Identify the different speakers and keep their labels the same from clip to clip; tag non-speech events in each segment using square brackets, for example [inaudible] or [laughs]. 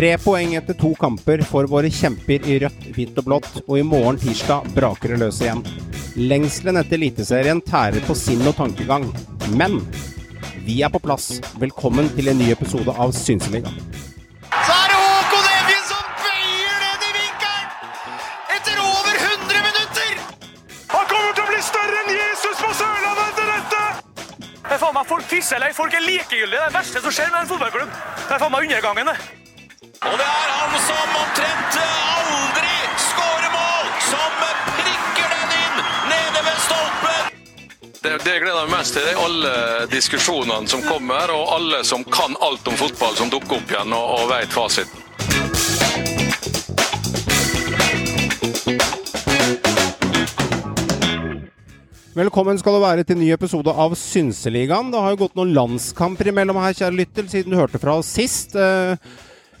Speaker 1: Tre poeng etter to kamper for våre kjemper i rødt, hvitt og blått, og i morgen tirsdag braker det løs igjen. Lengselen etter Eliteserien tærer på sinn og tankegang. Men vi er på plass. Velkommen til en ny episode av Synseligaen.
Speaker 2: Så er det Håkon Evjen som bøyer ned i vinkelen! Etter over 100 minutter!
Speaker 3: Han kommer til å bli større enn Jesus på Sørlandet etter dette!
Speaker 4: Det er faen meg Folk pisser eller folk er likegyldige. Det er det verste som skjer med en fotballklubb. Det er faen meg undergangen, det.
Speaker 2: Og det er han som omtrent aldri skårer mål, som prikker den inn nede ved stolpen!
Speaker 5: Det, det jeg gleder meg mest til, det er alle diskusjonene som kommer, og alle som kan alt om fotball, som dukker opp igjen og, og vet fasiten.
Speaker 1: Velkommen skal du være til en ny episode av Synseligaen. Det har jo gått noen landskamper imellom her, kjære lytter, siden du hørte fra oss sist. Eh,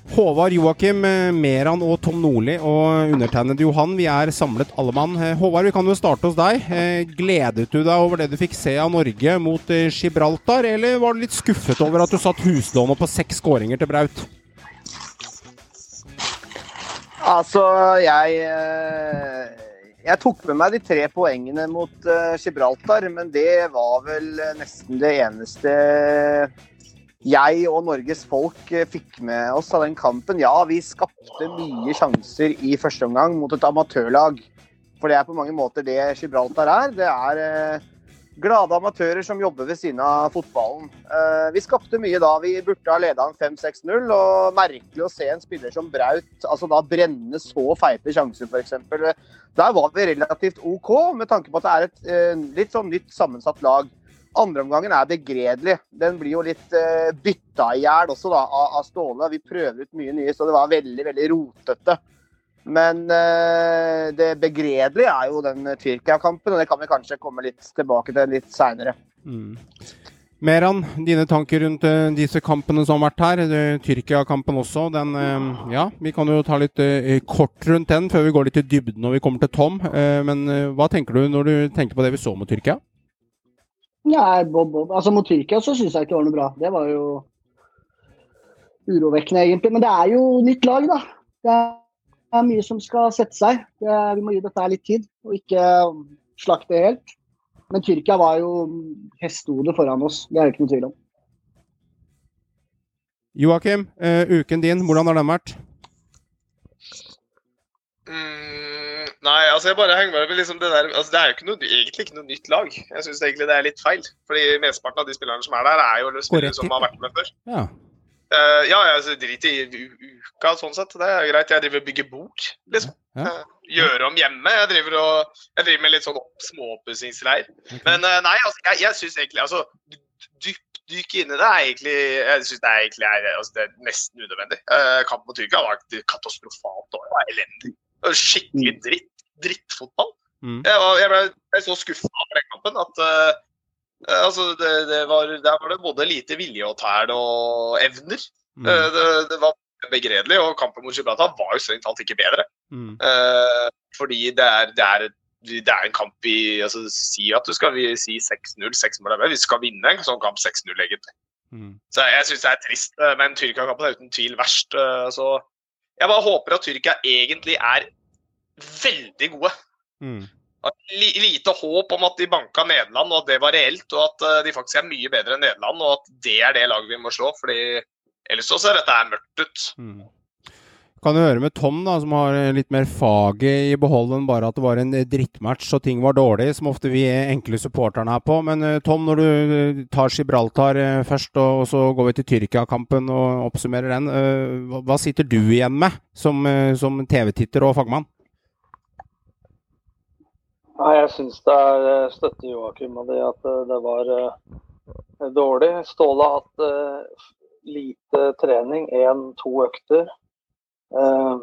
Speaker 1: Håvard, Joakim, eh, Meran og Tom Nordli og undertegnede Johan, vi er samlet alle mann. Eh, Håvard, vi kan jo starte hos deg. Eh, Gledet du deg over det du fikk se av Norge mot Gibraltar, eller var du litt skuffet over at du satt huslånet på seks skåringer til Braut?
Speaker 6: Altså, jeg Jeg tok med meg de tre poengene mot Gibraltar, men det var vel nesten det eneste jeg og Norges folk eh, fikk med oss av den kampen. Ja, vi skapte mye sjanser i første omgang mot et amatørlag. For det er på mange måter det Gibraltar er. Det er eh, glade amatører som jobber ved siden av fotballen. Eh, vi skapte mye da. Vi burde ha leda en 5-6-0. Og merkelig å se en spiller som Braut altså da brenne så feite sjanser, f.eks. Der var vi relativt OK, med tanke på at det er et litt sånn nytt sammensatt lag. Andreomgangen er begredelig. Den blir jo litt uh, bytta i hjel også da, av, av Ståle. Vi prøver ut mye nye, så det var veldig, veldig rotete. Men uh, det begredelige er jo den Tyrkia-kampen, og det kan vi kanskje komme litt tilbake til litt seinere.
Speaker 1: Mm. Meran, dine tanker rundt uh, disse kampene som har vært her. Eh, Tyrkia-kampen også. Den, uh, ja, vi kan jo ta litt eh, kort rundt den før vi går litt i dybden når vi kommer til Tom. Eh, men eh, hva tenker du når du tenker på det vi så mot Tyrkia?
Speaker 7: Ja, Bob, Bob. Altså Mot Tyrkia så syns jeg ikke det var noe bra. Det var jo urovekkende, egentlig. Men det er jo nytt lag, da. Det er mye som skal sette seg. Det er, vi må gi dette litt tid, og ikke slakte helt. Men Tyrkia var jo hestehodet foran oss, det er det ikke noe tvil om.
Speaker 1: Joakim, uh, uken din, hvordan har den vært?
Speaker 8: Mm, nei, altså jeg bare henger med liksom det der altså Det er jo ikke noe, egentlig ikke noe nytt lag. Jeg syns egentlig det er litt feil. Fordi mesteparten av de spillerne som er der, er jo spillere som har vært med før.
Speaker 1: Ja.
Speaker 8: Uh, ja, jeg altså, driter i uka sånn sett. Det er greit. Jeg driver og bygger bord, liksom.
Speaker 1: Ja.
Speaker 8: Uh, Gjøre om hjemme. Jeg driver, og, jeg driver med litt sånn småpussingsleir. Okay. Men uh, nei, altså, jeg, jeg syns egentlig altså dyp, Dyk inn i det er egentlig Jeg synes det er egentlig er, altså, det er nesten unødvendig. Uh, kampen mot Tyrkia var katastrofalt og elendig. Skikkelig dritt, drittfotball.
Speaker 1: Mm.
Speaker 8: Jeg, var, jeg, ble, jeg ble så skuffa over den kampen at eh, altså, det, det var, der var det både lite vilje og tæl og evner.
Speaker 1: Mm.
Speaker 8: Uh, det, det var begredelig, og kampen mot Gibraltar var jo strengt talt ikke bedre.
Speaker 1: Mm.
Speaker 8: Uh, fordi det er, det er, det er en kamp vi altså, Si at du skal vi si 6-0, 6 mål er. Vi skal vinne en sånn kamp 6-0, egentlig.
Speaker 1: Mm.
Speaker 8: Så jeg syns det er trist, men Tyrkia-kampen er uten tvil verst. Så jeg bare håper at Tyrkia egentlig er veldig gode.
Speaker 1: Mm.
Speaker 8: Lite håp om at de banka Nederland, og at det var reelt. Og at eh, de faktisk er mye bedre enn Nederland, og at det er det laget vi må slå. fordi ellers så ser dette mørkt ut.
Speaker 1: Mm. Kan du høre med Tom, da, som har eh, litt mer faget i behold enn bare at det var en eh, drittmatch og ting var dårlig, som ofte vi enkle supporterne er på. Men eh, Tom, når du tar Gibraltar først, og, så går vi til Tyrkia-kampen og oppsummerer den, hva, sitter du igjen med som, som TV-titter og fagmann?
Speaker 9: Nei, jeg syns det er støtte Joakim og det at det var dårlig. Ståle har hatt lite trening, én-to økter. Eh,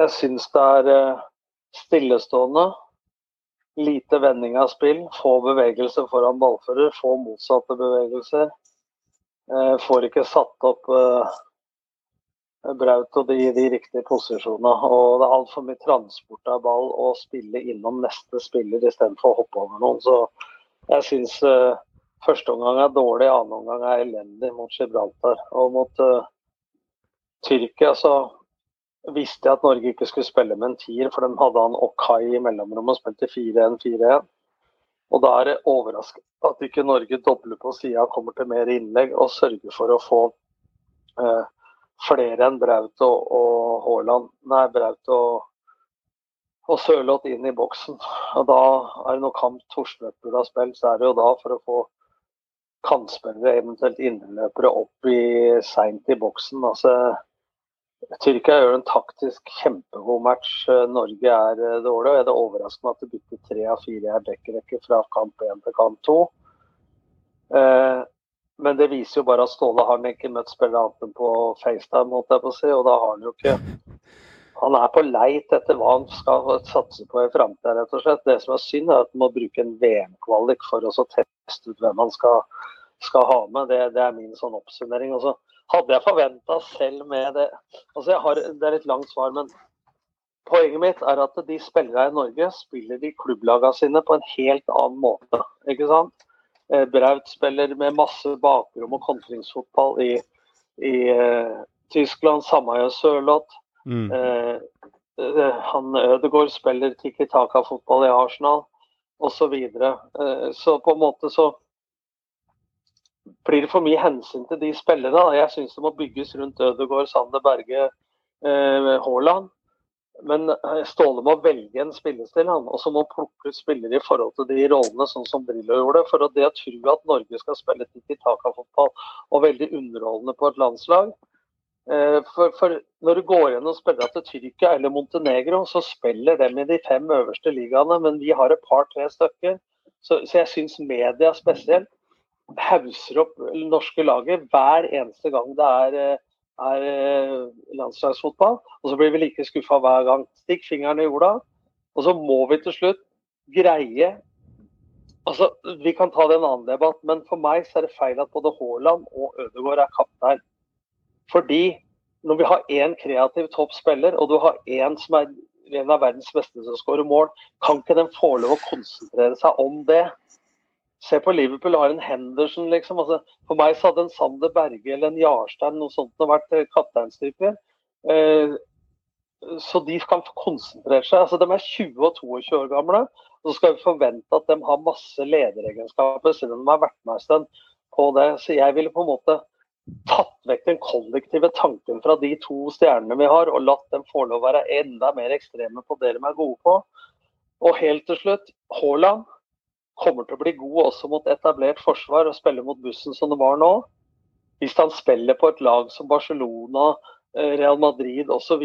Speaker 9: jeg syns det er eh, stillestående. Lite vending av spill, få bevegelser foran ballfører, få motsatte bevegelser. Eh, får ikke satt opp Braut og de, de riktige posisjonene. Og det er altfor mye transport av ball og spille innom neste spiller istedenfor å hoppe over noen. Så jeg syns uh, første omgang er dårlig, annen omgang er elendig mot Gibraltar. Og mot uh, Tyrkia så visste jeg at Norge ikke skulle spille med en tier, for de hadde han Okai i mellomrommet og spilte 4-1-4-1. Og da er det overraskende at ikke Norge dobler på sida, kommer til mer innlegg og sørger for å få eh, flere enn Braut og, og Haaland, nei, Braut og, og Sørloth inn i boksen. Og da er det noe kamp Torstvedt burde ha spilt, så er det jo da for å få kantspillere, eventuelt innløpere, opp i seint i boksen. Altså, Tyrkia gjør en taktisk kjempegod match. Norge er eh, dårlig. og Er det overraskende at det bytter tre av fire i backrekke fra kamp én til kamp to? Eh, men det viser jo bare at Ståle har ikke møtt spillere annet enn på FaceTime, måtte jeg på si, og da har han jo ikke Han er på leit etter hva han skal satse på i framtida, rett og slett. Det som er synd, er at han må bruke en VM-kvalik for å teste ut hvem han skal, skal ha med. Det, det, er min sånn oppsummering. Og så hadde jeg forventa selv med det altså jeg har, Det er et langt svar, men poenget mitt er at de spillere i Norge spiller de klubblagene sine på en helt annen måte. ikke sant? Eh, Braut spiller med masse bakrom og kontringsfotball i, i uh, Tyskland. Samme gjør Sørloth. Mm. Uh, uh, han Ødegaard spiller Tikki Taka-fotball i Arsenal osv. Så, videre. så på en måte så blir det for mye hensyn til de spillerne. Jeg syns det må bygges rundt Ødegaard, Sander Berge, Haaland. Men eh, Ståle må velge en spillestil. Og så må plukke ut spillere i forhold til de rollene, sånn som Drillo gjorde. For det å tro at Norge skal spille tiki-taka-fotball og veldig underholdende på et landslag eh, for, for, Når du går gjennom spiller til Tyrkia eller Montenegro, så spiller dem i de fem øverste ligaene, men vi har et par-tre stykker. Så, så jeg syns media spesielt hauser opp norske laget hver eneste gang det er eh, er eh, landslagsfotball. Og så blir vi like skuffa hver gang. Stikk fingeren i jorda. Og så må vi til slutt greie Altså, Vi kan ta det en annen debatt, men for meg så er det feil at både Haaland og Ødegaard er kaptein. Fordi når vi har én kreativ toppspiller, og du har én som er en av verdens beste som skårer mål, kan ikke den få lov å konsentrere seg om det? Se på Liverpool, har en Henderson, liksom. Altså, for meg så hadde en Sander Berge eller en Jarstein noe sånt vært eh, kapteinstyper. Eh, så de kan konsentrere seg. Altså, de er 20 og 22 år gamle. Og så skal vi forvente at de har masse lederegenskaper, om de har vært med en stund på det. Så jeg ville på en måte tatt vekk den kollektive tanken fra de to stjernene vi har, og latt dem få lov å være enda mer ekstreme på det de er gode på. Og helt til slutt, Haaland kommer til å bli god også mot etablert forsvar og spille mot bussen som det var nå. Hvis han spiller på et lag som Barcelona, eh, Real Madrid osv.,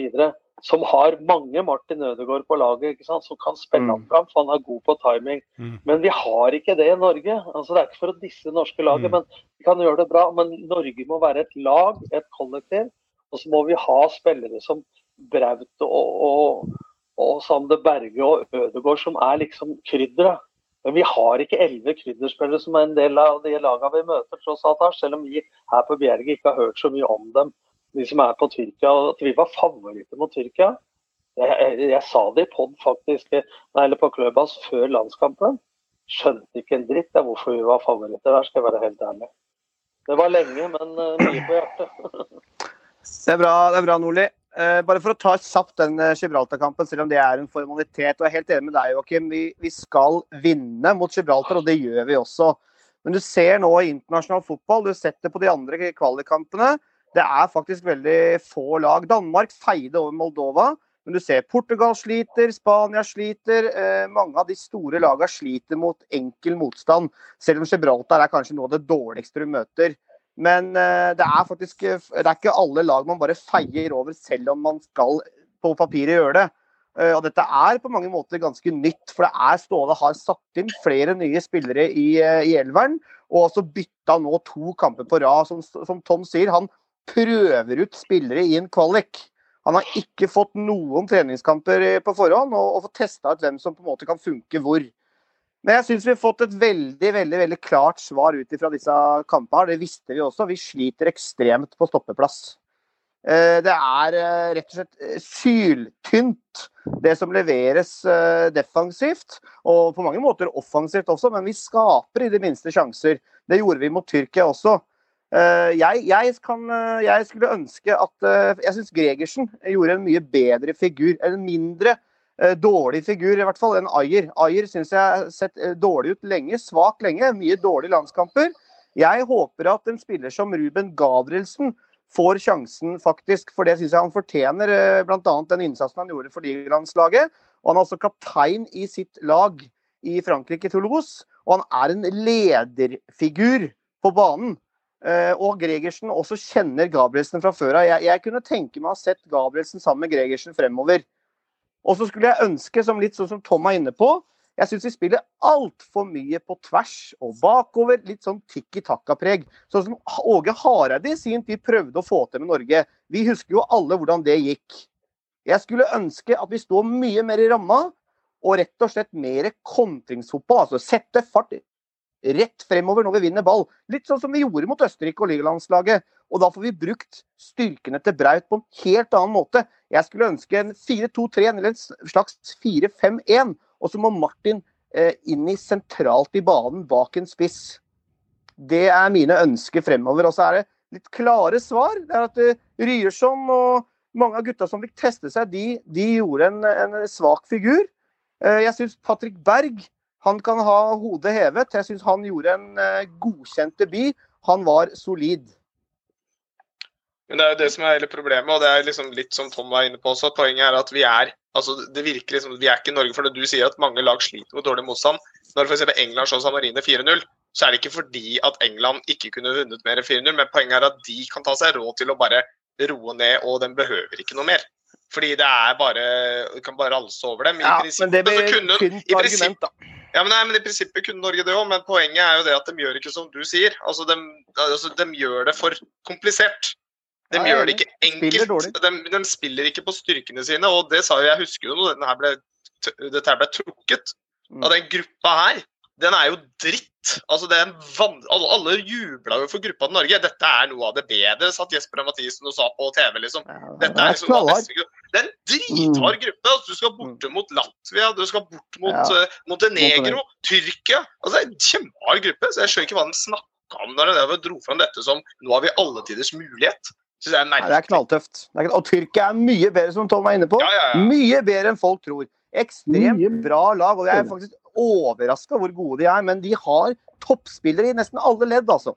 Speaker 9: som har mange Martin Ødegaard på laget, som kan spille ham mm. fram, for han er god på timing. Mm. Men vi har ikke det i Norge. Altså, det er ikke for å disse norske laget, mm. men vi kan gjøre det bra. Men Norge må være et lag, et kollektiv. Og så må vi ha spillere som Braut og, og, og Sander Berge og Ødegaard, som er liksom krydderet. Men vi har ikke elleve krydderspillere som er en del av de lagene vi møter, tross alt, selv om vi her på Bjerget ikke har hørt så mye om dem, de som er på Tyrkia. At vi var favoritter mot Tyrkia. Jeg, jeg, jeg sa det i pod faktisk, nei, eller på Kløbas før landskampen. Skjønte ikke en dritt av hvorfor vi var favoritter der, skal jeg være helt ærlig. Det var lenge, men uh, mye på hjertet. [laughs]
Speaker 6: det er bra, det er bra Nordli. Uh, bare for å ta kjapt den uh, Gibraltar-kampen, selv om det er en formalitet. og Jeg er helt enig med deg, Joakim. Vi, vi, skal vinne mot Gibraltar, og det gjør vi også. Men du ser nå i internasjonal fotball, du setter på de andre kvalikkampene. Det er faktisk veldig få lag. Danmark feide over Moldova. Men du ser Portugal sliter, Spania sliter. Uh, mange av de store lagene sliter mot enkel motstand. Selv om Gibraltar er kanskje noe av det dårligste du møter. Men uh, det er faktisk det er ikke alle lag man bare feier over, selv om man skal på papiret gjøre det. Uh, og dette er på mange måter ganske nytt, for det er Ståle har satt inn flere nye spillere i, i elveren. Og også bytta nå to kamper på rad. Som, som, Tom sier, han prøver ut spillere i en kvalik. Han har ikke fått noen treningskamper på forhånd og, og får testa ut hvem som på en måte kan funke hvor. Men jeg syns vi har fått et veldig veldig, veldig klart svar ut fra disse kampene. Det visste vi også. Vi sliter ekstremt på stoppeplass. Eh, det er eh, rett og slett eh, syltynt, det som leveres defensivt. Og på mange måter offensivt også, men vi skaper i det minste sjanser. Det gjorde vi mot Tyrkia også. Jeg, jeg, kan, jeg skulle ønske at Jeg syns Gregersen gjorde en mye bedre figur. En mindre eh, dårlig figur, i hvert fall, enn Ayer. Ayer syns jeg har sett eh, dårlig ut lenge. Svak lenge. Mye dårlige landskamper. Jeg håper at en spiller som Ruben Gabrielsen får sjansen, faktisk. For det syns jeg han fortjener, eh, bl.a. den innsatsen han gjorde for Ligalandslaget. Og han er også kaptein i sitt lag i Frankrike, Toulouse. Og han er en lederfigur på banen. Eh, og Gregersen også kjenner Gabrielsen fra før av. Jeg, jeg, kunne tenke meg å ha sett Gabrielsen sammen med Gregersen fremover. Og så skulle jeg ønske, som litt sånn som Tom er inne på, jeg syns vi spiller altfor mye på tvers og bakover. Litt sånn tikki takka-preg. Sånn som Åge Hareide i sin tid prøvde å få til med Norge. Vi husker jo alle hvordan det gikk. Jeg skulle ønske at vi står mye mer i ramma og rett og slett mer kontringsfotball. Altså sette fart rett fremover når vi vinner ball. Litt sånn som vi gjorde mot Østerrike og ligalandslaget. Og da får vi brukt styrkene til Braut på en helt annen måte. Jeg skulle ønske en 4-2-3 eller en slags 4-5-1. Og så må Martin eh, inn i sentralt i banen bak en spiss. Det er mine ønsker fremover. Og så er det litt klare svar. Det er at uh, Ryerson og mange av gutta som fikk teste seg, de, de gjorde en, en svak figur. Uh, jeg syns Patrick Berg han kan ha hodet hevet. Jeg syns han gjorde en uh, godkjent debut. Han var solid.
Speaker 8: Men det er jo det som er hele problemet, og det er liksom litt som Tom var inne på også. Poenget er at vi er altså det virker liksom, vi er ikke Norge. For når du sier at mange lag sliter mot dårlig motstand, når f.eks. England slår San Marine 4-0, så er det ikke fordi at England ikke kunne vunnet mer enn 4-0, men poenget er at de kan ta seg råd til å bare roe ned, og den behøver ikke noe mer. Fordi det er bare Du kan bare ralse over dem. I
Speaker 6: Ja,
Speaker 8: prinsippet
Speaker 6: men det blir
Speaker 8: så kunne i prinsipp-
Speaker 6: argument, da.
Speaker 8: Ja, men, nei, men I prinsippet kunne Norge det òg, men poenget er jo det at de gjør ikke som du sier. Altså, De, altså, de gjør det for komplisert. De
Speaker 6: Ja,
Speaker 8: gjør det ikke enkelt. Spiller. De, de spiller ikke på styrkene sine. og det sa jo, Jeg husker jo når denne ble, dette her ble trukket.
Speaker 6: Mm.
Speaker 8: Og den gruppa her, den er jo dritt. Altså, det er en van alle, jubla jo for gruppa til Norge. Dette er noe av det bedre, satt Jesper og Mathisen og sa på TV. liksom. Dette
Speaker 6: det
Speaker 8: er
Speaker 6: er
Speaker 8: liksom Det er en drithard gruppe. altså Du skal borte mot Latvia, du skal bort mot
Speaker 6: Ja.
Speaker 8: eh, Montenegro. Tyrkia. Altså, Det er en kjempehard gruppe. så Jeg skjønner ikke hva den snakka om når de dro fram dette som nå har vi alle tiders mulighet. Synes jeg er
Speaker 6: Nei, det er knalltøft. Og Tyrkia er mye bedre, som Tom var inne på.
Speaker 8: Ja, ja, ja.
Speaker 6: Mye bedre enn folk tror. Ekstremt
Speaker 7: Mye
Speaker 6: bra lag. Og jeg er faktisk overraska hvor gode de er. Men de har toppspillere i nesten alle ledd, altså.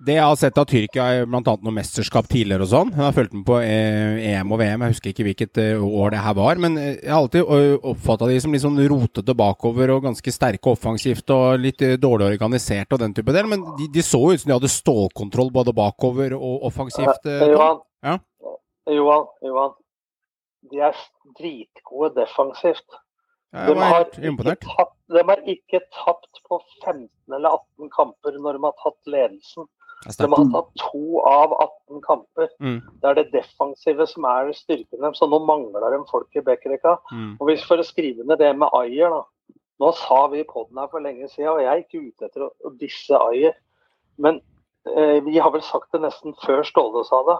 Speaker 1: Det jeg har sett av Tyrkia i bl.a. noe mesterskap tidligere og sånn. Jeg har fulgt med på eh, EM og VM, jeg husker ikke hvilket eh, år det her var. Men eh, jeg har alltid oppfatta de som litt sånn rotete bakover og ganske sterke offensivt og litt dårlig organisert og den type del. Men de, de så ut som de hadde stålkontroll både bakover og offensivt.
Speaker 9: Johan,
Speaker 1: Ja.
Speaker 9: Johan, Johan. De er dritgode defensivt. De har, tapt, de har ikke tapt på 15 eller 18 kamper når de har tatt ledelsen. De har tatt to av 18 kamper.
Speaker 1: Mm.
Speaker 9: Det er det defensive som er styrken deres. Så nå mangler de folk i backrekka.
Speaker 1: Mm.
Speaker 9: Og hvis For å skrive ned det med Ayer, da. Nå sa vi på den her for lenge siden, og jeg er ikke ute etter å, disse Ayer. Men eh, vi har vel sagt det nesten før Ståle sa det,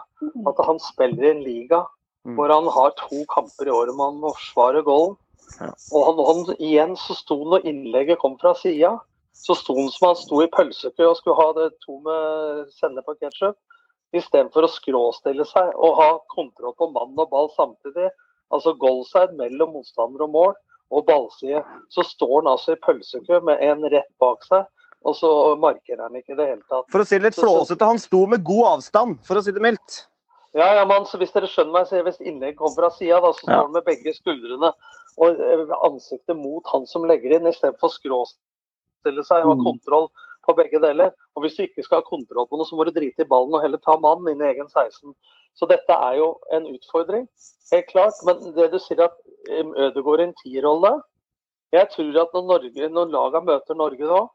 Speaker 9: at han spiller i en liga
Speaker 6: Mm.
Speaker 9: hvor han har to kamper i året hvor han må forsvare goalen.
Speaker 6: Ja.
Speaker 9: Og han, han, igjen så sto han når innlegget kom fra sida, så sto han som han sto i pølsekø og skulle ha det to med sennep og ketsjup. Istedenfor å skråstille seg og ha kontroll på mann og ball samtidig. Altså goalside mellom motstander og mål og ballside. Så står han altså i pølsekø med en rett bak seg, og så markerer han ikke i det hele tatt.
Speaker 6: For å si det litt flåsete, han sto med god avstand, for å si det mildt.
Speaker 9: Ja, ja, men Hvis dere skjønner meg, så hvis innlegg kommer fra sida, så står
Speaker 6: Ja.
Speaker 9: han med begge skuldrene og eh, ansiktet mot han som legger inn, istedenfor å skråstille seg og ha
Speaker 7: Mm.
Speaker 9: kontroll på begge deler. Og Hvis du ikke skal ha kontroll på noe, så må du drite i ballen og heller ta mannen inn i egen 16. Så dette er jo en utfordring, helt klart. Men det du sier at eh, Ødegaard i en tierrolle Jeg tror at når, Norge, når laga møter Norge nå,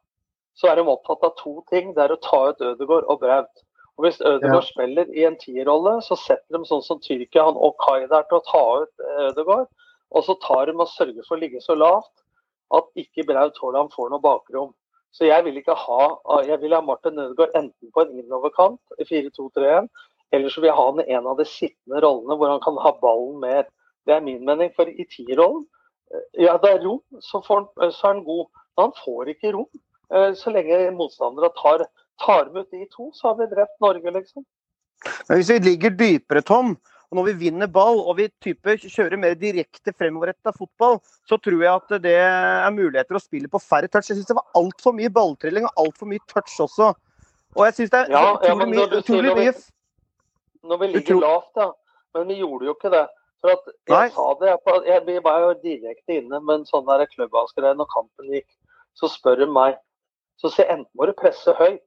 Speaker 9: så er de opptatt av to ting. Det er å ta ut Ødegaard og Braut. Og Hvis Ødegaard spiller i en tierrolle, så setter de sånn som Tyrkia, han Okay der til å ta ut eh, Ødegaard. Og så tar de og sørger for å ligge så lavt at ikke Braut Haaland får noe bakrom. Så jeg vil ikke ha jeg vil ha Martin Ødegaard enten på en innoverkant i 4-2-3-1, eller så vil jeg ha han i en av de sittende rollene hvor han kan ha ballen mer. Det er min mening. For i tierrollen, eh, ja det er rom, så, han, så er han god. Men han får ikke rom eh, så lenge motstandere tar tar med ut de to, så har vi drept Norge, liksom.
Speaker 6: Men hvis vi ligger dypere, Tom, og når vi vinner ball og vi type kjører mer direkte fremoverretta fotball, så tror jeg at det er muligheter å spille på færre touch. Jeg syns det var altfor mye balltrilling og altfor mye touch også. Og jeg syns det er
Speaker 9: Ja, ja,
Speaker 6: utrolig mye,
Speaker 9: når
Speaker 6: utrolig
Speaker 9: når vi- Når vi ligger
Speaker 6: utrolig.
Speaker 9: lavt, da. Men vi gjorde jo ikke det. For at jeg
Speaker 6: Nei.
Speaker 9: sa det, jeg, jeg, vi var jo direkte inne med en sånn der klubbhavsgreie når kampen gikk. Så spør hun meg. Så sier jeg, enten må du presse høyt,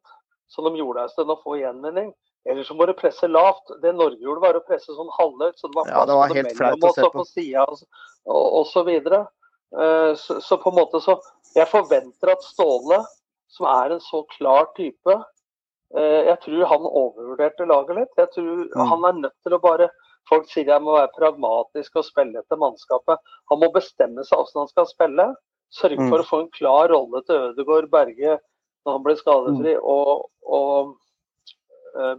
Speaker 9: som de gjorde en stund, og få gjenvinning. Eller så må du presse lavt. Det Norge gjorde, var å presse sånn halvhøyt, så det var
Speaker 6: Ja, det var helt flaut å se på.
Speaker 9: sida og, og, så videre. Eh, Så, så på en måte så Jeg forventer at Ståle, som er en så klar type eh, Jeg tror han overvurderte laget litt. Jeg tror
Speaker 6: Mm.
Speaker 9: han er nødt til å bare Folk sier jeg må være pragmatisk og spille etter mannskapet. Han må bestemme seg hvordan han skal spille. Sørge
Speaker 6: Mm.
Speaker 9: for å få en klar rolle til Ødegaard Berge når han blir skadefri,
Speaker 6: Mm.
Speaker 9: og, og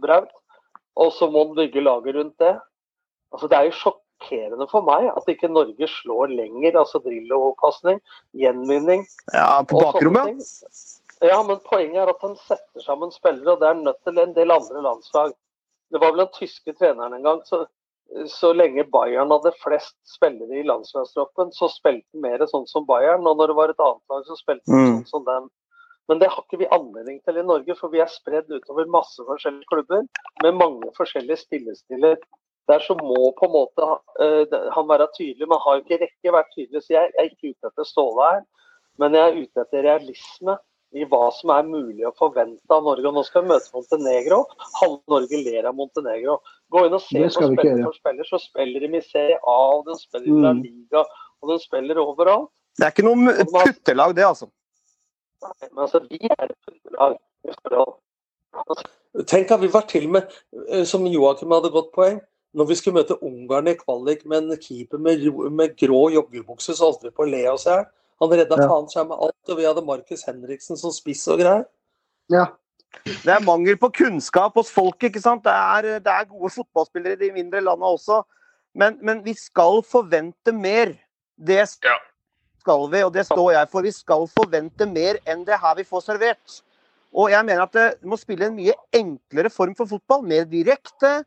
Speaker 9: Braut. Og så må han bygge laget rundt det. Altså, det er jo sjokkerende for meg at ikke Norge slår lenger. Altså Drillo-pasning, gjenvinning.
Speaker 6: Ja, på
Speaker 9: og
Speaker 6: bakrommet.
Speaker 9: Ja, men poenget er at han setter sammen spillere, og det er nødt til en del andre landslag. Det var vel den tyske treneren en gang. Så, så lenge Bayern hadde flest spillere i landslagstroppen, så spilte han mer sånn som Bayern. Og når det var et annet lag, så spilte han
Speaker 6: Mm.
Speaker 9: sånn som dem. Men det har ikke vi anledning til i Norge, for vi er spredd utover masse forskjellige klubber med mange forskjellige spillestiler. Der så må på en måte uh, han være tydelig, men har ikke rekke vært tydelig. Så jeg, jeg er ikke ute etter Ståle her, men jeg er ute etter realisme i hva som er mulig å forvente av Norge. Og nå skal vi møte Montenegro. Halve Norge ler av Montenegro. Gå inn og se på spiller for spiller, så spiller de i Serie A, og de spiller i La
Speaker 7: Mm.
Speaker 9: Liga, og de spiller overalt.
Speaker 6: Det er ikke noe puttelag, det, altså.
Speaker 9: Men altså, vi er et underlag i forhold. Altså, Tenk at vi var til med, eh, som Joakim hadde godt poeng, når vi skulle møte Ungarn i kvalik med en keeper med, med grå joggebukse, så holdt vi på å le oss i hjel. Han redda
Speaker 7: Ja.
Speaker 9: faen seg med alt, og vi hadde Markus Henriksen som spiss og greier.
Speaker 7: Ja.
Speaker 6: Det er mangel på kunnskap hos folk. ikke sant? Det er, det er gode fotballspillere i de mindre landene også. Men, men vi skal forvente mer. Det
Speaker 8: Ja.
Speaker 6: Skal vi, og det står jeg for. Vi skal forvente mer enn det her vi får servert. Og jeg mener at det må spille en mye enklere form for fotball. Mer direkte.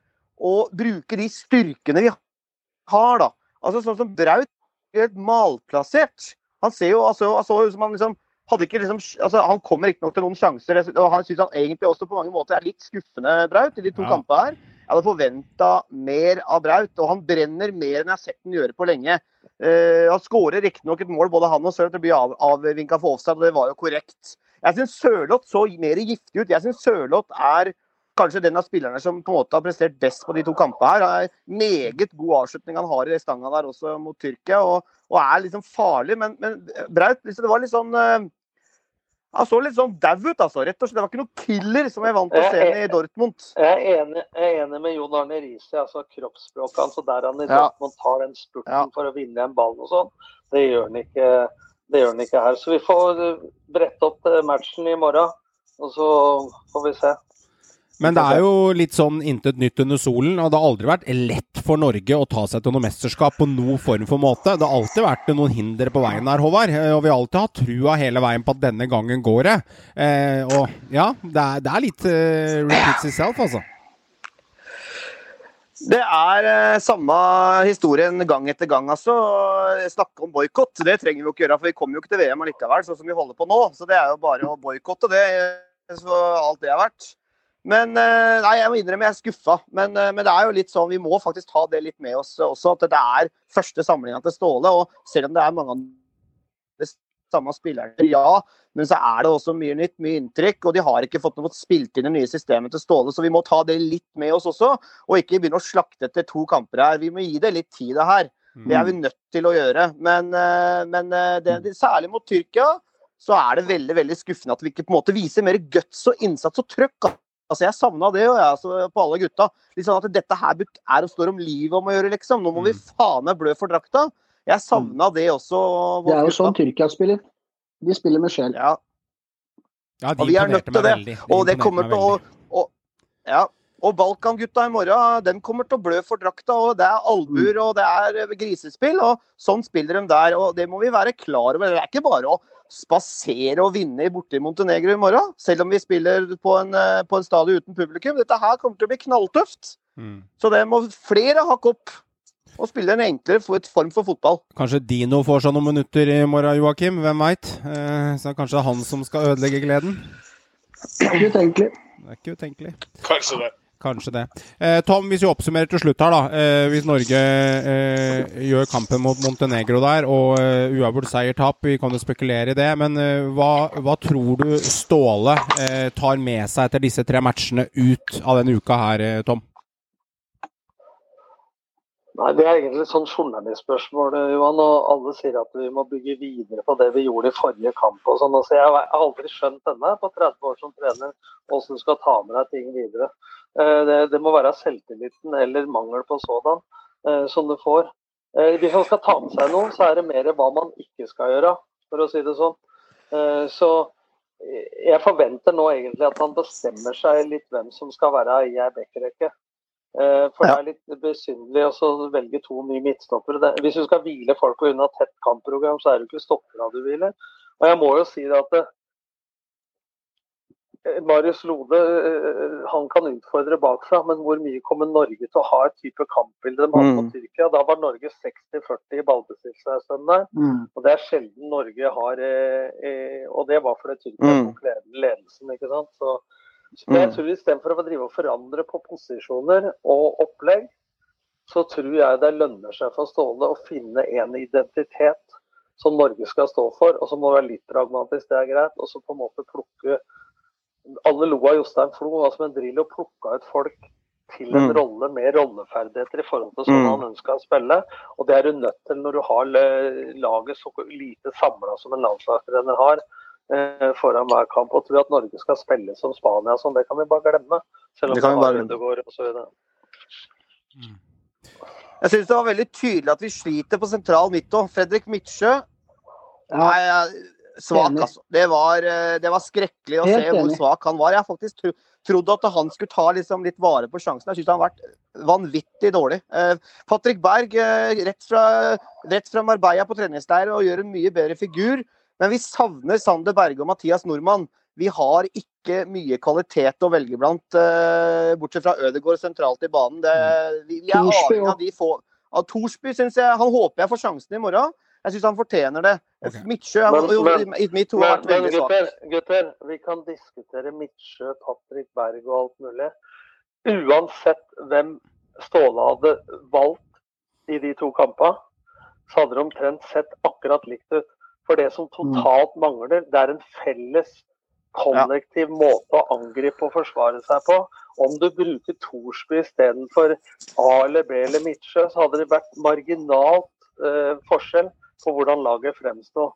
Speaker 6: Og bruke de styrkene vi har, da. Altså Sånn som Braut. Helt malplassert. Han ser jo altså, altså som han liksom hadde ikke liksom, altså Han kommer riktignok til noen sjanser, og han syns han egentlig også på mange måter er litt skuffende, Braut, i de to
Speaker 1: Ja.
Speaker 6: kampene her. Jeg hadde forventa mer av Braut, og han brenner mer enn jeg har sett han gjøre på lenge. Uh, han skårer riktignok et mål, både han og Sørloth blir av, avvinka for offside, og det var jo korrekt. Jeg syns Sørloth så mer giftig ut. Jeg syns Sørloth er kanskje den av spillerne som på en måte har prestert best på de to kampene her. Det er meget god avslutning han har i stanga der også mot Tyrkia, og, og er liksom farlig. Men, men Braut, det var litt sånn eh, Han så litt sånn dau ut, altså. Rett og slett. Det var ikke noe killer som jeg vant til å se i Dortmund.
Speaker 9: Jeg er enig, jeg er enig med Jon Arne Riise. altså Kroppsspråket hans og der han i. Dortmund tar den spurten
Speaker 6: Ja.
Speaker 9: for å vinne en ball og sånn, det gjør han ikke, det gjør han ikke her. Så vi får eh, brette opp matchen i morgen, og så får vi se.
Speaker 1: Men det er jo litt sånn intet nytt under solen, og det har aldri vært lett for Norge å ta seg til noe mesterskap på noen form for måte. Det har alltid vært noen hindre på veien her, Håvard, eh, og vi har alltid hatt trua hele veien på at denne gangen går det. Eh, og ja, det er, det er litt eh, repeats itself, altså.
Speaker 6: Det er eh, samme historien gang etter gang, altså. Snakke om boikott, det trenger vi jo ikke gjøre, for vi kommer jo ikke til VM allikevel, sånn som vi holder på nå. Så det er jo bare å boikotte det, eh, så alt det er verdt. Men eh, nei, jeg må innrømme jeg er skuffa. Men, eh, men det er jo litt sånn, vi må faktisk ta det litt med oss også, at det er første samlinga til Ståle. Og selv om det er mange av de samme spillerne, ja, men så er det også mye nytt, mye inntrykk. Og de har ikke fått noe spilt inn det nye systemet til Ståle, så vi må ta det litt med oss også. Og ikke begynne å slakte etter to kamper her. Vi må gi det litt tid, det her. Det er vi nødt til å gjøre. Men, eh, men det, særlig mot Tyrkia så er det veldig veldig skuffende at vi ikke på en måte viser mer guts og innsats og trøkk. Altså Jeg savna det jo, jeg, altså, på alle gutta. Litt sånn at Dette her er og står om livet om å gjøre, liksom. Nå må vi faen meg blø for drakta. Jeg savna det også.
Speaker 7: Det er jo sånn Tyrkia spiller. De spiller med sjel.
Speaker 6: Ja,
Speaker 1: Ja,
Speaker 6: og vi er nødt til det.
Speaker 1: De
Speaker 6: Og det kommer til å og, Ja. Og Balkan-gutta i morgen, den kommer til å blø for drakta. og Det er albuer og det er eh, grisespill, og sånn spiller de der. og Det må vi være klar over. Det er ikke bare å spasere og vinne borte i Montenegro i morgen. Selv om vi spiller på en, eh, på en stadion uten publikum. Dette her kommer til å bli knalltøft.
Speaker 1: Mm.
Speaker 6: Så det må flere hakke opp. Og spille en enklere for- form for fotball.
Speaker 1: Kanskje Dino får seg noen minutter i morgen, Joakim. Hvem veit? Eh, så det er kanskje han som skal ødelegge gleden.
Speaker 7: Ikke utenkelig.
Speaker 1: Det er ikke utenkelig.
Speaker 8: Kanskje det.
Speaker 1: Kanskje det. Eh, Tom, hvis vi oppsummerer til slutt her, da. Eh, hvis Norge eh, gjør kampen mot Montenegro der, og eh, uavgjort seier-tap, vi kan jo spekulere i det. Men eh, hva, hva tror du Ståle eh, tar med seg etter disse tre matchene ut av denne uka her, eh, Tom?
Speaker 9: Nei, Det er egentlig sånn journalistspørsmål, Johan. Og alle sier at vi må bygge videre på det vi gjorde i forrige kamp. og sånn. Altså, jeg har aldri skjønt denne på 30 år som trener, hvordan du skal ta med deg ting videre. Eh, Det, det må være selvtilliten eller mangel på sådan eh, som du får. Eh, Hvis man skal ta med seg noe, så er det mer hva man ikke skal gjøre, for å si det sånn. Så jeg forventer nå egentlig at han bestemmer seg litt hvem som skal være i ei backrekke. Eh, For det er litt besynderlig å velge to nye midtstoppere. Hvis du skal hvile folk pga. tett kampprogram, så er det ikke stoppere du hviler. Og jeg må jo si det at eh, Marius Lode eh, han kan utfordre bakfra, men hvor mye kommer Norge til å ha et type kampbilde de hadde
Speaker 6: Mm.
Speaker 9: mot Tyrkia? Da var Norge 60-40 i ballbesittelse der. Og det er sjelden Norge har Og det var fordi Tyrkia
Speaker 6: Mm.
Speaker 9: tok ledelsen, ikke sant. Så, så jeg
Speaker 6: Mm.
Speaker 9: tror istedenfor å drive og forandre på posisjoner og opplegg, så tror jeg det lønner seg for Ståle å finne en identitet som Norge skal stå for, og så må det være litt pragmatisk, det er greit. Og så på en måte plukke Alle lo av Jostein Flo, var som en drill og plukka ut folk til en
Speaker 6: Mm.
Speaker 9: rolle med rolleferdigheter i forhold til sånn
Speaker 6: Mm.
Speaker 9: han ønska å spille. Og det er du nødt til når du har laget så lite samla som en landslagstrener har foran hver kamp. Og tror at Norge skal spille som Spania, sånn, det kan vi bare glemme. Selv om
Speaker 6: Det kan vi bare glemme.
Speaker 9: Og så videre.
Speaker 6: Jeg syns det var veldig tydelig at vi sliter på sentral midt òg. Fredrik Midtsjø ja. svak, altså. Det var, eh, det var skrekkelig å
Speaker 7: Helt
Speaker 6: se hvor
Speaker 7: enig.
Speaker 6: svak han var. Jeg faktisk tro, trodde at han skulle ta liksom litt vare på sjansen. Jeg syns han har vært vanvittig dårlig. Eh, Patrick Berg, eh, rett fra, rett fra Marbella på treningsleir og gjør en mye bedre figur. Men vi savner Sander Berge og Mathias Nordmann. Vi har ikke mye kvalitet å velge blant, uh, bortsett fra Ødegaard sentralt i banen. Det, vi, vi er avhengig av de få. Av Torsby syns jeg Han håper jeg får sjansen i morgen. Jeg syns han fortjener det.
Speaker 1: Okay.
Speaker 6: Midtsjø
Speaker 9: Men-
Speaker 6: jo
Speaker 9: men-
Speaker 6: i mitt hode vært veldig svak.
Speaker 9: gutter, gutter, vi kan diskutere Midtsjø, Patrick Berg og alt mulig. Uansett hvem Ståle hadde valgt i de to kampene, så hadde det omtrent sett akkurat likt ut. For det som totalt mangler, det er en felles kollektiv måte å angripe og forsvare seg på. Om du bruker Thorsby istedenfor A eller B eller Midtsjø, så hadde det vært marginalt eh, forskjell på hvordan laget fremsto.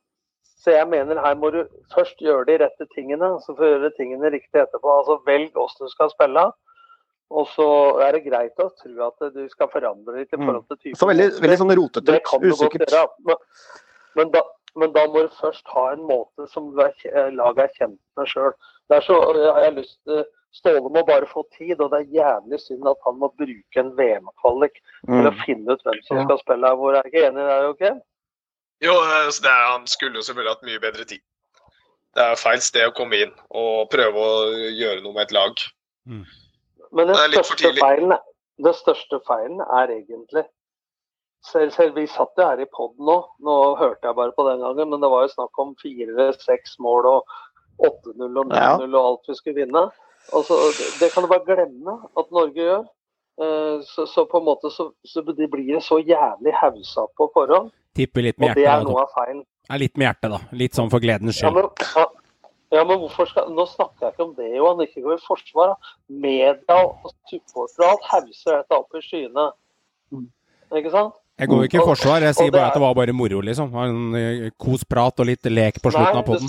Speaker 9: Så jeg mener her må du først gjøre de rette tingene, så får du gjøre tingene riktig etterpå. Altså Velg hvordan du skal spille. Og så er det greit å tro at du skal forandre litt i forhold til typen.
Speaker 6: Så veldig, veldig sånn rotete Usikkert.
Speaker 9: Men, men, da, men da må du først ha en måte som kj- laget er kjent med sjøl. Til Ståle må bare få tid, og det er jævlig synd at han må bruke en VM-kvalik å
Speaker 6: Mm.
Speaker 9: finne ut hvem som
Speaker 7: Ja.
Speaker 9: skal spille her. Hvor er ikke enig i det, ok?
Speaker 8: Jo, eh, det er, han skulle jo selvfølgelig hatt mye bedre tid. Det er feil sted å komme inn og prøve å gjøre noe med et lag.
Speaker 9: Men den
Speaker 8: for
Speaker 9: største, feilen, den største feilen er egentlig selv, selv Vi satt jo her i poden nå. Nå hørte jeg bare på den gangen, men det var jo snakk om fire, seks mål og 8-0 og 9-0 og alt vi skulle vinne. Altså, det- kan du bare glemme at Norge gjør. Eh, Så, så på en måte så, så de blir det så jævlig hausa på forhånd.
Speaker 1: Tipper litt med
Speaker 9: Og det er noe av feilen.
Speaker 1: Er litt med hjertet, da. Litt sånn for gledens
Speaker 9: Ja,
Speaker 1: skyld.
Speaker 9: men, ja, ja, men hvorfor skal Nå snakker jeg ikke om det, Johan. Ikke gå i forsvar. Media og supportere og alt hauser dette opp i skyene. Ikke sant?
Speaker 1: Jeg går jo ikke i forsvar, jeg sier bare at det var bare moro, liksom. En eh, kos prat og litt lek på slutten av
Speaker 9: du
Speaker 1: poden.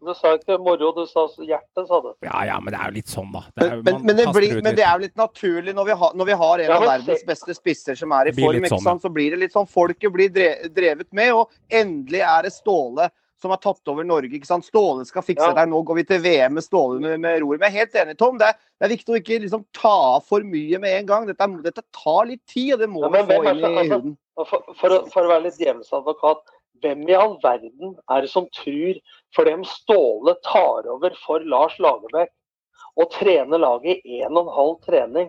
Speaker 9: du, sa, ikke moro, du sa hjerte, sa du.
Speaker 1: Ja ja, men det er jo litt sånn, da. Det er,
Speaker 6: Men, men,
Speaker 1: man
Speaker 6: men, det blir, men det er jo litt naturlig når vi har, når vi har en
Speaker 9: Ja,
Speaker 6: av verdens beste spisser som er i form,
Speaker 1: sånn,
Speaker 6: ikke sant? så blir det litt sånn folket blir drevet med. Og endelig er det Ståle som har tatt over Norge. ikke sant? Ståle skal fikse
Speaker 9: Ja.
Speaker 6: det her. Nå går vi til VM med Ståle med, med roret. Men jeg er helt enig, Tom. Det er, det er viktig å ikke liksom ta av for mye med en gang. Dette, dette tar litt tid, og det må
Speaker 9: Ja,
Speaker 6: vi få
Speaker 9: hvem
Speaker 6: inn i
Speaker 9: altså-
Speaker 6: huden.
Speaker 9: For, for, å, for å være litt djevelens advokat, hvem i all verden er det som tror fordi dem Ståle tar over for Lars Lagerbäck og trener laget i en og en halv trening,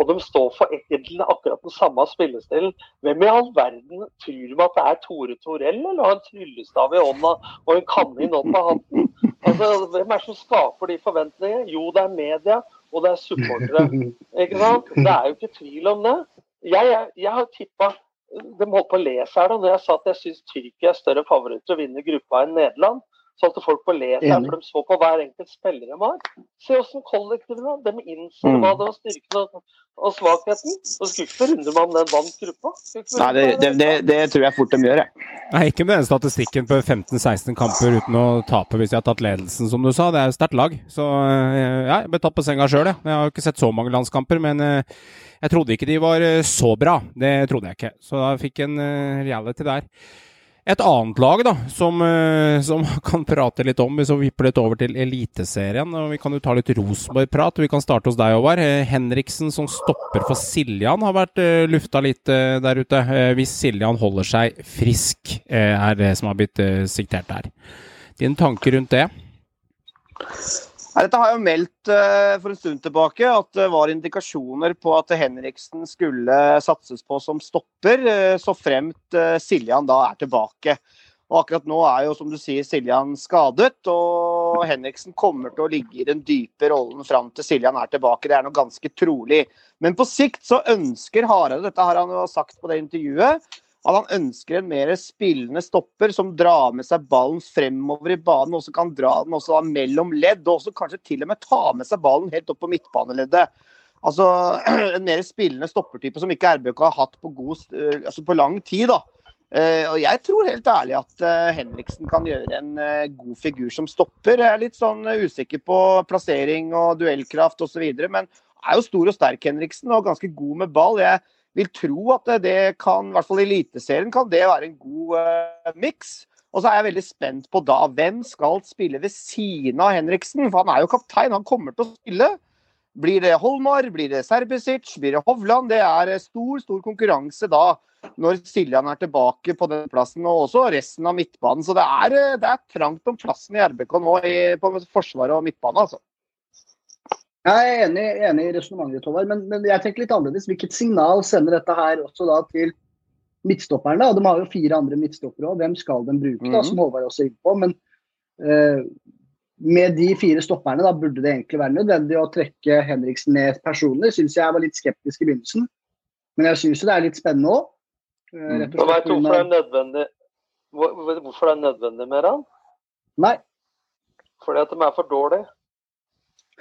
Speaker 9: og de står for egentlig akkurat den samme spillestilen. Hvem i all verden tror de at det er Tore Torell, eller har en tryllestav i hånda og en kanin opp av hatten? Altså, hvem er det som skaper de forventningene? Jo, det er media, og det er supportere. Ikke sant? Det er jo ikke tvil om det. Jeg, jeg, jeg har tippa De holdt på å le seg da når jeg sa at jeg syns Tyrkia er større favoritt til å vinne gruppa enn Nederland. Så at folk får le seg, for de så på hver enkelt spiller de har. Se åssen kollektivene var. De innser hva det var styrken og, og svakheten. Og skulle ikke forundre meg om den vant gruppa.
Speaker 6: Nei, det, det, det, det tror jeg fort de gjør, jeg.
Speaker 1: Nei, ikke med den statistikken på 15-16 kamper uten å tape hvis de har tatt ledelsen, som du sa. Det er jo sterkt lag. Så eh, ja, jeg ble tatt på senga sjøl, jeg. Jeg har jo ikke sett så mange landskamper, men eh, jeg trodde ikke de var eh, så bra. Det trodde jeg ikke. Så da fikk jeg en reality der. Et annet lag da, som, eh, som [laughs] kan prate litt om, vi vipper litt over til Eliteserien. og Vi kan jo ta litt Rosenborg-prat. Vi kan starte hos deg, Håvard. Eh, Henriksen som stopper for Siljan har vært eh, lufta litt der ute. Hvis Siljan holder seg frisk, er det som har blitt siktert der. Dine tanker rundt det?
Speaker 6: Dette har jo meldt eh, for en stund tilbake, at det var indikasjoner på at Henriksen skulle satses på som stopper, eh, så fremt eh, Siljan da er tilbake. Og akkurat nå er jo, som du sier, Siljan skadet, og Henriksen kommer til å ligge i den dype rollen fram til Siljan er tilbake. Det er noe ganske trolig. Men på sikt så ønsker Hareide, dette har han jo sagt på det intervjuet, at han ønsker en mer spillende stopper som drar med seg ballen fremover i banen, og som kan dra den også mellom ledd, og også kanskje til og med ta med seg ballen helt opp på midtbaneleddet. Altså [clears throat] en mer spillende stoppertype som ikke RBK har hatt på, god, eh, altså på lang tid. da. Uh, og jeg tror helt ærlig at uh, Henriksen kan gjøre en uh, god figur som stopper. Jeg er litt sånn usikker på plassering og duellkraft osv., men er jo stor og sterk, Henriksen, og ganske god med ball. Jeg vil tro at det kan, i hvert fall i Eliteserien, kan det være en god uh, miks. Og så er jeg veldig spent på da hvem skal spille ved siden av Henriksen. For han er jo kaptein, han kommer til å spille. Blir det Holmar, blir det Serbisic, blir det Hovland? Det er eh, stor, stor konkurranse da når Siljan er tilbake på den plassen, og også resten av midtbanen. Så det er, eh, det er trangt om plassen i RBK nå i, på Forsvaret og midtbane, altså.
Speaker 7: Jeg er enig, enig i resonnementet ditt, Håvard, men, men jeg tenker litt annerledes. Hvilket signal sender dette her også da til midtstopperne? Og De har jo fire andre midtstoppere òg. Hvem skal de bruke, da,
Speaker 6: Mhm.
Speaker 7: som Håvard også er inne på? Men uh, med de fire stopperne da burde det egentlig være nødvendig å trekke Henriksen ned personlig. Syns jeg var litt skeptisk i begynnelsen, men jeg syns det er litt spennende òg.
Speaker 9: Vet du hvorfor det er nødvendig Hvorfor det er nødvendig med han?
Speaker 7: Nei.
Speaker 9: Fordi at de er for dårlige.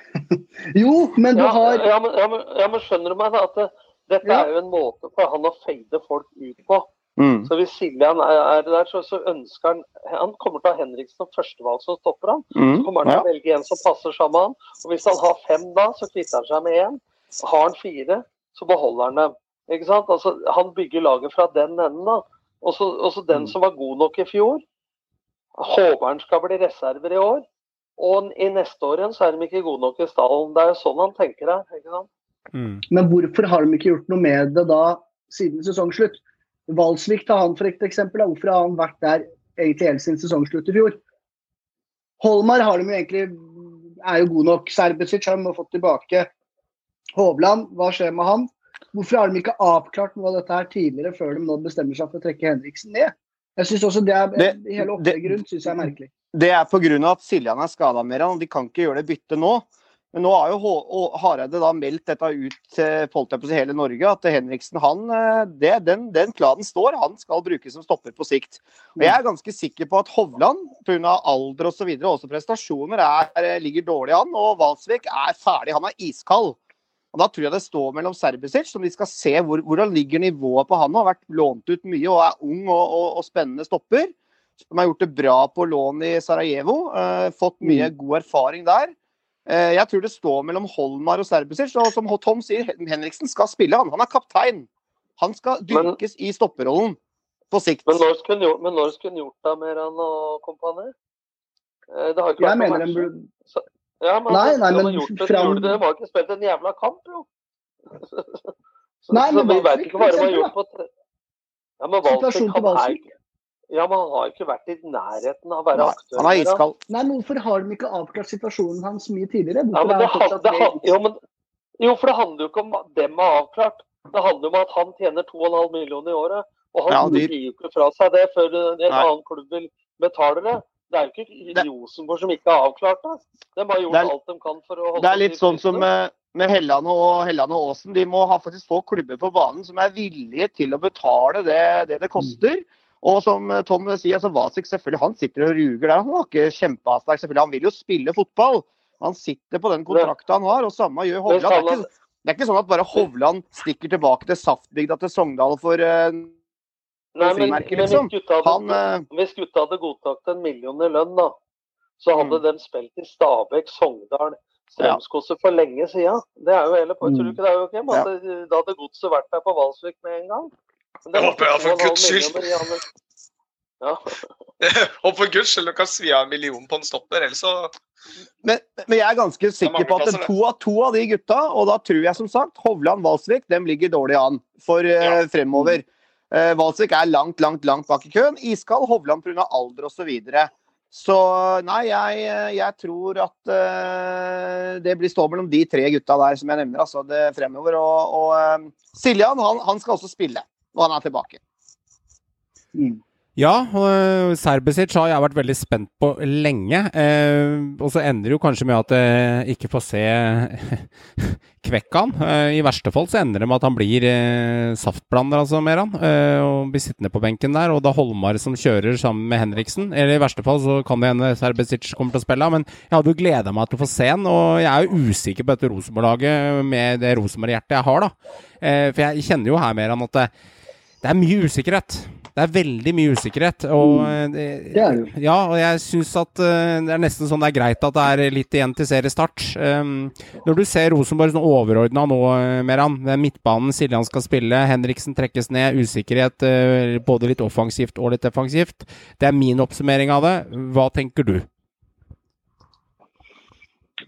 Speaker 9: [laughs]
Speaker 7: Jo, men du
Speaker 9: ja,
Speaker 7: har
Speaker 9: ja, men, ja, men, ja, men skjønner du meg da, at det, dette
Speaker 7: Ja.
Speaker 9: er jo en måte for han å fade folk ut på.
Speaker 6: Mm.
Speaker 9: Så hvis Siljan er, er der, så, så ønsker han Han kommer til å ha Henriksen som førstevalg som stopper han. Så
Speaker 6: Mm.
Speaker 9: kommer han til
Speaker 6: Ja.
Speaker 9: å velge en som passer sammen med han. Og hvis han har fem da, så kvitter han seg med én. Har han fire, så beholder han dem. Ikke sant? Altså, han bygger laget fra den enden, da. Og så så den som var god nok i fjor. Håper han skal bli reserver i år. Og i neste år igjen så er de ikke gode nok i stallen. Det er jo sånn han tenker det. ikke sant?
Speaker 1: Mm.
Speaker 7: Men hvorfor har de ikke gjort noe med det da siden sesongslutt? Valsvik tar han for et eksempel. da. Hvorfor har han vært der egentlig helt siden sesongslutt i fjor? Holmar har de jo egentlig, er jo god nok. Serbesic har de fått tilbake. Hovland, hva skjer med han? Hvorfor har de ikke avklart noe av dette her tidligere, før de nå bestemmer seg for å trekke Henriksen ned? Jeg synes også det er,
Speaker 6: Det-
Speaker 7: Hele opplegget rundt syns jeg er merkelig.
Speaker 6: Det er pga. at Siljan er skada mer, og de kan ikke gjøre det byttet nå. Men nå har jo Hareide da meldt dette ut til jeg på hele Norge, at Henriksen han, eh, det, den, den planen står. Han skal brukes som stopper på sikt. Og Jeg er ganske sikker på at Hovland, pga. alder osv., og videre, også prestasjoner, er, eh, ligger dårlig an. Og Valsvik er ferdig. Han er iskald. Og Da tror jeg det står mellom Serbisic, som de skal se hvor, hvordan ligger nivået på han. Han har vært lånt ut mye og er ung og, og, og spennende stopper. Som har gjort det bra på lån i Sarajevo. eh, fått mye god erfaring der. Eh, jeg tror det står mellom Holmar og Serbisic. Og som Tom sier, Henriksen skal spille. Han, han er kaptein. Han skal
Speaker 9: Men-
Speaker 6: i stopperrollen på sikt.
Speaker 9: Men når skulle han gjort, men når skulle han gjort og kompani? Eh, Det har ikke
Speaker 7: Jeg
Speaker 9: vært
Speaker 7: mener
Speaker 9: matcher. Ja, men
Speaker 7: Nei, nei, men
Speaker 9: gjort det,
Speaker 7: fram-
Speaker 9: det. var har ikke spilt en jævla kamp, jo. [laughs] Så,
Speaker 7: Nei, men
Speaker 9: vi vet ikke hva de
Speaker 7: for eksempel,
Speaker 9: gjort på tre... Ja, men Valsvik,
Speaker 7: Situasjonen til
Speaker 9: han er
Speaker 7: Valsvik.
Speaker 9: ikke Ja, men han har ikke vært i nærheten av å være aktør.
Speaker 6: han er iskald.
Speaker 7: Nei, men Hvorfor har de ikke avklart situasjonen hans mye tidligere?
Speaker 9: Ja, men det,
Speaker 7: han
Speaker 9: det, han- jo, men, jo, for det handler jo ikke om dem er avklart. Det handler om at han tjener 2,5 millioner i året. Og han
Speaker 6: Ja,
Speaker 9: ja,
Speaker 6: de-
Speaker 9: gir jo ikke fra seg det før en
Speaker 6: Nei.
Speaker 9: annen klubb vil betale det. Det er jo ikke Rosenborg som ikke har avklart det. De har gjort
Speaker 6: er-
Speaker 9: alt de kan for å holde
Speaker 6: Det er litt sånn som med, med Helland og, Helland og Aasen. De må ha faktisk få klubber på banen som er villige til å betale det det, det koster. Og som eh, Tom sier, altså Vasik selvfølgelig, han sitter og ruger der. Han har ikke kjempeavstak, selvfølgelig. Han vil jo spille fotball. Han sitter på den kontrakten han har, og samme gjør Hovland. Det er ikke, det er ikke sånn at bare Hovland stikker tilbake til Saftbygda til Sogndal for eh,
Speaker 9: Nei, men,
Speaker 6: frimerke,
Speaker 9: men
Speaker 6: liksom.
Speaker 9: hvis, gutta hadde,
Speaker 6: Han, eh,
Speaker 9: hvis gutta hadde godtatt en million i lønn, da, så hadde
Speaker 6: Mm.
Speaker 9: de spilt i Stabæk, Sogndal, Strømskose for lenge siden. Det er jo hele poenget. Tror du ikke det, Joakim? At det- Da hadde godset vært der på Valsvik med en gang. Men det
Speaker 8: håper jeg, for Guds skyld.
Speaker 9: Ja. [laughs]
Speaker 8: Og for guds skyld, du kan svi av en million på en stopper, ellers så
Speaker 6: Men, men jeg er ganske sikker på at to av, to av de gutta, og da tror jeg som sagt Hovland Valsvik, dem ligger dårlig an for eh, fremover. Uh, Valsvik er langt, langt, langt bak i køen. Iskald Hovland pga. alder osv. Så, videre. så nei, jeg, jeg tror at uh, det blir stå mellom de tre gutta der som jeg nevner, altså det fremover. Og, og uh, Siljan, han, han skal også spille når han er tilbake.
Speaker 1: Ja, uh, Serbesic har jeg vært veldig spent på lenge. Uh, og så ender det jo kanskje med at jeg ikke får se [laughs] Kvekkan. Uh, I verste fall så ender det med at han blir eh, saftblander, altså, Meran. Eh, og blir sittende på benken der. Og er Holmar som kjører sammen med Henriksen. Eller i verste fall så kan det hende Serbesic kommer til å spille. Men jeg hadde jo gleda meg til å få se han, og jeg er jo usikker på dette Rosenborg-laget med det Rosenborg-hjertet jeg har, da. Eh, for jeg kjenner jo her, Meran, at det, det er mye usikkerhet. Det er veldig mye usikkerhet. Og, mm. det,
Speaker 7: Det det jo.
Speaker 1: Ja, og jeg syns at eh, det er nesten sånn det er greit at det er litt igjen til seriestart. Um, når du ser Rosenborg sånn overordna nå, eh, Meran, den midtbanen Siljan skal spille, Henriksen trekkes ned, usikkerhet eh, både litt offensivt og litt defensivt. Det er min oppsummering av det. Hva tenker du?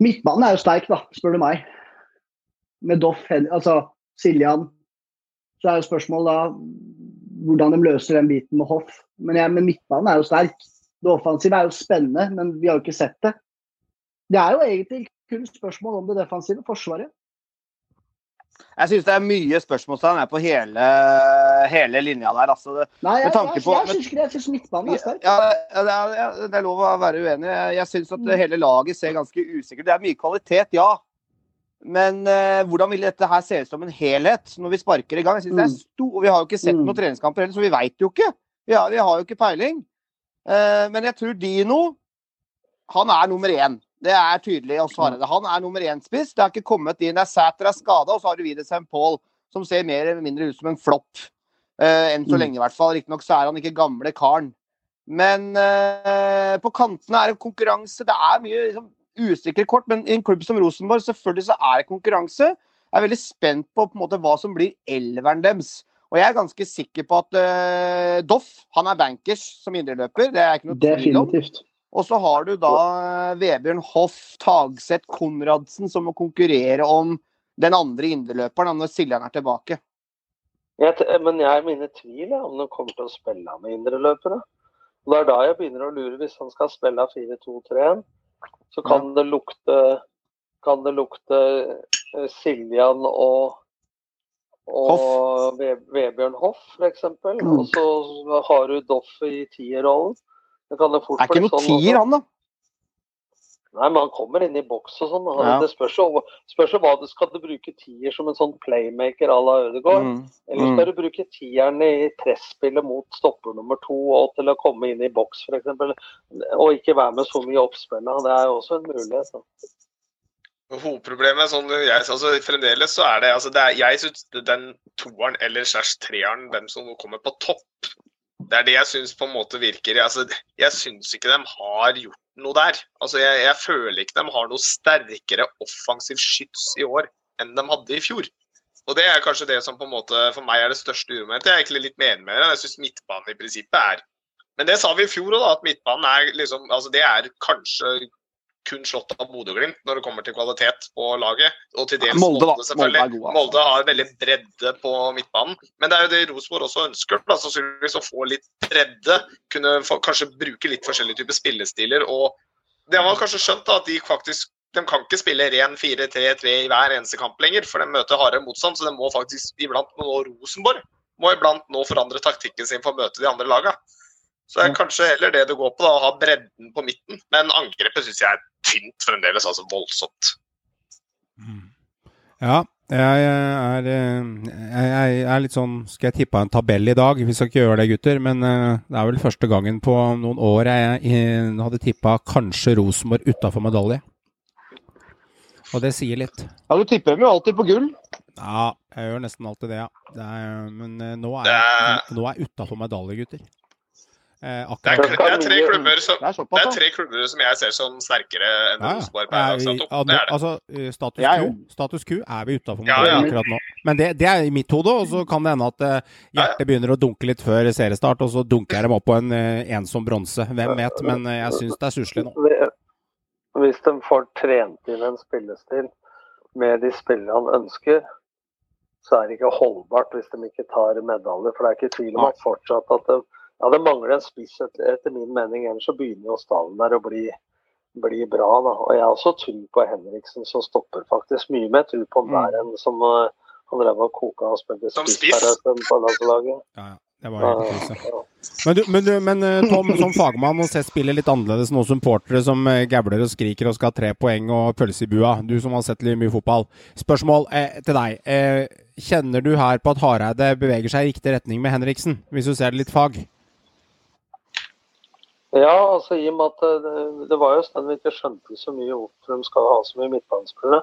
Speaker 7: Midtbanen er jo sterk, da, spør du meg. Med Doff, altså Siljan. Så er jo spørsmålet da hvordan de løser den biten med Hoff. Men, jeg, men midtbanen er jo sterk. Det offensive er jo spennende, men vi har jo ikke sett det. Det er jo egentlig kun spørsmål om det defensive forsvaret.
Speaker 6: Jeg syns det er mye spørsmålstegn på hele, hele linja der. Altså, det,
Speaker 7: Nei, jeg, jeg,
Speaker 6: på-
Speaker 7: jeg, det. Jeg syns midtbanen er sterk.
Speaker 6: Ja, ja, det, er, ja, det er lov å være uenig. Jeg, jeg syns at hele laget ser ganske usikkert Det er mye kvalitet, ja. Men eh, hvordan vil dette her se ut som en helhet når vi sparker i gang? Jeg synes det er stor, og Vi har jo ikke sett
Speaker 7: Mm.
Speaker 6: noen treningskamper heller, så vi veit jo ikke. Ja, vi har jo ikke peiling. Eh, men jeg tror Dino han er nummer én. Det er tydelig å svare det. Han er nummer én-spiss. Det har ikke kommet inn. Det er Sæter er skada, og så har du Widersen Paul, som ser mer eller mindre ut som en flopp. Eh, enn så
Speaker 7: Mm.
Speaker 6: lenge, i hvert fall. Riktignok så er han ikke gamle karen. Men eh, på kantene er det konkurranse. Det er mye liksom, usikre kort, men i en klubb som Rosenborg selvfølgelig så er det konkurranse. Jeg er veldig spent på, på en måte, hva som blir elveren deres. Og jeg er ganske sikker på at uh, Doff han er bankers som indreløper. Det er ikke noe tvil om.
Speaker 7: Definitivt.
Speaker 6: Og så har du da eh, Vebjørn Hoff, Tagseth, Konradsen som må konkurrere om den andre indreløperen når Siljan er tilbake.
Speaker 9: Jeg, men jeg er mine tvil om de kommer til å spille med indreløpere. Det er da jeg begynner å lure, hvis han skal spille 4-2-3-1, så kan det lukte kan det lukte eh, Siljan og, og Vebjørn Hoff, f.eks.
Speaker 7: Mm.
Speaker 9: Og så har du Doff i tierrollen. Det kan det fort
Speaker 6: Er ikke noe
Speaker 9: sånn
Speaker 6: tier, han da.
Speaker 9: Nei, men han kommer inn i boks og sånn.
Speaker 6: Ja.
Speaker 9: Det spørs jo spørs jo hva du skal du bruke tier som en sånn playmaker à la Ødegaard.
Speaker 6: Mm.
Speaker 9: Eller
Speaker 6: Mm.
Speaker 9: skal du bruke tieren i presspillet mot stopper nummer to og til å komme inn i boks f.eks. Og ikke være med så mye i oppspillet. Det er jo også en mulighet. Da.
Speaker 8: Hovedproblemet sånn jeg, altså, Fremdeles så er det, altså, det er, Jeg syns den toeren eller slash treeren, dem som kommer på topp, det er det jeg syns på en måte virker altså, Jeg syns ikke de har gjort noe der. Altså, jeg, jeg føler ikke de har noe sterkere offensiv skyts i år enn de hadde i fjor. Og det er kanskje det som på en måte for meg er det største uromomentet. Jeg er egentlig litt mer med det. Jeg syns midtbanen i prinsippet er Men det sa vi i fjor òg, at midtbanen er liksom altså Det er kanskje kun slått av Bodø-Glimt når det kommer til kvalitet på laget. Og til dels
Speaker 6: Molde,
Speaker 8: Molde, selvfølgelig.
Speaker 6: Molde gode, altså.
Speaker 8: Molde har veldig bredde på midtbanen. Men det er jo det Rosenborg også ønsker. Da, sannsynligvis å få litt bredde. Kunne få, kanskje bruke litt forskjellige typer spillestiler. Og det har man kanskje skjønt, da, at de faktisk de kan ikke spille ren 4-3-3 i hver eneste kamp lenger, for de møter hardere motstand. Så de må faktisk iblant nå Rosenborg må iblant nå forandre taktikken sin for å møte de andre lagene. Så det er kanskje heller det det går på, da, å ha bredden på midten. Men angrepet syns jeg er tynt fremdeles, altså voldsomt.
Speaker 1: Ja, jeg er, eh, jeg, er litt sånn Skal jeg tippe en tabell i dag? Vi skal ikke gjøre det, gutter. Men eh, det er vel første gangen på noen år jeg eh, hadde tippa kanskje Rosenborg utafor medalje. Og det sier litt.
Speaker 6: Ja, du tipper dem jo alltid på gull.
Speaker 1: Ja, jeg gjør nesten alltid det, ja. Det er, men eh, nå er
Speaker 8: er-
Speaker 1: nå er jeg utafor medalje, gutter. Eh,
Speaker 8: Det er, det er tre klubber som
Speaker 6: Det er
Speaker 8: det er tre klubber som jeg ser som sterkere enn
Speaker 1: Ja,
Speaker 8: Rosenborg
Speaker 1: Er
Speaker 8: Det er det.
Speaker 1: Altså, eh, status quo, status quo er vi utafor
Speaker 8: Ja, ja.
Speaker 1: akkurat nå. Men det, det er i mitt hode, og så kan det hende at eh, hjertet begynner å dunke litt før seriestart, og så dunker jeg dem opp på en ensom bronse. Hvem vet? Men jeg syns det er stusslig nå.
Speaker 9: Hvis de får trent inn en spillestil med de spillene han ønsker, så er det ikke holdbart hvis de ikke tar medaljer. For det er ikke tvil om at fortsatt at det, ja, det mangler en spiss etter, etter min mening. Ellers så begynner jo stallen der å bli, bli bra. Da. Og jeg har også tro på Henriksen som stopper faktisk mye mer tro på
Speaker 1: Mm.
Speaker 9: han der enn som uh, han drev og koka og spilte spiss
Speaker 8: spiss?
Speaker 9: eh, på landslaget.
Speaker 1: Ja, ja. Det var helt krise. Men, du, men, du, men eh, Tom, som fagmann og ser spillet litt annerledes nå, supportere som eh, gabler og skriker og skal ha tre poeng og pølse i bua. Du som har sett litt mye fotball. Spørsmål eh, til deg. Eh, kjenner du her på at Hareide beveger seg i riktig retning med Henriksen, hvis du ser det litt fag?
Speaker 9: Ja, altså i og med at det, det var jo sånn vi ikke skjønte så mye hvorfor de skal ha så mye midtbanespillere.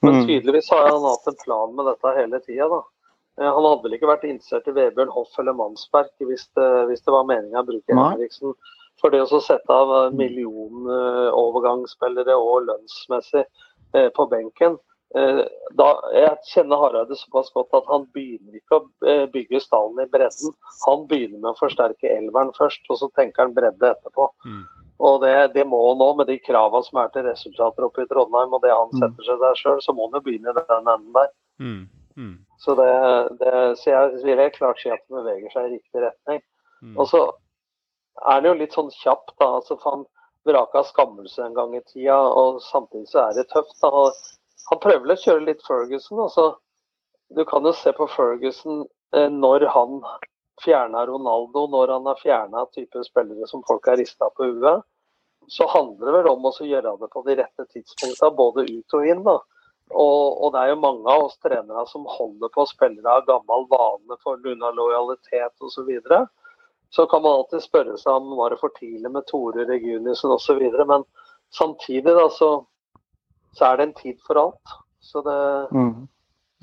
Speaker 9: Men
Speaker 6: Mm.
Speaker 9: tydeligvis har han hatt en plan med dette hele tida, da. Eh, Han hadde vel ikke vært interessert i Vebjørn Hoff eller Mannsberg hvis det, hvis det var meninga å bruke. Henriksen for det å sette av eh, millionovergangsspillere og lønnsmessig eh, på benken. Eh, da, jeg kjenner Hareide såpass godt at han begynner ikke å eh, bygge stallen i bredden. Han begynner med å forsterke elveren først, og så tenker han bredde etterpå.
Speaker 1: Mm.
Speaker 9: Og det, det må han nå, med de kravene som er til resultater oppe i Trondheim, og det han
Speaker 6: Mm.
Speaker 9: setter seg der sjøl, så må han jo begynne i den enden der.
Speaker 1: Mm. Mm.
Speaker 9: Så, det, det, så jeg vil helt klart si at han beveger seg i riktig retning.
Speaker 1: Mm.
Speaker 9: Og så er han jo litt sånn kjapp, da. altså for Han vraka skammelse en gang i tida, og samtidig så er det tøft. da. Og Han prøver vel å kjøre litt Ferguson. altså Du kan jo se på Ferguson eh, når han fjerna Ronaldo, når han har fjerna type spillere som folk har rista på huet. Så handler det vel om å gjøre det på de rette tidspunktene, både ut og inn. da. Og, og det er jo mange av oss trenere som holder på spillere av gammel vane for grunn av lojalitet osv. Så, videre. så kan man alltid spørre seg om var det for tidlig med Tore Reguniussen osv. Men samtidig da, så, så er det en tid for alt. Så det,
Speaker 6: Mm.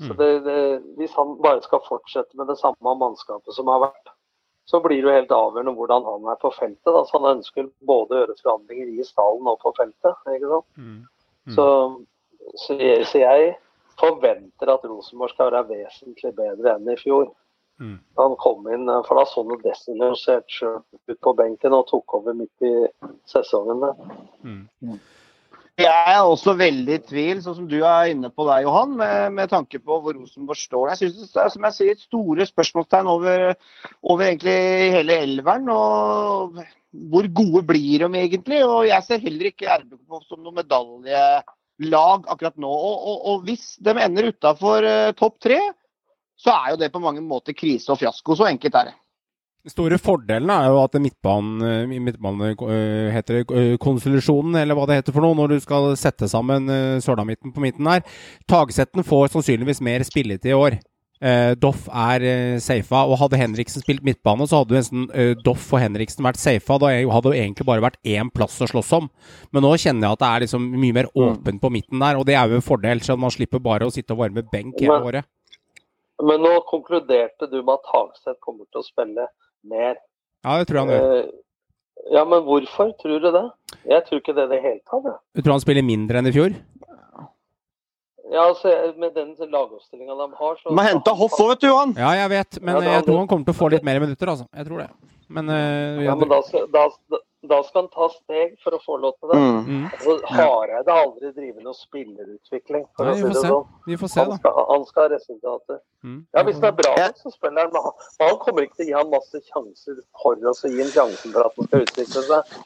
Speaker 9: så det, det, hvis han bare skal fortsette med det samme mannskapet som har vært, så blir det jo helt avgjørende hvordan han er på feltet. Da. Så han ønsker både å gjøre forandringer i stallen og på feltet. ikke sant?
Speaker 1: Mm. Mm.
Speaker 9: Så, så, jeg, så jeg forventer at Rosenborg skal være vesentlig bedre enn i fjor.
Speaker 1: Mm.
Speaker 9: Da han kom inn, for da så han desillusert sjøl ut på benken og tok over midt i sesongen. der.
Speaker 1: Mm.
Speaker 6: Jeg er også veldig i tvil, sånn som du er inne på der, Johan, med, med tanke på hvor Rosenborg står. Jeg synes det er som jeg sier, store spørsmålstegn over, over egentlig hele elveren. og Hvor gode blir de egentlig? Og Jeg ser heller ikke RBK som noe medaljelag akkurat nå. Og, og, og Hvis de ender utafor topp tre, så er jo det på mange måter krise og fiasko. Så enkelt er det.
Speaker 1: Den store fordelen er jo at midtbanen, midtbanen øh, heter øh, konsolusjonen, eller hva det heter for noe, når du skal sette sammen Sørdamitten på midten her. Tagsetten får sannsynligvis mer spilletid i år. Eh, Doff er eh, safa, og hadde Henriksen spilt midtbane, så hadde jo nesten eh, Doff og Henriksen vært safa. Da hadde jo egentlig bare vært én plass å slåss om. Men nå kjenner jeg at det er liksom mye mer åpent på midten der, og det er jo en fordel. Så man slipper bare å sitte og varme benk hele året.
Speaker 9: Men nå konkluderte du med at Hagseth kommer til å spille mer.
Speaker 1: Ja, det tror jeg han gjør.
Speaker 9: Eh, ja, men hvorfor tror du det? Jeg tror ikke det i det hele tatt.
Speaker 1: Du tror han spiller mindre enn i fjor?
Speaker 9: Ja, altså, Med den lagoppstillinga de har, så
Speaker 6: De har henta Hoff òg, vet du, Johan.
Speaker 1: Ja, jeg vet, men
Speaker 9: Ja, da-
Speaker 1: jeg tror han kommer til å få litt mer minutter, altså. Jeg tror det. Men uh,
Speaker 9: Ja, men da da, da skal han ta steg for å få lov til det.
Speaker 6: Mm.
Speaker 1: Mm.
Speaker 9: Altså, Hareide har aldri drevet noe spillerutvikling, for
Speaker 1: Nei,
Speaker 9: å
Speaker 1: vi
Speaker 9: si
Speaker 1: får
Speaker 9: sånn.
Speaker 1: Vi får se,
Speaker 9: Han skal, han skal ha resultater.
Speaker 1: Mm.
Speaker 9: Ja, Hvis det er bra, nok, så spiller han. Men han, han kommer ikke til å gi han masse sjanser for oss å gi ham sjansen for at han skal utvikle seg.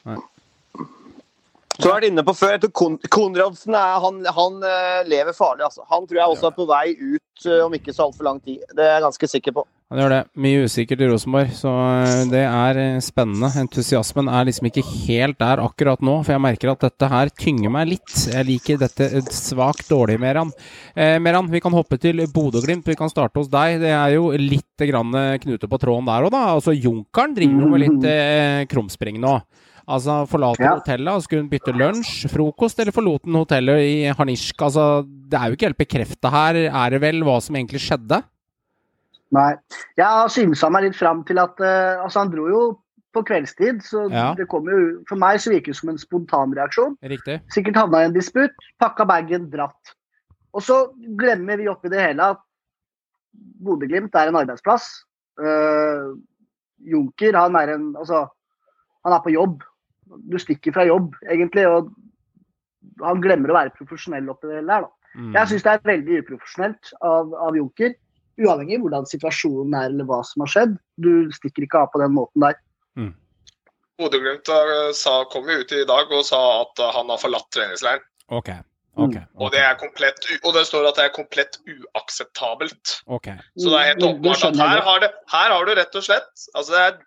Speaker 6: Så har vært inne på før. Kon Konradsen er, han, han eh, lever farlig. Altså. Han tror jeg også er på vei ut eh, om ikke så altfor lang tid. Det er jeg ganske sikker på.
Speaker 1: Han gjør det. Mye usikkert i Rosenborg, så eh, det er spennende. Entusiasmen er liksom ikke helt der akkurat nå, for jeg merker at dette her tynger meg litt. Jeg liker dette svakt dårlig, Meran. Eh, Meran, vi kan hoppe til Bodø-Glimt. Vi kan starte hos deg. Det er jo litt grann knute på tråden der òg, da. Altså, Junkeren driver jo med litt eh, krumspring nå. Altså, forlater
Speaker 7: Ja.
Speaker 1: hotellet, skulle hun bytte lunsj, frokost, eller forlot hun hotellet i Harnisk? Altså, det er jo ikke helt bekrefta her, er det vel, hva som egentlig skjedde?
Speaker 7: Nei. Jeg har synsa meg litt fram til at uh, Altså, han dro jo på kveldstid, så
Speaker 1: Ja.
Speaker 7: det kommer jo For meg så virker det som en spontanreaksjon.
Speaker 1: Riktig.
Speaker 7: Sikkert havna i en disputt, pakka bagen, dratt. Og så glemmer vi oppi det hele at Bodø-Glimt er en arbeidsplass. Uh, Junker, han er en Altså, han er på jobb. Du stikker fra jobb, egentlig, og han glemmer å være profesjonell oppi det hele her, da.
Speaker 1: Mm.
Speaker 7: Jeg syns det er veldig uprofesjonelt av, av Junker. Uavhengig av hvordan situasjonen er eller hva som har skjedd. Du stikker ikke av på den måten der.
Speaker 8: Bodø-Glimt eh, kom jo ut i dag og sa at eh, han har forlatt treningsleiren.
Speaker 1: Ok. Ok.
Speaker 8: Og det, er komplett, og det står at det er komplett uakseptabelt.
Speaker 1: Okay.
Speaker 8: Så det er helt
Speaker 7: Det- det
Speaker 8: åpenbart at her har, det, her har du rett og slett altså det er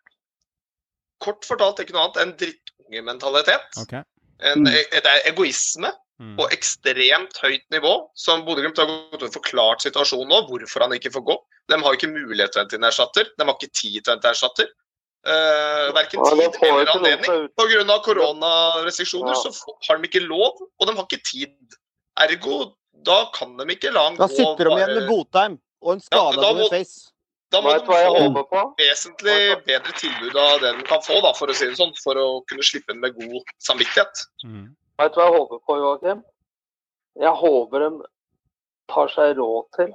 Speaker 8: Kort fortalt ikke noe annet enn drittungementalitet.
Speaker 1: Okay.
Speaker 8: En,
Speaker 7: et
Speaker 8: Det er egoisme
Speaker 1: Mm.
Speaker 8: på ekstremt høyt nivå. Som Bodø-Glimt har gått og forklart situasjonen nå, hvorfor han ikke får gå. De har ikke mulighet til å hente inn erstatter. De har ikke tid til å hente erstatter. Uh, verken tid eller anledning. Pga. koronarestriksjoner
Speaker 9: Ja.
Speaker 8: så har de ikke lov, og de har ikke tid. Ergo, da kan de ikke la han
Speaker 6: Da sitter de igjen med Botheim og en
Speaker 8: Ja,
Speaker 6: skada
Speaker 8: da må-
Speaker 6: Boniface.
Speaker 8: Da må
Speaker 9: du
Speaker 8: få vesentlig bedre tilbud av det du kan få, da, for å si det sånn, for å kunne slippe den med god samvittighet.
Speaker 1: Mm.
Speaker 9: Vet du hva jeg håper på, Joakim? Jeg håper de tar seg råd til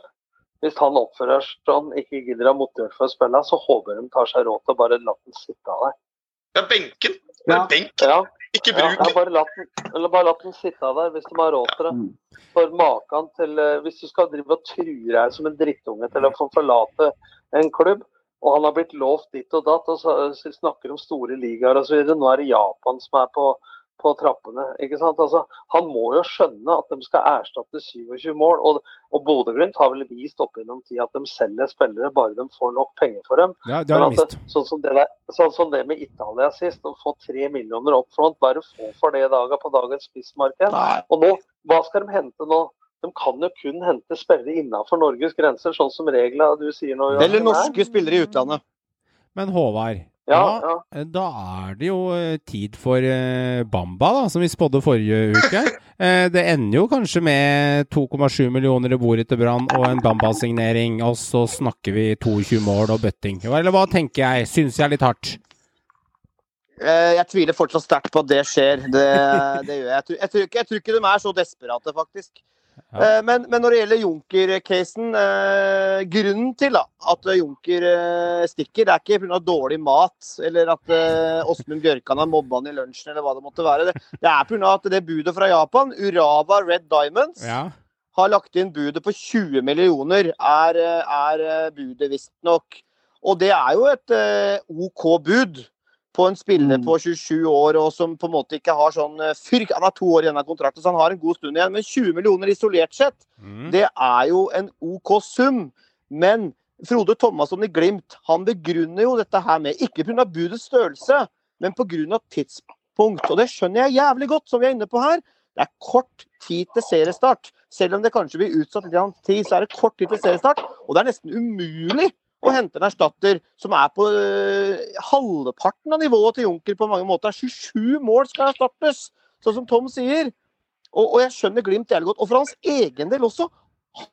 Speaker 9: Hvis han oppfører seg sånn, ikke gidder å ha motivert for å spille, så håper de tar seg råd til å bare la den sitte av der.
Speaker 8: Ja, benken.
Speaker 7: Ja.
Speaker 8: benken. benk,
Speaker 9: Ja,
Speaker 8: ikke bruk
Speaker 9: ja, bare la den, eller bare latt den sitte av der hvis de har råd til det.
Speaker 7: Mm.
Speaker 9: For maken til eh, Hvis du skal drive og true deg som en drittunge til å få forlate en klubb, og han har blitt lovt ditt og datt, og så så snakker om store ligaer osv. Nå er det Japan som er på, på trappene. ikke sant? Altså, han må jo skjønne at de skal erstatte 27 mål. Og, og Bodø-Glimt har vel vist opp gjennom tid at de selger spillere bare de får nok penger for dem.
Speaker 1: Ja, det har de
Speaker 9: at sånn, som det der, sånn som det med Italia sist, å få tre millioner opp front, hva er det få for det i dag på dagens spissmarked? Og nå, hva skal de hente nå? De kan jo kun hente spillere innenfor Norges grenser, sånn som reglene du sier nå.
Speaker 6: Eller
Speaker 9: er.
Speaker 6: norske spillere i utlandet.
Speaker 1: Men Håvard,
Speaker 9: Ja, ja.
Speaker 1: da er det jo eh, tid for eh, Bamba, da, som vi spådde forrige uke. [laughs] Eh, Det ender jo kanskje med 2,7 millioner i bordet til Brann og en Bamba-signering, og så snakker vi 22 mål og bøtting. Eller hva tenker jeg? Syns jeg er litt hardt?
Speaker 6: Eh, Jeg tviler fortsatt sterkt på at det skjer. Det, [laughs] det gjør jeg. Jeg tror, jeg, tror ikke, jeg tror ikke de er så desperate, faktisk.
Speaker 1: Ja.
Speaker 6: Eh, Men, men når det gjelder Junker-casen eh, Grunnen til da, at Junker eh, stikker, det er ikke pga. dårlig mat eller at eh, Åsmund Bjørkan har mobba han i lunsjen eller hva det måtte være. Det, det er pga. at det budet fra Japan, Urava Red Diamonds,
Speaker 1: Ja.
Speaker 6: har lagt inn budet på 20 millioner, er, eh, er eh, budet visstnok. Og det er jo et eh, OK bud på en spiller
Speaker 7: Mm.
Speaker 6: på 27 år og som på en måte ikke har sånn eh, fyrk. Han har to år igjen av kontrakten, så han har en god stund igjen. Men 20 millioner isolert sett,
Speaker 1: Mm.
Speaker 6: det er jo en OK sum. Men Frode Thomasson i Glimt han begrunner jo dette her med ikke pga. budets størrelse, men pga. tidspunkt. Og det skjønner jeg jævlig godt, som vi er inne på her. Det er kort tid til seriestart. Selv om det kanskje blir utsatt litt tid, så er det kort tid til seriestart. Og det er nesten umulig å hente en erstatter som er på øh, halvparten av nivået til Junker på mange måter. 27 mål skal erstattes, sånn som Tom sier. Og, og jeg skjønner Glimt jævlig godt. Og for hans egen del også.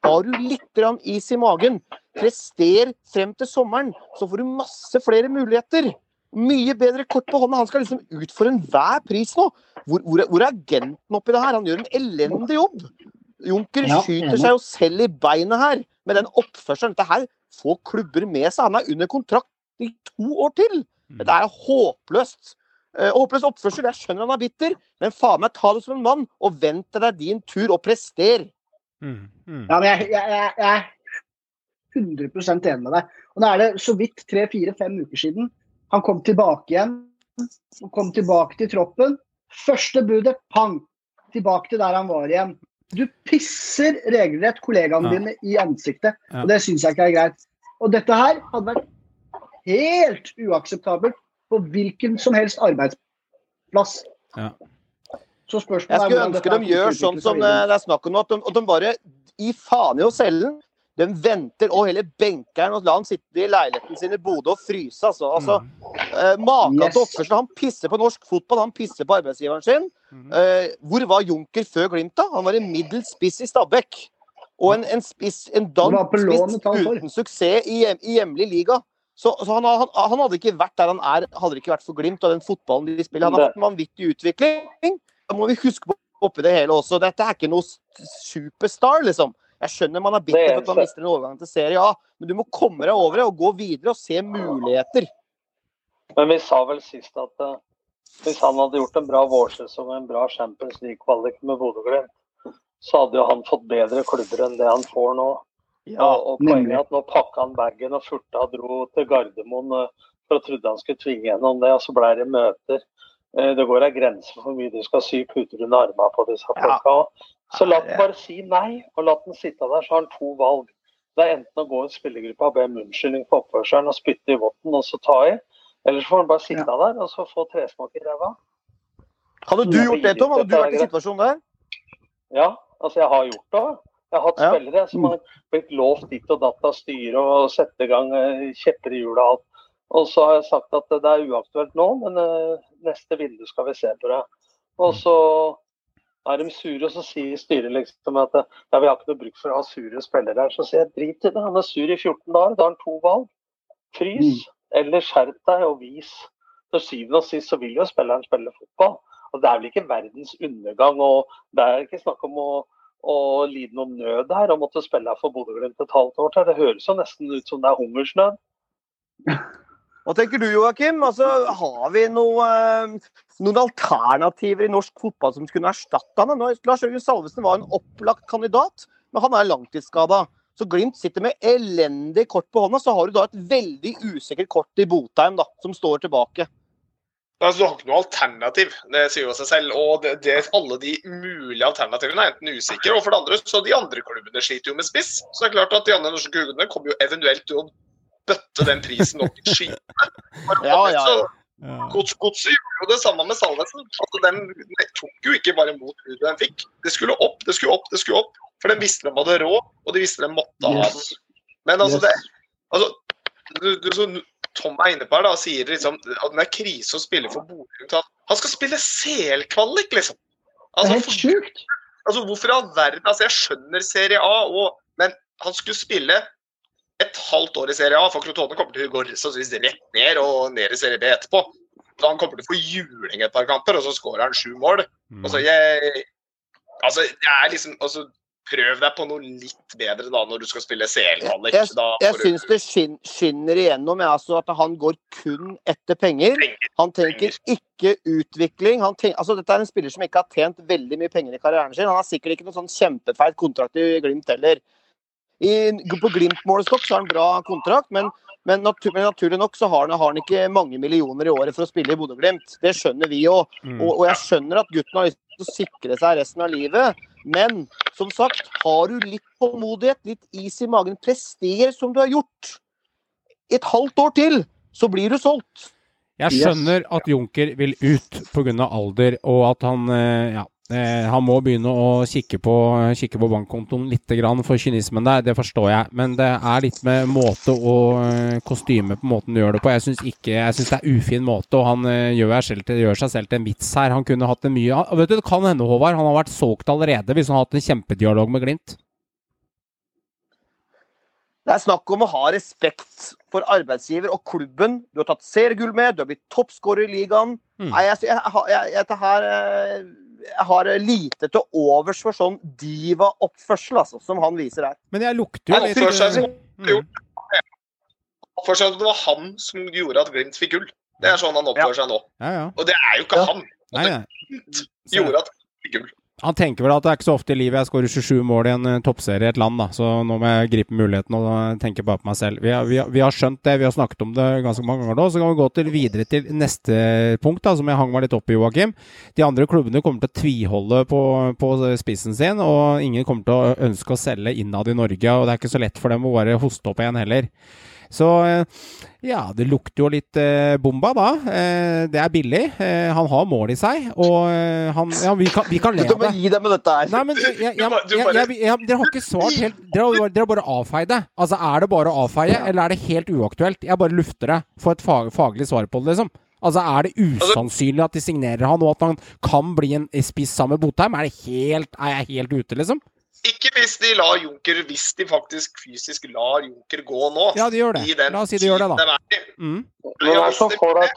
Speaker 6: Har du litt is i magen, prester frem til sommeren, så får du masse flere muligheter. Mye bedre kort på hånda. Han skal liksom ut for enhver pris nå. Hvor, hvor, hvor er agenten oppi det her? Han gjør en elendig jobb. Junker
Speaker 7: Ja,
Speaker 6: skyter seg jo selv i beinet her med den oppførselen. Dette her får klubber med seg. Han er under kontrakt i to år til.
Speaker 1: Mm.
Speaker 6: Dette er håpløst. Eh, håpløs oppførsel. Jeg skjønner han er bitter, men faen meg ta det som en mann, og vent til det er din tur, og prester.
Speaker 1: Mm, mm.
Speaker 7: Ja, men jeg, jeg, jeg, jeg er 100% enig med deg. Og Nå er det så vidt tre-fire-fem uker siden han kom tilbake igjen. Og kom tilbake til troppen. Første budet, pang! Tilbake til der han var igjen. Du pisser regelrett kollegaene
Speaker 1: Ja.
Speaker 7: dine i ansiktet,
Speaker 1: Ja.
Speaker 7: og det syns jeg ikke er greit. Og dette her hadde vært helt uakseptabelt på hvilken som helst arbeidsplass.
Speaker 1: Ja.
Speaker 7: Så spørsmålet
Speaker 6: Jeg skulle ønske de gjør sånn som det er snakk om nå, at de, at de bare gir faen i oss selge den. De venter og heller benker han og lar han sitte i leiligheten sin i Bodø og fryse. Altså, altså eh, Maken
Speaker 7: Yes.
Speaker 6: til oppførsel. Han pisser på norsk fotball, han pisser på arbeidsgiveren sin.
Speaker 1: Mm.
Speaker 6: Eh, hvor var Junker før Glimt, da? Han var en middels spiss i Stabæk. Og en, en spiss, en dansk spiss uten suksess i, hjem- i hjemlig liga. Så, så han, han, han hadde ikke vært der han er, hadde det ikke vært for Glimt og den fotballen de spiller. Han har hatt en vanvittig utvikling. Da må vi huske på oppi det hele også. Dette er ikke noe superstar, liksom. Jeg skjønner man er bitter for at man mister en overgang til Serie A, men du må komme deg over det og gå videre og se muligheter.
Speaker 9: Men vi sa vel sist at uh, hvis han hadde gjort en bra vårsesong og en bra Champions League-kvalik med Bodø-Glimt, så hadde jo han fått bedre klubber enn det han får nå.
Speaker 6: Ja,
Speaker 9: og, poenget er at nå pakka han bagen og furta og dro til Gardermoen uh, for å trodde han skulle tvinge gjennom det, og så ble det møter. Eh, Det går ei grense for hvor mye du skal sy puter under armene på disse
Speaker 6: Ja.
Speaker 9: folka. også. Så la den bare si nei, og la den sitte der. Så har han to valg. Det er enten å gå i spillergruppa og be om unnskyldning for oppførselen og spytte i votten og så ta i, eller så får han bare sitte der og så få tresmak i ræva.
Speaker 6: Hadde du gjort det, Tom? Hadde du vært i situasjonen der?
Speaker 9: Ja, altså jeg har gjort det. Jeg har hatt
Speaker 6: Ja.
Speaker 9: spillere som har blitt lovt ditt og datt av styret og sette i gang eh, kjepper i hjulet og alt. Og så har jeg sagt at det er uaktuelt nå, men eh, neste vindu skal vi se på det. Og så er de sure, og så sier styret liksom at eh, ja, vi har ikke noe bruk for å ha sure spillere her. Så sier jeg drit i det, han er sur i 14 dager, da har han to valg. Frys eller skjerp deg og vis. Til syvende og sist så vil jo spilleren spille fotball. Og det er vel ikke verdens undergang. og Det er ikke snakk om å, å lide noen nød her og måtte spille for Bodø-Glimt et halvt år til. Det høres jo nesten ut som det er hungersnød. [laughs]
Speaker 6: Hva tenker du, Joakim? Altså, har vi noe, eh, noen alternativer i norsk fotball som kunne erstatte han? Lars Jørgen Salvesen var en opplagt kandidat, men han er langtidsskada. Så Glimt sitter med elendig kort på hånda. Så har du da et veldig usikkert kort i Botheim, da, som står tilbake.
Speaker 8: Altså, du har ikke noe alternativ, det sier jo seg selv. Og det, det, alle de mulige alternativene er enten usikre, og for det andre så de andre klubbene sliter jo med spiss. Så det er klart at de andre norske klubbene kommer jo eventuelt til å bøtte den prisen opp i skyene. [laughs]
Speaker 6: Ja, ja, ja.
Speaker 8: Gods, Godset gjorde jo det samme med Salvesen. Altså, den tok jo ikke bare imot budet den fikk. Det skulle opp, det skulle opp, det skulle opp. For den visste de hadde råd, og de visste de måtte ha den. Men altså, det altså, du, du, så Tom er inne på her, da, sier liksom at det er krise å spille for Bodø. Han skal spille CL-kvalik, liksom.
Speaker 7: Det er
Speaker 8: Altså,
Speaker 7: helt sjukt.
Speaker 8: altså, hvorfor i all verden Altså, jeg skjønner Serie A, òg, men han skulle spille et halvt år i Serie A, for Crotone kommer til å gå sannsynligvis rett ned og ned i Serie B etterpå. Så han kommer til å få juling et par kamper, og så skårer han sju mål.
Speaker 1: Mm.
Speaker 8: Altså, jeg Altså, jeg er liksom altså, Prøv deg på noe litt bedre da når du skal spille CL-kvalik.
Speaker 6: Jeg, jeg syns det skinner igjennom jeg, altså, at han går kun etter penger. Han tenker ikke utvikling. Han tenk, altså, dette er en spiller som ikke har tjent veldig mye penger i karrieren sin. Han har sikkert ikke noen sånn kjempefeit kontrakt i Glimt heller. I, på Glimt-målestokk så har han bra kontrakt, men, men, natur, men naturlig nok så har han, har han ikke mange millioner i året for å spille i Bodø-Glimt. Det skjønner vi jo.
Speaker 1: Mm.
Speaker 6: Og, og jeg skjønner at gutten har lyst til å sikre seg resten av livet. Men som sagt, har du litt tålmodighet, litt is i magen, prester som du har gjort et halvt år til, så blir du solgt.
Speaker 1: Jeg skjønner at Junker vil ut pga. alder, og at han eh, ja, han må begynne å kikke på, kikke på bankkontoen litt grann for kynismen der, det forstår jeg. Men det er litt med måte og eh, kostyme på måten du gjør det på. Jeg syns det er ufin måte, og han eh, gjør, selv til, gjør seg selv til en vits her. Han kunne hatt det mye han- Vet du, Det kan hende, Håvard, han har vært solgt allerede hvis han har hatt en kjempedialog med Glimt.
Speaker 6: Det er snakk om å ha respekt for arbeidsgiver og klubben. Du har tatt seriegull med, du har blitt toppskårer i ligaen.
Speaker 1: Mm.
Speaker 6: Nei, jeg, jeg, jeg, jeg, eh, jeg har lite til overs for sånn diva-oppførsel altså, som han viser her.
Speaker 1: Men jeg lukter jo litt
Speaker 8: oppfører seg som det var han som gjorde at Glimt fikk gull. Det er sånn han oppfører seg nå.
Speaker 1: Ja, ja.
Speaker 8: Og det er jo ikke han.
Speaker 1: Nei, nei.
Speaker 8: Gjorde at gull.
Speaker 1: Han tenker vel at det er ikke så ofte i livet jeg skårer 27 mål i en eh, toppserie i et land, da. Så nå må jeg gripe muligheten og eh, tenke bare på meg selv. Vi har, vi, har, vi har skjønt det, vi har snakket om det ganske mange ganger nå. Så kan vi gå til, videre til neste punkt, da, som jeg hang meg litt opp i, Joakim. De andre klubbene kommer til å tviholde på, på spissen sin, og ingen kommer til å ønske å selge innad i Norge. Og det er ikke så lett for dem å bare hoste opp igjen heller. Så eh, ja, det lukter jo litt eh, bomba, da. Eh, det er billig. Eh, han har mål i seg, og eh, han Ja, vi kan, vi kan le
Speaker 6: Du
Speaker 1: av
Speaker 6: må gi deg med dette her.
Speaker 1: Nei, men jeg, jeg, jeg,
Speaker 8: du
Speaker 1: Dere har ikke svart helt Dere har, bare- dere har bare avfeid det. Altså, er det bare å avfeie, eller er det helt uaktuelt? Jeg bare lufter det. Få et fag, faglig svar på det, liksom. Altså, Er det usannsynlig at de signerer han, og at han kan bli en spiss sammen med Botheim? Er, det helt, er jeg helt ute, liksom?
Speaker 8: Ikke hvis de lar Junker, hvis de faktisk fysisk lar Junker gå nå.
Speaker 1: Ja, de gjør det. La oss si de gjør det, da.
Speaker 8: er.
Speaker 1: Mm.
Speaker 9: Men hva er det som får deg,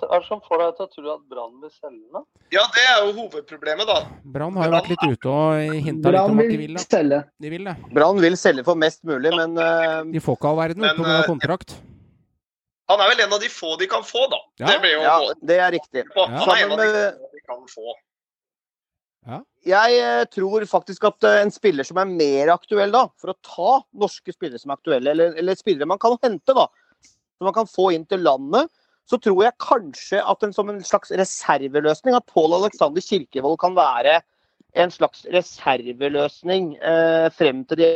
Speaker 9: det til å tro at Brann vil selge den?
Speaker 8: Ja, det er jo hovedproblemet, da.
Speaker 1: Brann har jo vært litt ute og hinta litt om at de
Speaker 7: vil
Speaker 1: da. det.
Speaker 7: selge.
Speaker 1: De vil det.
Speaker 6: Brann vil selge for mest mulig, men uh,
Speaker 1: De får ikke all verden pga.
Speaker 8: eh,
Speaker 1: kontrakt.
Speaker 8: Han er vel en av de få de kan få, da.
Speaker 1: Ja.
Speaker 8: Det blir jo
Speaker 6: ja, det er riktig.
Speaker 1: Ja.
Speaker 8: Han er en av de få de kan få.
Speaker 6: Jeg eh, tror faktisk at eh, en spiller som er mer aktuell da, for å ta norske spillere som er aktuelle, eller, eller spillere man kan hente, da, som man kan få inn til landet, så tror jeg kanskje at en som en slags reserveløsning, at Pål Alexander Kirkevold kan være en slags reserveløsning eh, frem til de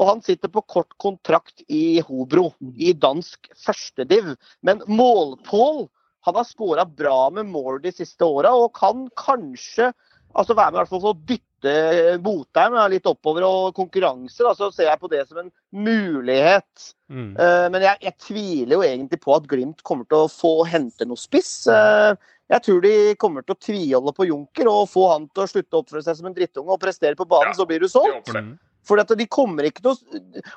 Speaker 6: og han sitter på kort kontrakt i Hobro, i dansk førstediv. Men Målpål han har skåra bra med mål de siste åra, og kan kanskje altså være med i hvert fall for å dytte Botheim litt oppover og konkurranse. Da, så ser jeg på det som en mulighet.
Speaker 1: Mm.
Speaker 6: Uh, men jeg, jeg tviler jo egentlig på at Glimt kommer til å få hente noe spiss. Uh, jeg tror de kommer til å tviholde på Junker og få han til å slutte å oppføre seg som en drittunge og prestere på banen,
Speaker 8: Ja.
Speaker 6: så blir du solgt.
Speaker 1: Mm.
Speaker 6: For at de kommer ikke til å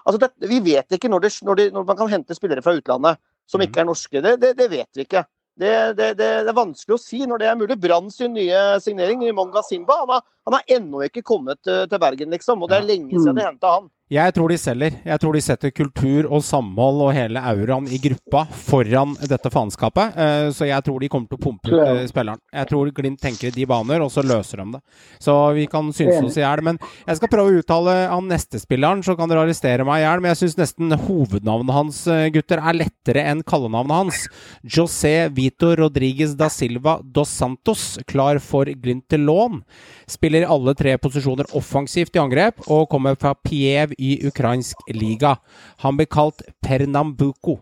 Speaker 6: altså det, Vi vet ikke når, det, når, de, når man kan hente spillere fra utlandet som
Speaker 1: Mhm.
Speaker 6: ikke er norske. Det, det, det vet vi ikke. Det, det, det, det er vanskelig å si når det er mulig. Brann sin nye signering, Monga Simba, han har, han har ennå ikke kommet til, til Bergen, liksom. Og det er lenge siden de henta han.
Speaker 1: Jeg tror de selger. Jeg tror de setter kultur og samhold og hele auraen i gruppa foran dette faenskapet. Eh, Så jeg tror de kommer til å pumpe ut eh, spilleren. Jeg tror Glimt tenker i de baner, og så løser de det. Så vi kan synes oss i hjel. Men jeg skal prøve å uttale han neste spilleren, så kan dere arrestere meg i hjel. Men jeg syns nesten hovednavnet hans, eh, gutter, er lettere enn kallenavnet hans. José Vito Rodriguez da Silva dos Santos, klar for Glimt til lån. Spiller alle tre posisjoner offensivt i angrep, og kommer fra Piev i ukrainsk liga. Han blir kalt Pernambuco.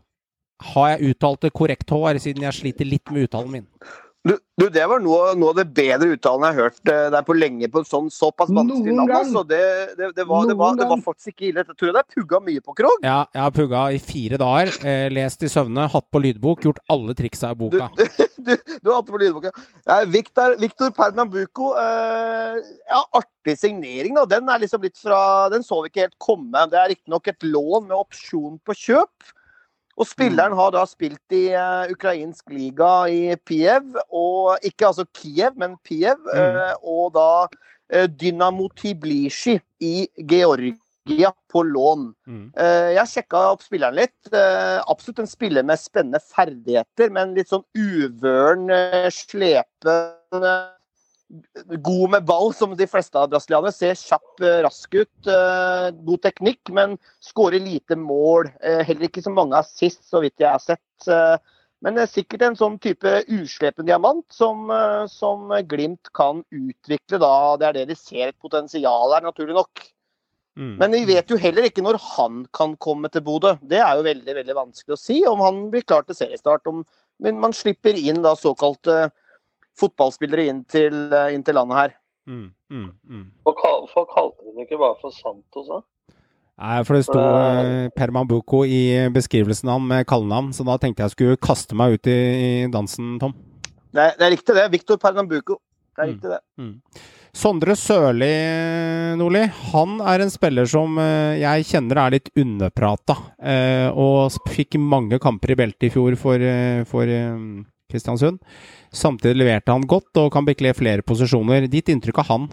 Speaker 1: Har jeg uttalt det korrekt, Håvard, siden jeg sliter litt med uttalen min?
Speaker 6: Du, du, det var noe, noe av det bedre uttalen jeg har hørt eh, der på lenge på et sånn såpass vanskelig navn. Altså. Det, det, det, var, det, var, det var faktisk ikke ille. Jeg tror det er pugga mye på Krog.
Speaker 1: Ja, jeg har pugga i fire dager, eh, lest i søvne, hatt på lydbok, gjort alle triksa i boka.
Speaker 6: du, [laughs] du, du har hatt på lydboka. Ja, Victor, Victor Pernambuco. Eh, ja, artig signering, da. Den er liksom litt fra Den så vi ikke helt komme. Det er riktignok et lån med opsjon på kjøp. Og spilleren har da spilt i uh, ukrainsk liga i Kiev, og ikke altså Kiev, men Kiev, uh, og da uh, Dynamo Tbilisi i Georgia på lån.
Speaker 1: Mm.
Speaker 6: Eh, jeg sjekka opp spilleren litt. Eh, absolutt en spiller med spennende ferdigheter, men litt sånn uvøren, slepen eh, God med ball, som de fleste av brasilianere. Ser kjapp, eh, rask ut. eh, god teknikk, men skårer lite mål. Eh, heller ikke så mange assist, så vidt jeg har sett. Men det er sikkert en sånn type uslepen diamant som, som Glimt kan utvikle da. Det er det de ser et potensial her, naturlig nok.
Speaker 1: Mm.
Speaker 6: Men vi vet jo heller ikke når han kan komme til Bodø. Det er jo veldig veldig vanskelig å si om han blir klar til seriestart. Om, men man slipper inn da såkalte fotballspillere inn til, eh, inn til landet her.
Speaker 1: Mm, mm, mm.
Speaker 9: Hvorfor kalte de det ikke bare for Santos, da?
Speaker 1: Nei, for det sto eh, Permambuco i beskrivelsen av ham med kallenavn, så da tenkte jeg skulle kaste meg ut i, i dansen, Tom.
Speaker 6: Det er, det er riktig, det. Victor Pernambuco. Det er
Speaker 1: Mm.
Speaker 6: riktig, det.
Speaker 1: Sondre Sørli, Nordli, han er en spiller som eh, jeg kjenner er litt underprata. eh, Og fikk mange kamper i beltet i fjor for, eh, for eh, Kristiansund. Samtidig leverte han godt og kan bekle flere posisjoner. Ditt inntrykk av han?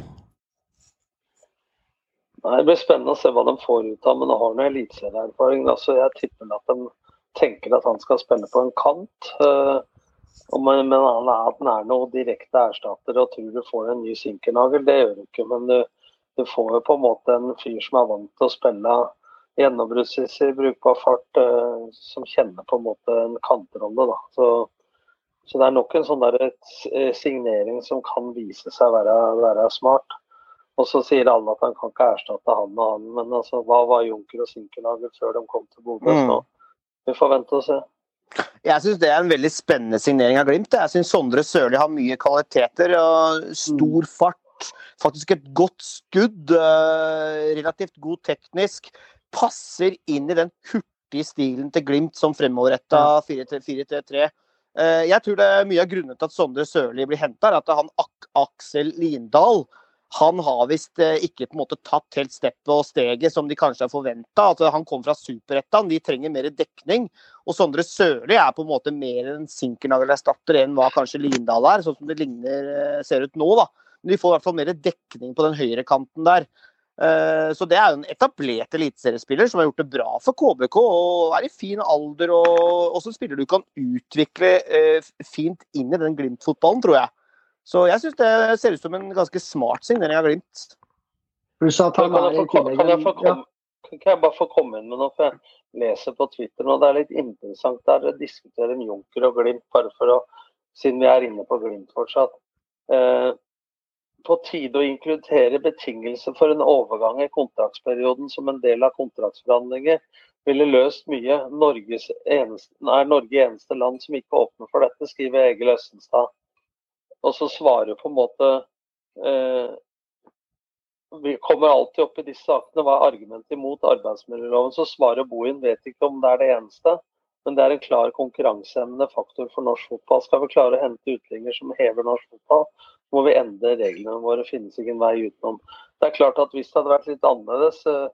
Speaker 9: Nei, Det blir spennende å se hva de får ut av men nå har han eliteserieerfaring. Altså, jeg tipper at de tenker at han skal spille på en kant. Uh, men, han er, han er noe direkte erstatter og tror du får en ny Sinkernagel, det gjør du ikke. Men du, du får jo på en måte en fyr som er vant til å spille gjennombruddssisser, brukbar fart, uh, som kjenner på en måte en kantrolle. da. Så, så det er nok en sånn der, signering som kan vise seg være, være smart. Og så sier alle at han kan ikke erstatte han og han, men altså, hva var Junker og Sinkernagel før de kom til Bodø?
Speaker 6: Mm.
Speaker 9: Så vi får vente og se.
Speaker 6: Jeg syns det er en veldig spennende signering av Glimt. Jeg syns Sondre Sørli har mye kvaliteter. og Stor fart, faktisk et godt skudd. øh, Relativt god teknisk. Passer inn i den hurtige stilen til Glimt som fremoverretta 4-3-3. Eh, Jeg tror det er mye av grunnen til at Sondre Sørli blir henta, er at han Ak Aksel Lindahl han har visst eh, ikke på en måte tatt helt steppet og steget som de kanskje har forventa. Altså, han kom fra Superettan, de trenger mer dekning. Og Sondre Sørli er på en måte mer en Sinkernagel-erstatter enn hva kanskje Lindahl er, sånn som det ligner, eh, ser ut nå. da. Men de får i hvert fall mer dekning på den høyrekanten der. Eh, Så det er jo en etablert eliteseriespiller som har gjort det bra for KBK og er i fin alder. Og også en spiller du kan utvikle eh, fint inn i den Glimt-fotballen, tror jeg. Så jeg syns det ser ut som en ganske smart signering av Glimt.
Speaker 7: Pluss at han er i tillegg
Speaker 9: kan, kan jeg bare få komme inn med noe? For jeg leser på Twitter nå, det er litt interessant der å diskutere en Junker og Glimt, bare for å, siden vi er inne på Glimt fortsatt. Eh, på tide å inkludere betingelser for en overgang i kontraktsperioden som en del av kontraktsforhandlinger ville løst mye. Eneste, er Norge eneste land som ikke åpner for dette, skriver Egil Østenstad. Og så svarer på en måte eh, vi kommer alltid opp i disse sakene. Hva er argumentet imot arbeidsmiljøloven? Så svarer Bohin vet ikke om det er det eneste, men det er en klar konkurransehemmende faktor for norsk fotball. Skal vi klare å hente utlendinger som hever norsk fotball, må vi endre reglene våre. Det finnes ikke en vei utenom. Det er klart at Hvis det hadde vært litt annerledes, eh,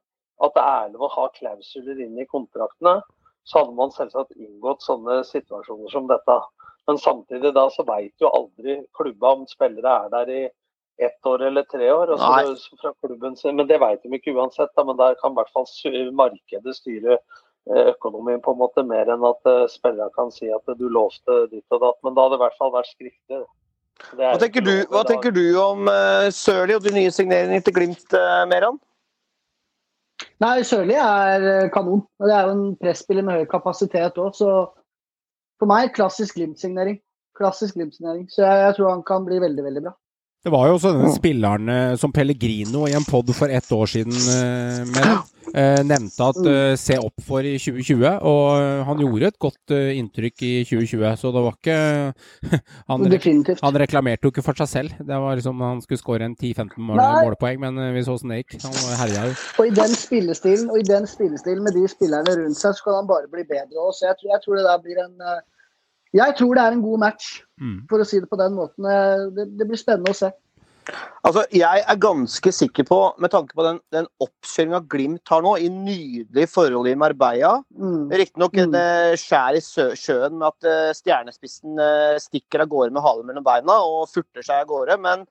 Speaker 9: at det er lov å ha klausuler inn i kontraktene, så hadde man selvsagt inngått sånne situasjoner som dette. Men samtidig da så veit jo aldri klubba om spillere er der i ett år eller tre år. Og så
Speaker 6: Nei.
Speaker 9: det- fra klubben men det veit de ikke uansett. Da, men der kan i hvert fall markedet styre økonomien på en måte mer enn at spillerne spillere kan si at eh, du lovte ditt og datt. Men da hadde det i hvert fall vært skriftlig.
Speaker 6: Hva tenker du, hva tenker du om uh, Sørli og de nye signeringene til Glimt, uh, Meran?
Speaker 7: Nei, Sørli er eh, kanon. Det er jo en presspiller med høy kapasitet òg, så for meg klassisk Glimt-signering. Klassisk Glimt-signering. Så jeg, jeg tror han kan bli veldig, veldig bra.
Speaker 1: Det var jo også denne spilleren som Pellegrino i en pod for ett år siden eh, med, eh, nevnte at eh, se opp for i 2020, og han gjorde et godt inntrykk i 2020, så det var ikke [laughs] han, han reklamerte jo ikke for seg selv. Det var liksom Han skulle skåre en 10-15 mål, målpoeng, men vi så åssen det gikk. Han herja jo.
Speaker 7: Og i den spillestilen og i den spillestilen med de spillerne rundt seg, så kan han bare bli bedre òg. Så jeg tror, jeg tror det der blir en Jeg tror det er en god match,
Speaker 1: Mm.
Speaker 7: for å si det på den måten. Eh, Det, det blir spennende å se.
Speaker 6: Altså, jeg er ganske sikker på, med tanke på den, den oppkjøringa Glimt har nå, i nydelig forhold i Marbella
Speaker 7: Mm.
Speaker 6: Riktignok
Speaker 7: Mm.
Speaker 6: et skjær i sø- sjøen med at uh, stjernespissen uh, stikker av gårde med halen mellom beina og furter seg av gårde, men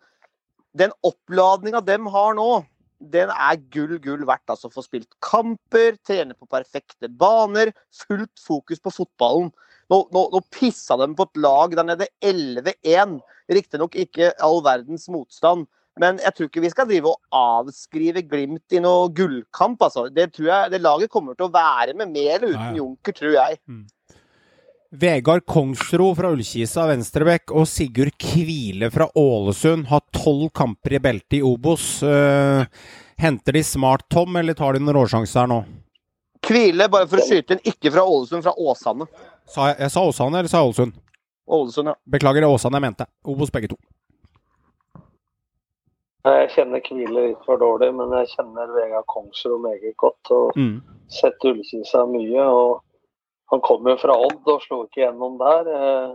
Speaker 6: den oppladninga dem har nå, den er gull, gull verdt. Altså få spilt kamper, trene på perfekte baner, fullt fokus på fotballen. Nå, nå, nå pissa de på et lag der nede 11-1. Riktignok ikke all verdens motstand. Men jeg tror ikke vi skal drive og avskrive Glimt i noe gullkamp. Altså. Det tror jeg det laget kommer til å være med, med eller uten
Speaker 1: ja.
Speaker 6: Junker, tror jeg.
Speaker 1: Vegard Kongsro fra Ullkisa venstrebekk og Sigurd Kvile fra Ålesund har tolv kamper i beltet i Obos. Uh, henter de smart, Tom, eller tar de noen råsjanse her nå?
Speaker 6: Kvile, bare for å skyte inn, ikke fra Ålesund, fra Åsane.
Speaker 1: Sa jeg, jeg sa Åsane eller sa jeg Ålesund?
Speaker 6: Ålesund, ja.
Speaker 1: Beklager, det Åsane jeg mente. Obos begge to.
Speaker 9: Jeg kjenner Kvile litt for dårlig, men jeg kjenner Vegard Kongsrud meget godt. og
Speaker 1: Mm.
Speaker 9: sett Ullkisa mye. og Han kom jo fra Odd og slo ikke gjennom der. Eh,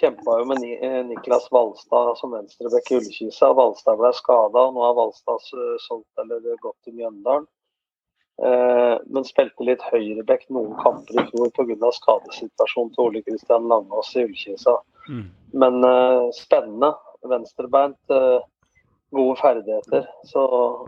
Speaker 9: Kjempa jo med eh, Niklas Valstad som venstrebekk i Ullkisa. Valstad ble skada, og nå er Valstad solgt eller gått til Mjøndalen. Eh, Men spilte litt høyrebekk noen kamper i fjor pga. skadesituasjonen til Ole Kristian Langås i Ullkisa.
Speaker 1: Mm.
Speaker 9: Men uh, spennende. Venstrebeint. uh, gode ferdigheter. Så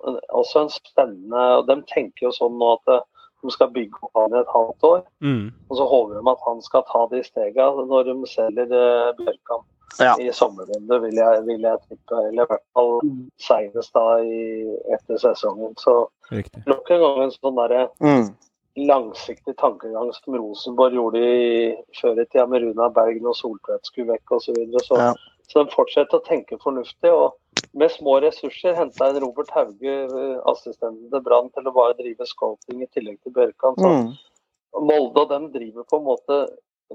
Speaker 9: uh, også en spennende Og de tenker jo sånn nå at de skal bygge opp han i et halvt år.
Speaker 1: Mm.
Speaker 9: Og så håper de at han skal ta de stegene når de selger Bjørkan
Speaker 6: Ja.
Speaker 9: i sommerrunde, vil jeg, vil jeg tippe. Eller i hvert fall senest da i, etter sesongen. Så
Speaker 1: Riktig.
Speaker 9: nok en gang en sånn derre
Speaker 6: Mm.
Speaker 9: langsiktig tankegang som Rosenborg gjorde i, før i tida med Runa Bergen og Soltvedt skulle vekk osv. Så, videre. så,
Speaker 6: Ja.
Speaker 9: så de fortsetter å tenke fornuftig. og med små ressurser henta en Robert Hauge, assistenten til Brann, til å bare drive scoping i tillegg til Bjørkan. Så
Speaker 6: Mm.
Speaker 9: Molde og dem driver på en måte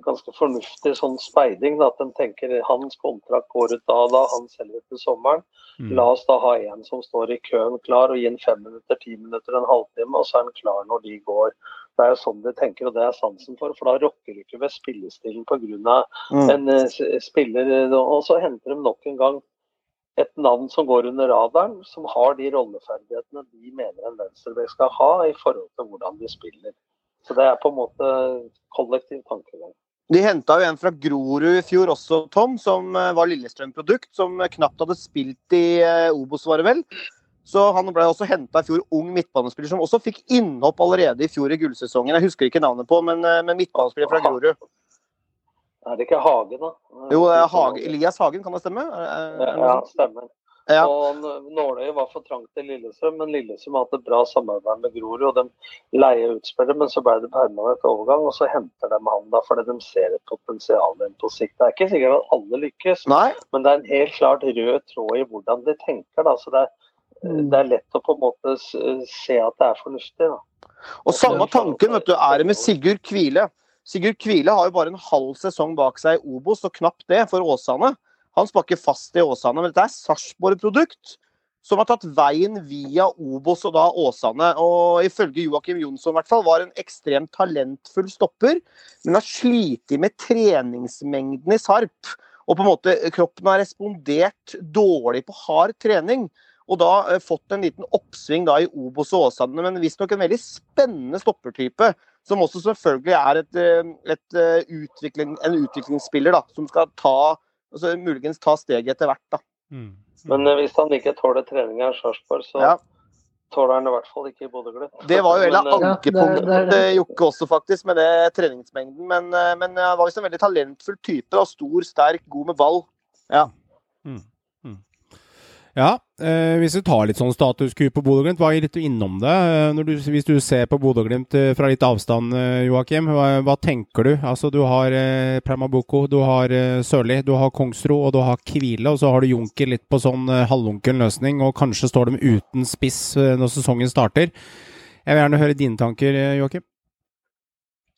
Speaker 9: ganske fornuftig sånn speiding. Da, at de tenker hans kontrakt går ut da da, han selger til sommeren.
Speaker 1: Mm.
Speaker 9: La oss da ha en som står i køen klar og gi en fem minutter, ti minutter, en halvtime, og så er han klar når de går. Det er jo sånn de tenker, og det er sansen for. For da rokker du ikke ved spillestilen pga.
Speaker 6: Mm.
Speaker 9: en uh, spiller. eh, Og så henter de nok en gang et navn som går under radaren, som har de rolleferdighetene de mener en venstreback skal ha i forhold til hvordan de spiller. Så det er på en måte kollektiv tankegang.
Speaker 6: De henta jo en fra Grorud i fjor også, Tom, som eh, var Lillestrøm-produkt. Som knapt hadde spilt i eh, Obos, var det vel. Så han ble også henta i fjor, ung midtbanespiller, som også fikk innhopp allerede i fjor i gullsesongen. Jeg husker ikke navnet på, men, eh, men midtbanespiller fra Grorud.
Speaker 9: Er det ikke Hagen, da?
Speaker 6: Jo, Hage, Elias Hagen, kan det stemme? Er det
Speaker 9: Ja, stemmer.
Speaker 6: Ja.
Speaker 9: Og Nåløyet Nåløy var for trangt til Lillestrøm, men Lillestrøm har hatt et bra samarbeid med Grorud. og De leier utspillere, men så ble det permanent overgang, og så henter de han da fordi de ser et potensial på sikt. Det er ikke sikkert at alle lykkes,
Speaker 6: Nei?
Speaker 9: men det er en helt klart rød tråd i hvordan de tenker. da, så det er, det er lett å på en måte se at det er fornuftig. da.
Speaker 6: Og samme tanken vet du, er det med Sigurd Kvile. Sigurd Kvile har jo bare en halv sesong bak seg i Obos, og knapt det for Åsane. Han spakker fast i Åsane, men dette er Sarpsborg-produkt. Som har tatt veien via Obos og da Åsane. Og ifølge Joakim Jonsson i hvert fall, var en ekstremt talentfull stopper, men har slitt med treningsmengden i Sarp. Og på en måte kroppen har respondert dårlig på hard trening. Og da eh, fått en liten oppsving da i Obos og Åsane, men visstnok en veldig spennende stoppertype. Som også selvfølgelig er et, eh, et, eh, utvikling, en utviklingsspiller da, som skal ta altså, muligens ta steget etter hvert. da.
Speaker 1: Mm.
Speaker 9: Men eh, hvis han ikke tåler treninga i Sarpsborg, så
Speaker 6: Ja.
Speaker 9: tåler han i hvert fall ikke i Bodø-Glimt.
Speaker 6: Det var jo [laughs] hele
Speaker 9: eh,
Speaker 7: det
Speaker 6: ankepunktet til Jokke også, faktisk, med det treningsmengden. Men, eh, men han var visst en veldig talentfull type. da, Stor, sterk, god med ball.
Speaker 1: Ja, eh, hvis du tar litt sånn statusku på Bodø-Glimt, hva er litt innom det? Eh, du, hvis du ser på Bodø-Glimt eh, fra litt avstand, eh, Joakim, hva, hva tenker du? Altså, du har eh, Premaboko, du har eh, Sørli, du har Kongsro og du har Kvile, og så har du Junker litt på sånn eh, halvunkel løsning, og kanskje står de uten spiss når sesongen starter. Jeg vil gjerne høre dine tanker, Joakim.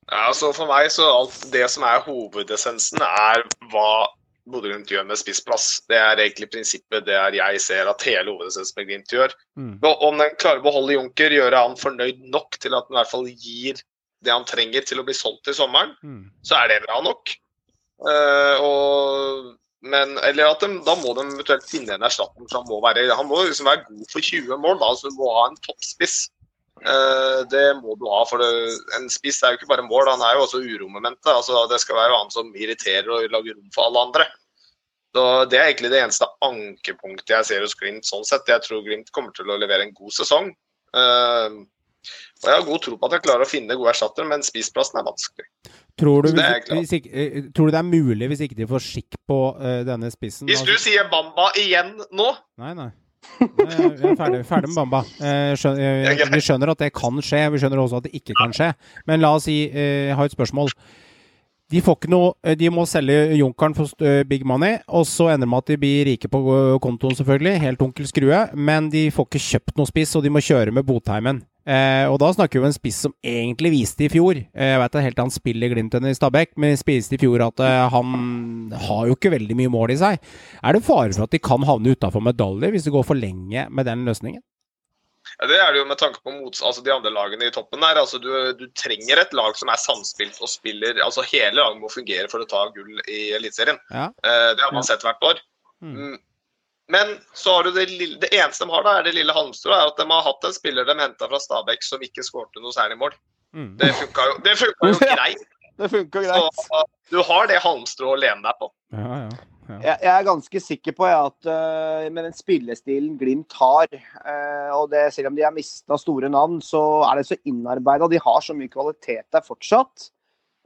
Speaker 8: Ja, altså For meg så alt det som er hovedessensen, er hva Bodø-Glimt gjør med spissplass. Det er egentlig prinsippet det er jeg ser at hele hovedessensen med Glimt gjør.
Speaker 1: Mm.
Speaker 8: Om den klarer å beholde Junker, gjøre han fornøyd nok til at han i hvert fall gir det han trenger til å bli solgt til sommeren,
Speaker 1: Mm.
Speaker 8: så er det bra nok. Uh, og, men, eller at de, Da må de eventuelt finne en erstatning. for Han må være, han må liksom være god for 20 mål. Da, så Du må ha en toppspiss. Uh, det må du ha. for det, En spiss er jo ikke bare mål, han er jo også uromomentet. Altså, det skal være han som irriterer og lager rom for alle andre. Så Det er egentlig det eneste ankepunktet jeg ser hos Glimt. sånn sett. Jeg tror Glimt kommer til å levere en god sesong. Uh, og Jeg har god tro på at jeg klarer å finne gode erstattere, men spisplassen er vanskelig.
Speaker 1: Tror du, hvis, hvis ikke, eh, tror du det er mulig hvis ikke de får skikk på uh, denne spissen?
Speaker 8: Hvis du
Speaker 1: Altså-
Speaker 8: sier Bamba igjen nå
Speaker 1: Nei, nei. Vi er ferdig, ferdig med Bamba. Eh, skjøn- eh, Vi skjønner at det kan skje, vi skjønner også at det ikke kan skje. Men la oss si, jeg har et spørsmål. De noe eh, De må selge Junkeren for eh, big money, og så ender det med at de blir rike på eh, kontoen, selvfølgelig. Helt onkel Skrue. Men de får ikke kjøpt noe spiss, og de må kjøre med Botheimen. Eh, og da snakker vi om en spiss som egentlig viste i fjor eh, Jeg vet at helt annet spiller i Glimt i Stabæk, men spiste i fjor at eh, han har jo ikke veldig mye mål i seg. Er det fare for at de kan havne utafor medaljer hvis det går for lenge med den løsningen?
Speaker 8: Ja, Det er det jo med tanke på mots altså de andre lagene i toppen der. Altså du, du trenger et lag som er samspilt og spiller altså Hele laget må fungere for å ta gull i Eliteserien.
Speaker 1: Ja.
Speaker 8: Uh, det har man sett hvert år.
Speaker 1: Mm.
Speaker 8: Mm. Men så har du det, lille, det eneste de har, da, er det lille halmstrået. er At de har hatt en spiller de henta fra Stabæk som ikke skårte noe særlig mål.
Speaker 1: Mm.
Speaker 8: Det funka jo, det funka jo [laughs] greit.
Speaker 6: Det funka
Speaker 8: Så
Speaker 6: greit.
Speaker 8: uh, du har det halmstrået å lene deg på.
Speaker 1: Ja, ja.
Speaker 6: Jeg, jeg er ganske sikker på ja, at uh, med den spillestilen Glimt har, uh, og det, selv om de har mista store navn, så er det så innarbeida, de har så mye kvalitet der fortsatt,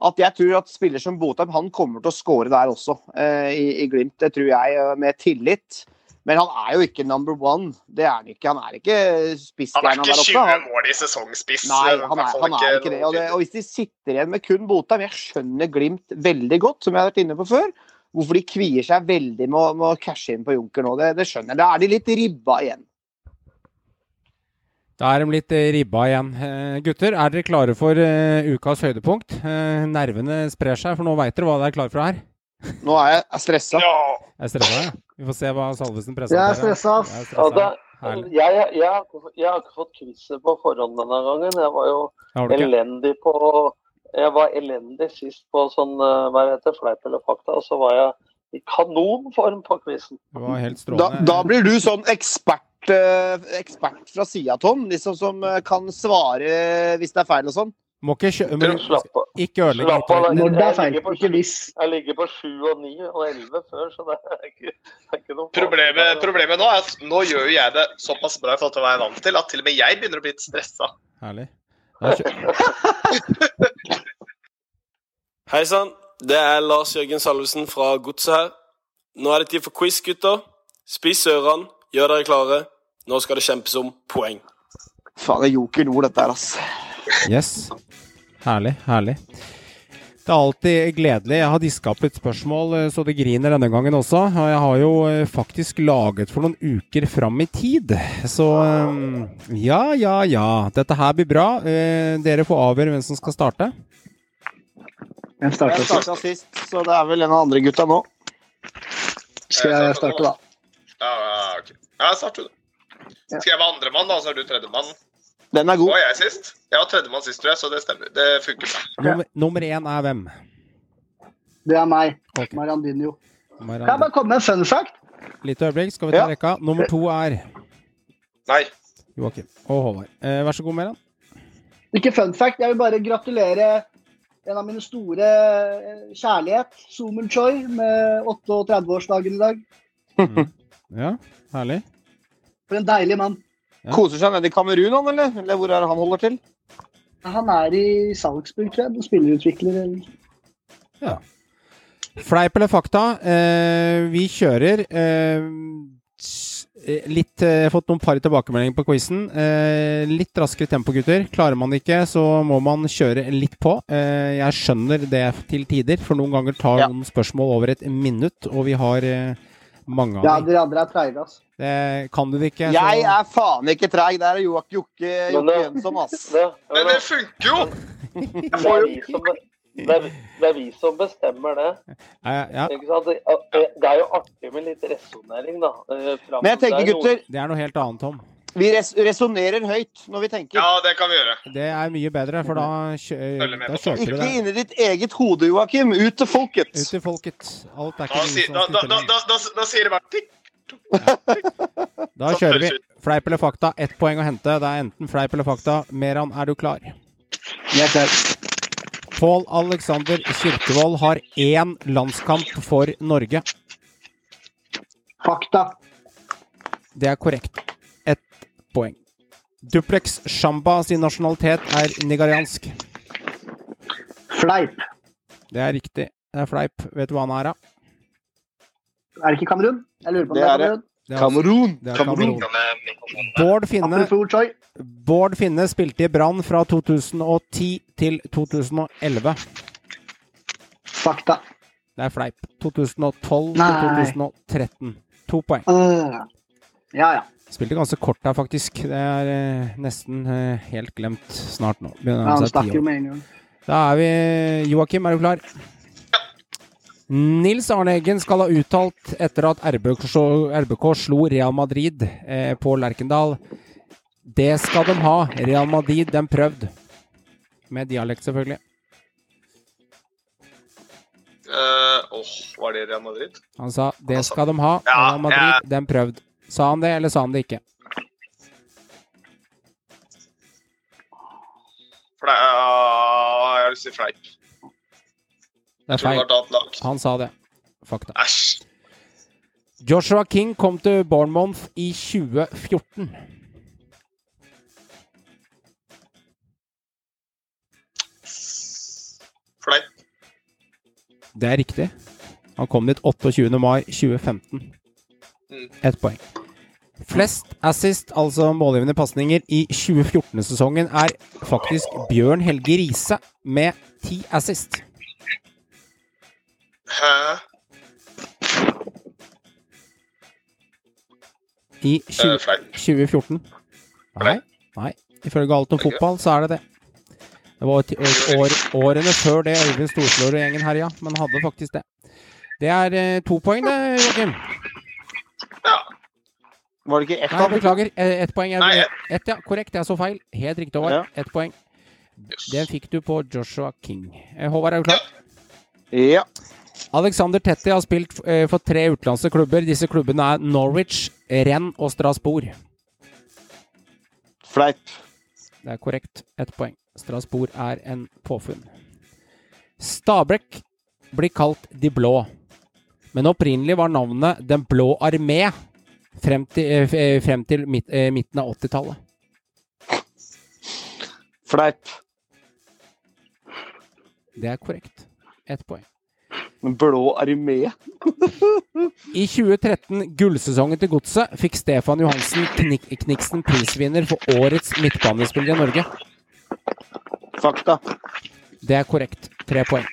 Speaker 6: at jeg tror at spiller som Botheim han kommer til å score der også, uh, i, i Glimt. Det tror jeg, med tillit. Men han er jo ikke number one. Det er han ikke. Han er ikke
Speaker 8: Han er ikke 20
Speaker 6: oppe. Han,
Speaker 8: mål i sesongspiss.
Speaker 6: Nei, han er, han er ikke det. Og, det. og hvis de sitter igjen med kun Botheim Jeg skjønner Glimt veldig godt, som jeg har vært inne på før. Hvorfor de kvier seg veldig med å, med å cashe inn på Junker nå. Det, det skjønner jeg. Da er de litt ribba igjen.
Speaker 1: Da er de litt eh, ribba igjen. Eh, gutter, er dere klare for eh, ukas høydepunkt? Eh, nervene sprer seg, for nå veit dere hva dere er klare for her.
Speaker 6: Nå er jeg stressa.
Speaker 1: Jeg er stressa, ja. Vi får se hva Salvesen
Speaker 7: Jeg er stressa.
Speaker 1: Jeg er
Speaker 9: Ja,
Speaker 1: stressa. Herlig.
Speaker 9: jeg, jeg, jeg, har ikke- jeg har ikke fått quizet på forhånd denne gangen. Jeg var jo elendig på Jeg var elendig sist på sånn eh, hva heter det, fleip eller fakta, og så var jeg i kanonform på quizen.
Speaker 1: Det var helt
Speaker 6: Da, da blir du sånn ekspert, eh, ekspert fra sida, Tom. Liksom som eh, kan svare hvis det er feil og sånn.
Speaker 1: Må ikke kjø... Men
Speaker 9: Slapp av.
Speaker 1: ikke ødelegg
Speaker 9: Slapp.
Speaker 7: Når det er feil, ikke hvis.
Speaker 9: Jeg ligger på sju og ni og elleve før, så det er ikke, det er ikke noe
Speaker 8: Problemet, problemet nå er at nå gjør jo jeg det såpass bra i forhold til hva jeg er vant til, at til og med jeg begynner å bli litt stressa.
Speaker 1: Herlig. Da kjø... [laughs]
Speaker 10: Hei sann, det er Lars Jørgen Salvesen fra Godset her. Nå er det tid for quiz, gutter. Spis ørene, gjør dere klare. Nå skal det kjempes om poeng.
Speaker 6: Faen, det er Joker Nord, dette her, ass.
Speaker 1: Yes. Herlig, herlig. Det er alltid gledelig. Jeg har diska opp litt spørsmål eh, så det griner denne gangen også. Og jeg har jo eh, faktisk laget for noen uker fram i tid. Så eh, ja, ja, ja. Dette her blir bra. Eh, Dere får avgjøre hvem som skal starte.
Speaker 7: Jeg starter
Speaker 6: Jeg starta sist, så det er vel en av andre gutta nå.
Speaker 7: Skal jeg starte, da?
Speaker 8: Ja, ok. Ja, start du, da. Skal jeg være andremann, da, så er du tredjemann?
Speaker 6: Den er god.
Speaker 8: var jeg sist. Jeg var tredjemann sist, tror jeg, så det stemmer. Det funker bra.
Speaker 1: Nummer, nummer én er hvem?
Speaker 7: Det er meg.
Speaker 1: Okay.
Speaker 7: Marandinho. Marandinho. Kan jeg bare komme med en fun fact?
Speaker 1: Litt øyeblikk, skal vi ta
Speaker 6: Ja.
Speaker 1: rekka. Nummer to er
Speaker 8: Nei.
Speaker 1: Joakim og Håvard. Eh, vær så god, Meran.
Speaker 7: Ikke fun fact, jeg vil bare gratulere en av mine store eh, kjærlighet, Zoomen Choi, med 38-årsdagen i dag. [laughs]
Speaker 1: Ja, herlig.
Speaker 7: For en deilig mann.
Speaker 1: Ja.
Speaker 6: Koser seg nede i Kamerun, han, eller? Eller hvor er det han holder til?
Speaker 7: Han er i Salzburg, tror jeg. Spillerutvikler. eller-
Speaker 1: Fleip eller fakta? Eh, vi kjører. Eh, jeg litt eh, Fått noen par tilbakemeldinger på quizen. Eh, litt raskere tempo, gutter. Klarer man ikke, så må man kjøre litt på. Eh, jeg skjønner det til tider, for noen ganger tar
Speaker 6: Ja.
Speaker 1: noen spørsmål over et minutt, og vi har eh, mange
Speaker 7: Ja,
Speaker 1: av dem.
Speaker 7: dere andre er treige, ass.
Speaker 1: Det kan du det ikke,
Speaker 6: Jeg er faen ikke treig. Det er Joak- Jokke Jokke Jønsson, ass.
Speaker 8: Men det funker jo! [laughs]
Speaker 9: Jeg får jo det, er, det er vi som bestemmer det.
Speaker 1: Ja, ja,
Speaker 9: Ikke sant? Det, det er jo artig med litt resonnering, da. Eh,
Speaker 6: Men jeg tenker,
Speaker 9: det er
Speaker 6: gutter,
Speaker 1: det er noe helt annet, Tom.
Speaker 6: vi res resonnerer høyt når vi tenker.
Speaker 8: Ja, det kan vi gjøre.
Speaker 1: Det er mye bedre, for da, kjø da kjørte
Speaker 6: du
Speaker 1: det.
Speaker 6: Ikke inni ditt eget hode, Joakim. Ut til folket.
Speaker 1: Ut til folket. Alt er ikke
Speaker 8: da, da, da,
Speaker 1: det.
Speaker 8: da, da, da sier det bare tikk.
Speaker 1: Da
Speaker 8: Sånn
Speaker 1: kjører vi. Fleip eller fakta. Ett poeng å hente. Det er enten fleip eller fakta. Meran, er du klar?
Speaker 7: Jeg er klar.
Speaker 1: Pål Alexander Kirkevold har én landskamp for Norge.
Speaker 7: Fakta.
Speaker 1: Det er korrekt. Ett poeng. Duplex Shamba sin nasjonalitet er nigeriansk.
Speaker 7: Fleip.
Speaker 1: Det er riktig. Det er fleip. Vet du hva han er, da?
Speaker 7: Er det ikke Kamerun? Jeg lurer på om
Speaker 6: Det
Speaker 7: det
Speaker 6: er
Speaker 7: er
Speaker 6: det.
Speaker 7: Kamerun.
Speaker 1: Altså-
Speaker 6: Kamerun.
Speaker 1: er Kamerun. Bård Finne, Bård Finne spilte i Brann fra 2010 til 2011.
Speaker 7: Fakta.
Speaker 1: Det er fleip. 2012
Speaker 7: Nei.
Speaker 1: til 2013. To poeng.
Speaker 7: Uh, Ja, ja.
Speaker 1: Spilte ganske kort her, faktisk. Det er eh, nesten eh, helt glemt snart nå. Begynner
Speaker 7: ja han stakk jo med en gang.
Speaker 1: Da er vi Joakim, er du klar? Nils Arne Eggen skal ha uttalt etter at RBK, RBK slo Real Madrid eh, på Lerkendal. Det skal de ha. Real Madrid, den prøvd. Med dialekt, selvfølgelig.
Speaker 8: Åh, uh, oh, var det Real Madrid?
Speaker 1: Han sa det skal de ha.
Speaker 8: Ja,
Speaker 1: Real Madrid,
Speaker 8: ja.
Speaker 1: den prøvd. Sa han det, eller sa han det ikke?
Speaker 8: Det er, ah, jeg vil si fleip.
Speaker 1: Det er feil. Han sa det. Fakta.
Speaker 8: Æsj.
Speaker 1: Joshua King kom til Bournemouth i 2014.
Speaker 8: Fleip.
Speaker 1: Det er riktig. Han kom dit 28. mai 2015.
Speaker 8: Mm.
Speaker 1: Ett poeng. Flest assist, altså målgivende pasninger, i 2014-sesongen er faktisk Bjørn Helge Riise med ti assist.
Speaker 8: Hæ?
Speaker 1: I 20,
Speaker 8: Eh,
Speaker 1: 2014. Nei, nei. Ifølge Alt om fotball så er det det. Det var år, årene før det Øyvind Storslår og gjengen herja, men hadde faktisk det. Det er eh, to poeng, det, Joakim.
Speaker 6: Var det ikke ett?
Speaker 1: Nei, beklager. Eh, Ett poeng. er-
Speaker 8: Nei, ett.
Speaker 1: Ett, ja. Korrekt. Jeg så feil. Helt riktig, Håvard.
Speaker 6: Ja.
Speaker 1: Ett poeng.
Speaker 8: Yes.
Speaker 1: Den fikk du på Joshua King. Eh, Håvard, er du klar?
Speaker 6: Ja.
Speaker 1: Alexander Tetti har spilt eh, for tre utenlandske klubber. Disse klubbene er Norwich, Rennes og Strasbourg.
Speaker 6: Fleip.
Speaker 1: Det er korrekt. Ett poeng. Strasbourg er en påfunn. Stabæk blir kalt De blå, men opprinnelig var navnet Den blå armé frem til, eh, eh, frem til midt, midten av 80-tallet.
Speaker 6: Fleip.
Speaker 1: Det er korrekt. Ett poeng.
Speaker 6: Blå armé.
Speaker 1: I 2013, gullsesongen til Godset, fikk Stefan Johansen Knik Kniksen prisvinner for årets midtbanespiller i Norge.
Speaker 6: Fakta.
Speaker 1: Det er korrekt. Tre poeng.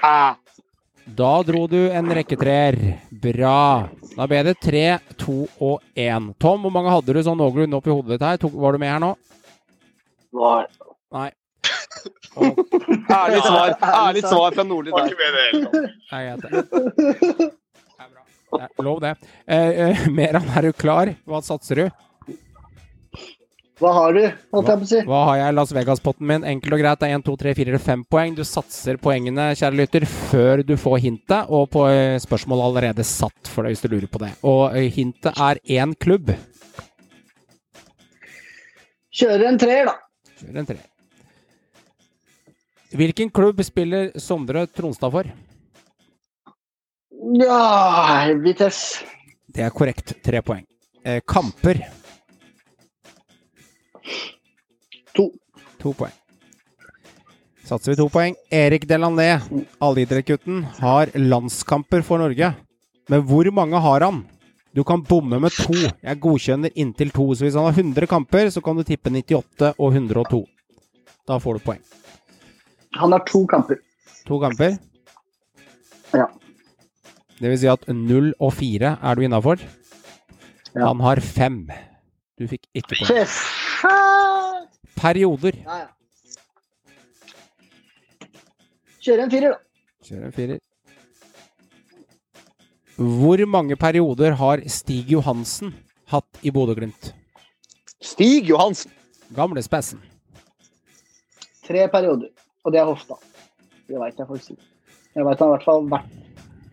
Speaker 6: Ah.
Speaker 1: Da dro du en rekke treer. Bra. Da ble det tre, to og én. Tom, hvor mange hadde du sånn noenlunde oppi hodet ditt her? Tok, var du med her nå?
Speaker 9: Nei.
Speaker 1: Nei.
Speaker 6: Ærlig svar. [laughs] Ærlig svar fra Nordli der.
Speaker 1: er bra. Lov, det. Eh, eh, Meran, er du klar? Hva satser du?
Speaker 7: Hva har du, holdt jeg på å si?
Speaker 1: Hva har jeg i Las Vegas-potten min? Enkelt og greit. Det er 1, 2, 3, 4 eller 5 poeng. Du satser poengene, kjære lytter, før du får hintet. Og på eh, spørsmålet allerede satt, for deg hvis du lurer på det. Og hintet er én klubb.
Speaker 7: Kjører en treer, da.
Speaker 1: Kjører en tre. Hvilken klubb spiller Sondre Tronstad for?
Speaker 7: Ja, Vitesse.
Speaker 1: Det er korrekt. Tre poeng. Eh, kamper.
Speaker 7: To.
Speaker 1: To poeng. Satser vi to poeng. Erik Delané, allidrettsgutten, har landskamper for Norge. Men hvor mange har han? Du kan bomme med to. Jeg godkjenner inntil to. Så hvis han har 100 kamper, så kan du tippe 98 og 102. Da får du poeng.
Speaker 7: Han har to kamper.
Speaker 1: To kamper.
Speaker 7: Ja.
Speaker 1: Det vil si at 0 og 4 er du innafor.
Speaker 7: Ja.
Speaker 1: Han har fem. Du fikk ikke poeng. Perioder.
Speaker 7: Ja, ja. Kjører en firer, da.
Speaker 1: Kjøre en firer. Hvor mange perioder har Stig Johansen hatt i Bodø-Glimt?
Speaker 6: Stig Johansen.
Speaker 1: Gamle spessen.
Speaker 7: Tre perioder. Og det er hofta. Det veit jeg faktisk ikke. Jeg veit han i hvert fall vært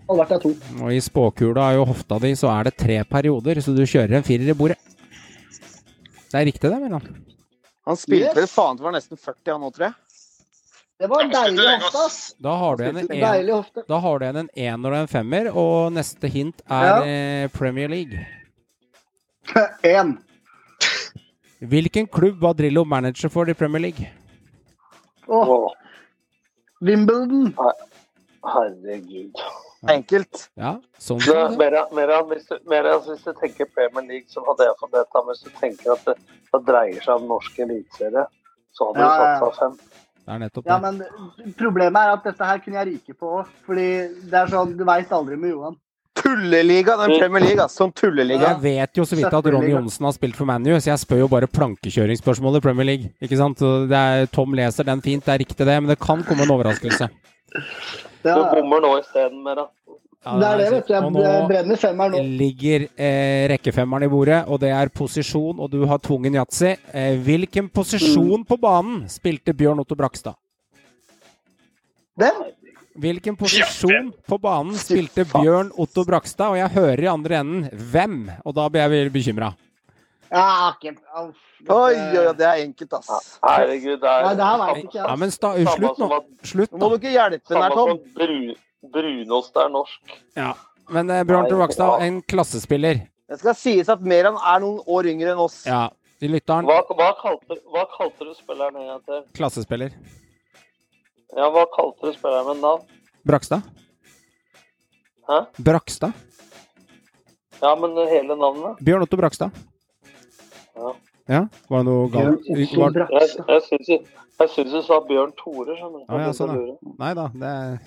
Speaker 7: har vært der to.
Speaker 1: Og i spåkula er jo hofta di så er det tre perioder, så du kjører en firer i bordet. Det er riktig, det, Mellan.
Speaker 6: Han spilte
Speaker 7: Yes.
Speaker 6: faen til var nesten 40 han nå, tror jeg.
Speaker 7: Det var
Speaker 8: en
Speaker 7: deilig hofte, ass.
Speaker 1: Da har du igjen en, en,
Speaker 7: Deilig
Speaker 1: da har du igjen en ener og en femmer, og neste hint er
Speaker 7: Ja.
Speaker 1: eh, Premier League. [laughs]
Speaker 7: Én.
Speaker 1: Hvilken klubb var Drillo manager for i Premier League?
Speaker 7: Åh,
Speaker 9: Åh,
Speaker 7: Wimbledon.
Speaker 9: herregud.
Speaker 6: Enkelt.
Speaker 1: Ja, sånn
Speaker 9: Det,
Speaker 1: som det.
Speaker 9: mer, mer, hvis, du, mer, hvis du tenker Premier League, så hadde jeg fått dette. Hvis du tenker at det, det dreier seg om norsk eliteserie, så hadde
Speaker 7: Ja,
Speaker 9: du
Speaker 7: ja, ja.
Speaker 9: satsa fem.
Speaker 1: Det er nettopp
Speaker 7: Ja, men problemet er at dette her kunne jeg ryke på òg. Fordi det er sånn, du veit aldri med Johan.
Speaker 6: Tulleliga, den Premier League. Sånn tulleliga.
Speaker 1: Jeg vet jo så vidt at Ronny Johnsen har spilt for ManU, så jeg spør jo bare plankekjøringsspørsmål i Premier League. Ikke sant? Det er, Tom leser den fint, det er riktig det, men det kan komme en overraskelse.
Speaker 9: Du bommer nå isteden, Mera.
Speaker 1: Ja,
Speaker 7: det er det, vet du. Jeg
Speaker 1: nå
Speaker 7: brenner femmeren nå.
Speaker 1: ligger eh, rekkefemmeren i bordet, og det er posisjon, og du har tvungen yatzy. Eh, hvilken posisjon på banen spilte Bjørn Otto Brakstad?
Speaker 7: Den?
Speaker 1: Hvilken posisjon på banen spilte Bjørn Otto Brakstad? Og jeg hører i andre enden hvem, og da blir jeg veldig bekymra.
Speaker 7: Ja, okay.
Speaker 6: Oi, oi, det er enkelt, ass.
Speaker 9: Herregud, det er
Speaker 7: Nei, det her ikke
Speaker 1: Ja, men sta, slutt nå. Slutt
Speaker 6: Nå må du ikke hjelpe den her, Tom.
Speaker 9: bru, brunost er norsk.
Speaker 1: Ja, Men eh, Bjørn Tor
Speaker 9: Brakstad
Speaker 1: en klassespiller.
Speaker 6: Det skal sies at Meran er noen år yngre enn oss.
Speaker 1: Ja, til lytteren.
Speaker 9: Hva, hva, kalte, hva kalte du spilleren igjen? til?
Speaker 1: Klassespiller.
Speaker 9: Ja, hva kalte du spilleren med navn?
Speaker 1: Brakstad?
Speaker 9: Hæ?
Speaker 1: Brakstad?
Speaker 9: Ja, men hele navnet?
Speaker 1: Bjørn Otto Brakstad.
Speaker 9: Ja.
Speaker 1: Ja, var det noe galt? Var...
Speaker 9: Jeg, jeg syns du- jeg syns du sa Bjørn Tore, skjønner du.
Speaker 1: Ja, ja, sånn, ja. Nei da, det er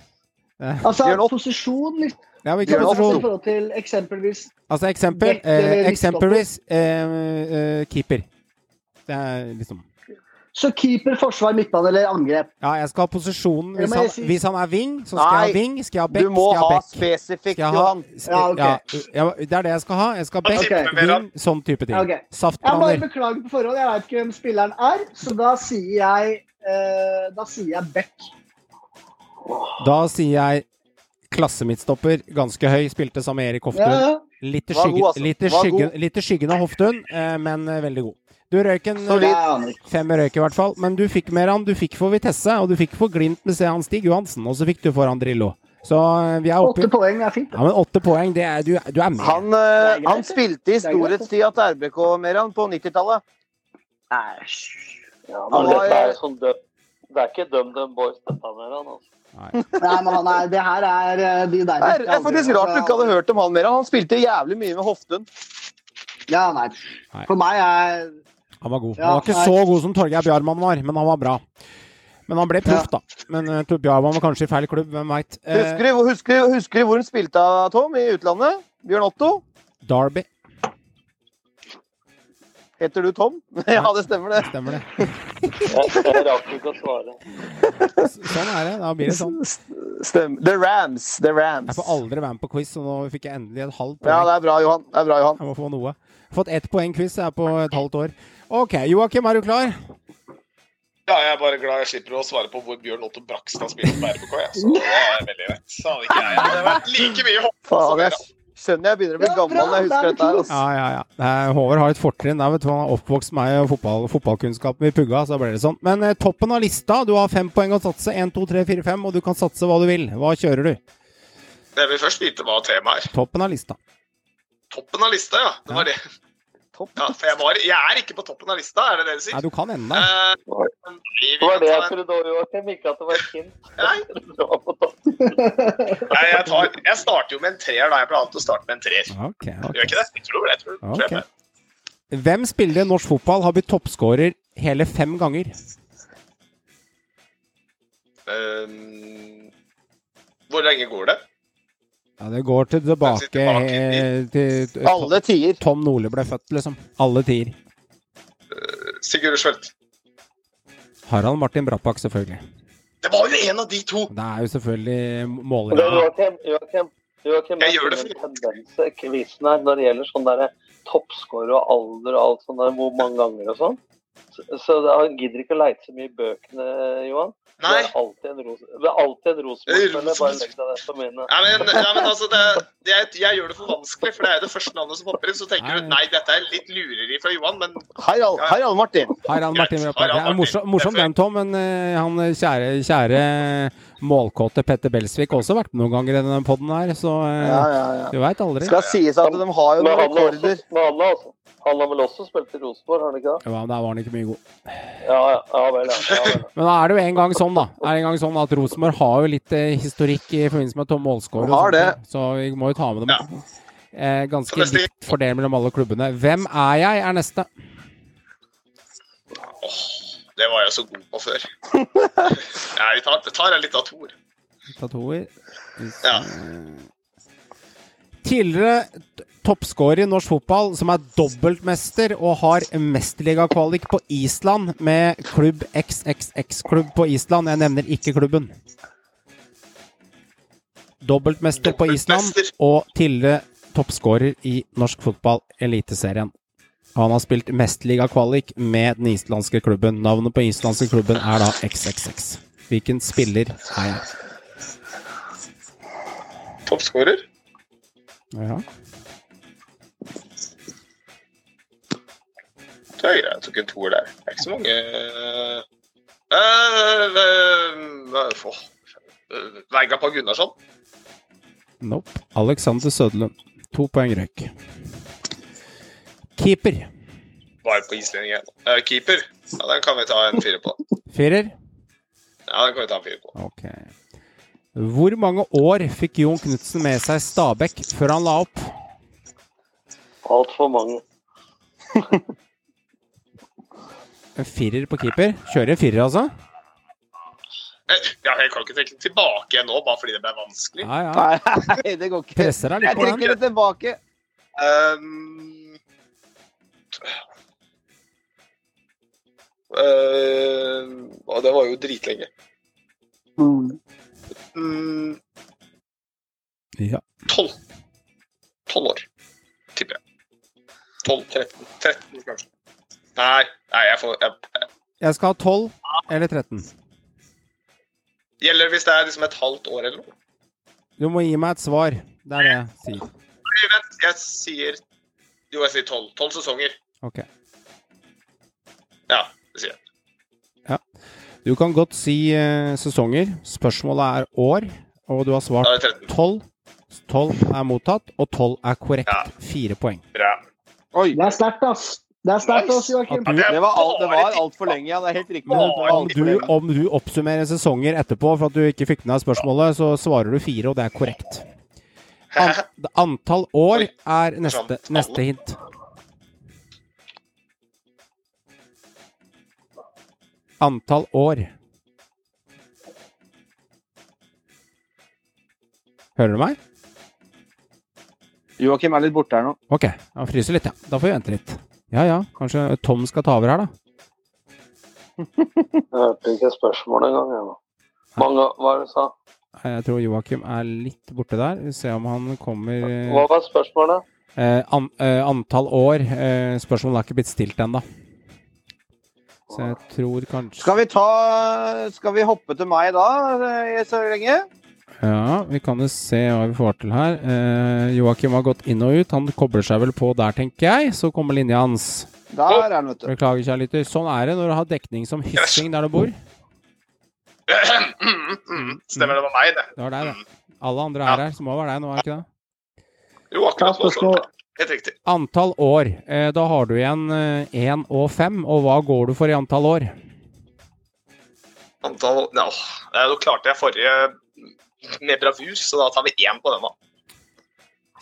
Speaker 1: er-
Speaker 7: Altså, posisjon liksom,
Speaker 1: Ja, hvilken
Speaker 6: Bjørn Otto-
Speaker 7: i forhold til eksempelvis
Speaker 1: Altså eksempel, eh, eksempelvis eh, eh, keeper. Det er liksom
Speaker 7: Så keeper, forsvar, midtbane eller angrep.
Speaker 1: Ja, jeg skal ha posisjonen. Hvis han,
Speaker 7: si.
Speaker 1: hvis han er wing, så skal jeg ha wing. Skal jeg ha back,
Speaker 6: Du må
Speaker 1: skal jeg ha
Speaker 6: ha
Speaker 1: back.
Speaker 6: spesifikt,
Speaker 1: ha,
Speaker 6: Johan.
Speaker 7: Ja, ok.
Speaker 1: ja, ja, det er det jeg skal ha. Jeg skal ha back,
Speaker 8: okay.
Speaker 1: wing, sånn type ting.
Speaker 7: Okay. ok. Jeg bare beklager på forhånd, jeg vet ikke hvem spilleren er, så da sier jeg eh, Da sier jeg back.
Speaker 1: Da sier jeg klassemidtstopper, ganske høy, spilte sammen med Erik Hoftun.
Speaker 7: ja.
Speaker 1: Litt i skyggen,
Speaker 6: altså.
Speaker 1: skyggen, skyggen av Hoftun, eh, men eh, veldig god. Du røyk en.
Speaker 7: Jeg
Speaker 1: fem røyk i hvert fall, men du fikk mer han. Du fikk for Vitesse, og du fikk for Glimt med Sean Stig Johansen, og så fikk du foran Drillo. Så eh, vi er oppe
Speaker 7: Åtte poeng er fint.
Speaker 1: Ja, men åtte poeng, det er, du, du er med.
Speaker 6: Han, eh,
Speaker 7: Det greit,
Speaker 6: han spilte i
Speaker 7: Det
Speaker 6: storhetstida til RBK, Meran, på 90-tallet.
Speaker 7: Æsj.
Speaker 9: Ja,
Speaker 6: Han
Speaker 9: men
Speaker 6: var-
Speaker 9: dette er sånn dø- Det er ikke DumDum Boys, dette Meran. altså.
Speaker 7: Nei, men han er, det her er eh, de der
Speaker 6: Det er, er faktisk rart du ikke hadde hørt om han, Meran. Han spilte jævlig mye med Hoftun.
Speaker 7: Ja, nei.
Speaker 1: Nei.
Speaker 7: For meg er
Speaker 1: Han var god.
Speaker 7: Ja,
Speaker 1: Han var ikke
Speaker 7: nei.
Speaker 1: så god som Torgeir Bjarmann var, men han var bra. Men han ble proff, da. Men uh, Bjarmann var kanskje i feil klubb, hvem veit.
Speaker 6: Husker du, hvor- husker, husker du hvor han spilte, Tom? I utlandet? Bjørn Otto?
Speaker 1: Derby.
Speaker 6: Heter du Tom? [laughs] ja, det stemmer det.
Speaker 1: Stemmer det. [laughs]
Speaker 9: Jeg, rakk ikke å svare.
Speaker 1: Sånn er det. Da blir det sånn.
Speaker 6: Stemmer. The Rams. The Rams.
Speaker 1: Jeg får aldri være med på quiz, så nå fikk jeg endelig et halvt
Speaker 6: Ja, det er bra, Johan. Det er bra, Johan.
Speaker 1: Jeg må få noe. Fått ett poeng quiz jeg er på et halvt år. OK, Joakim, er du klar?
Speaker 8: Ja, jeg er bare glad jeg slipper å svare på hvor Bjørn Otto Brakstad spilte på RBK. Jeg. Så det er veldig greit. Så hadde ikke jeg det vært like mye hopp
Speaker 6: Faen, jeg skjønner jeg begynner å bli gammel når jeg husker
Speaker 7: er
Speaker 6: dette her. Altså.
Speaker 1: Ja, ja, ja. Håvard har et fortrinn der, vet du. Han har oppvokst meg og fotball, fotballkunnskapen vi pugga, så ble det sånn. Men eh, toppen av lista, du har fem poeng å satse. 1, 2, 3, 4, 5, og du kan satse hva du vil. Hva kjører du?
Speaker 8: Jeg vil først vite hva temaet er.
Speaker 1: Toppen av lista.
Speaker 8: Toppen av lista, ja. Det var det. Ja, for jeg, var, jeg er ikke på toppen av lista, er det det du sier?
Speaker 1: Nei, du kan ende.
Speaker 8: uh,
Speaker 9: Det var det jeg trodde òg, Joakim. Ikke at det var et hint.
Speaker 8: Nei, [laughs]
Speaker 9: topp.
Speaker 8: jeg, tar, jeg starter jo med en treer, da. Jeg pleier alltid å starte med en treer.
Speaker 1: Okay, okay.
Speaker 8: Gjør ikke det? Jeg tror det. Jeg tror, tror jeg
Speaker 1: Hvem spiller i norsk fotball har blitt toppskårer hele fem ganger?
Speaker 8: Um, hvor lenge går det?
Speaker 1: Ja, Det går til tilbake
Speaker 8: tilbake
Speaker 1: eh, til, til
Speaker 6: Alle tider.
Speaker 1: Tom Nordli ble født, liksom. Alle tider.
Speaker 8: Sigurd Schwelt.
Speaker 1: Harald Martin Brappak, selvfølgelig.
Speaker 8: Det var jo en av de to!
Speaker 1: Det er jo selvfølgelig
Speaker 9: måler.
Speaker 1: målere.
Speaker 9: Joakim, Joakim, Joakim
Speaker 8: Jeg gjør det
Speaker 9: for en tendens quizen her når det gjelder sånn derre toppscore og alder og alt sånt der, hvor mange ganger og sånn. Så, så han gidder ikke å leite så mye i bøkene, Johan.
Speaker 8: Nei.
Speaker 9: Det er alltid en, ros det er alltid en Rosenborg-spiller. Bare legg deg det på minnet.
Speaker 8: Ja, men, ja, men altså, det, det, jeg, jeg gjør det for vanskelig, for det er jo det første navnet som popper inn. Så tenker du nei, dette er litt lureri fra Johan, men
Speaker 6: Harald, Harald Martin.
Speaker 1: Harald Martin
Speaker 8: Greit, Harald
Speaker 1: er
Speaker 8: Martin.
Speaker 1: morsom, morsom den, Tom, men eh, han kjære, kjære målkåte Petter Belsvik har også vært med noen ganger i denne poden her, så eh,
Speaker 6: Ja, ja, ja.
Speaker 1: du veit aldri.
Speaker 6: Skal sies at de har jo noen rekorder.
Speaker 9: Med han har også, han har vel også spilt i Rosenborg, har han ikke det?
Speaker 1: Ja, men der var han ikke mye god.
Speaker 9: Ja, ja, ja vel, ja. ja, vel.
Speaker 1: Men da er det jo en gang sånn, da. Er det en gang sånn at Rosenborg har jo litt eh, historikk i forbindelse med Tom Målskår.
Speaker 6: Har det.
Speaker 1: Så vi må jo ta med dem.
Speaker 8: Ja.
Speaker 1: Eh, ganske
Speaker 8: neste-
Speaker 1: likt fordel mellom alle klubbene. Hvem er jeg, er neste.
Speaker 8: åh, det var jeg så god på før. [laughs] Ja, vi tar, tar jeg litt av Tor.
Speaker 1: Tatoer.
Speaker 8: Ja.
Speaker 1: Tidligere toppskårer i norsk fotball, som er dobbeltmester og har mesterligakvalik på Island med klubb XXX-klubb på Island. Jeg nevner ikke klubben. Dobbeltmester på Island og tidligere toppskårer i norsk fotball, Eliteserien. Han har spilt mesterligakvalik med den islandske klubben. Navnet på islandske klubben er da XXX. Hvilken spiller er jeg?
Speaker 8: Toppskårer.
Speaker 1: Ja.
Speaker 8: Det er greit. Jeg tok en toer der. Det er ikke så mange uh, uh, uh, Veiga på Gunnarsson.
Speaker 1: Nope. Alexander Søderlund. To poeng røyk. Keeper.
Speaker 8: Var på islending igjen. Uh, keeper. Ja, den kan vi ta en fire på.
Speaker 1: Firer.
Speaker 8: Ja, den kan vi ta en fire på.
Speaker 1: Ok. Hvor mange år fikk Jon Knutsen med seg Stabæk før han la opp?
Speaker 9: Altfor mange. [laughs]
Speaker 1: En firer på keeper. Kjører en firer, altså?
Speaker 8: Eh, Ja, jeg kan ikke trekke den tilbake igjen nå, bare fordi det ble vanskelig.
Speaker 1: Ja, ja.
Speaker 6: Nei, det går ikke.
Speaker 1: Presser deg litt
Speaker 6: Jeg
Speaker 1: på den.
Speaker 6: trekker det tilbake.
Speaker 8: Um, Uh, og det var jo dritlenge.
Speaker 7: Mm.
Speaker 8: Mm,
Speaker 1: Ja.
Speaker 8: Tolv. Tolv år, tipper jeg. 12, 13, 13 kanskje. Nei, nei jeg får jeg, jeg,
Speaker 1: Jeg skal ha 12 eller 13.
Speaker 8: Gjelder hvis det er liksom et halvt år eller noe?
Speaker 1: Du må gi meg et svar. Det er det jeg sier.
Speaker 8: Nei, Vent, jeg sier Jo, jeg sier tolv. Tolv sesonger.
Speaker 1: Ok.
Speaker 8: Ja, det sier jeg.
Speaker 1: Du kan godt si uh, sesonger. Spørsmålet er år, og du har svart
Speaker 8: er det 13.
Speaker 1: 12. 12 er mottatt, og 12 er korrekt. Fire poeng.
Speaker 8: Bra.
Speaker 6: Oi.
Speaker 7: Det er sterkt, ass. Det er sterkt, ass, Joakim.
Speaker 1: Du,
Speaker 6: Det var, alt, det var altfor lenge, ja. Det er helt riktig.
Speaker 1: om du, om du oppsummerer sesonger etterpå for at du ikke fikk med deg spørsmålet, så svarer du fire, og det er korrekt. An [laughs] antall år er neste, neste hint. Antall år. Hører du meg?
Speaker 6: Joakim er litt borte her nå.
Speaker 1: Ok, han fryser litt, ja. Da får vi vente litt. Ja ja, kanskje Tom skal ta over her, da. [laughs]
Speaker 9: Jeg hørte ikke spørsmålet engang. jeg nå. Mange, hva er det du sa?
Speaker 1: Jeg tror Joakim er litt borte der. Vi ser om han kommer
Speaker 9: Hva var spørsmålet?
Speaker 1: eh, an, eh, Antall år. Eh, spørsmålet har ikke blitt stilt ennå. Så jeg tror kanskje
Speaker 6: Skal vi ta Skal vi hoppe til meg da, eh, så lenge?
Speaker 1: Ja, vi kan jo se hva vi får til her. Eh, Joakim har gått inn og ut. Han kobler seg vel på der, tenker jeg. Så kommer linja hans.
Speaker 6: Der er han, vet du.
Speaker 1: Beklager, kjære lytter. Sånn er det når du har dekning som hyssing der du bor. [clears throat]
Speaker 8: Stemmer, det var meg, det.
Speaker 1: Det var deg, det. Alle andre er her, så må det være deg nå, er det ikke det?
Speaker 8: Jo, akkurat. Helt riktig.
Speaker 1: Antall år. Eh, da har du igjen én og fem. Og hva går du for i antall år?
Speaker 8: Antall Ja, da klarte jeg forrige med bravur, så da tar vi én på den, da.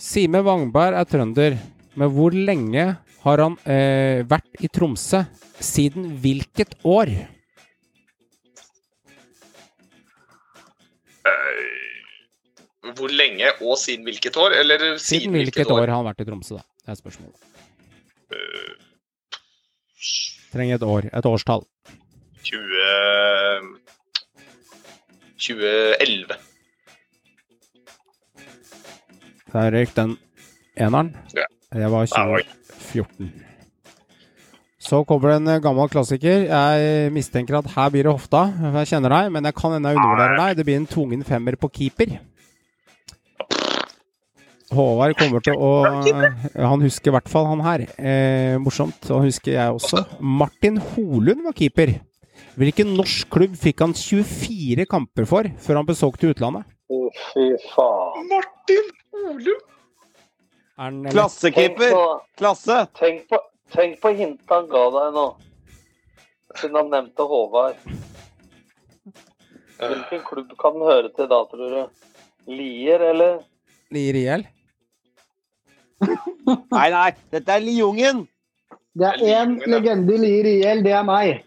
Speaker 1: Sime Wangberg er trønder, men hvor lenge har han eh, vært i Tromsø? Siden hvilket år?
Speaker 8: Uh, hvor lenge og siden hvilket år? Eller
Speaker 1: Siden hvilket år har han vært i Tromsø, da? Det er spørsmålet. Trenger et år. Et årstall.
Speaker 8: 20 2011.
Speaker 1: Der røyk den eneren.
Speaker 8: Ja.
Speaker 1: Det var 2014. Så kommer det en eh, gammel klassiker. Jeg mistenker at her blir det hofta. Jeg kjenner deg, men jeg kan hende jeg undervurderer deg. Det blir en tvungen femmer på keeper. Håvard kommer til å Han husker i hvert fall han her. Eh, morsomt. Og han husker jeg også. Martin Holund var keeper. Hvilken norsk klubb fikk han 24 kamper for før han besøkte utlandet?
Speaker 9: Å, Fy faen.
Speaker 8: Martin Olum!
Speaker 1: Er
Speaker 6: Klassekeeper. Klasse.
Speaker 9: tenk på, tenk på hintet han ga deg nå. Siden han nevnte Håvard. Hvilken klubb kan den høre til da, tror du? Lier, eller?
Speaker 1: Lier IL? [laughs]
Speaker 6: Nei, nei. Dette er Liungen.
Speaker 7: Det er én legende i Lier IL, det er meg.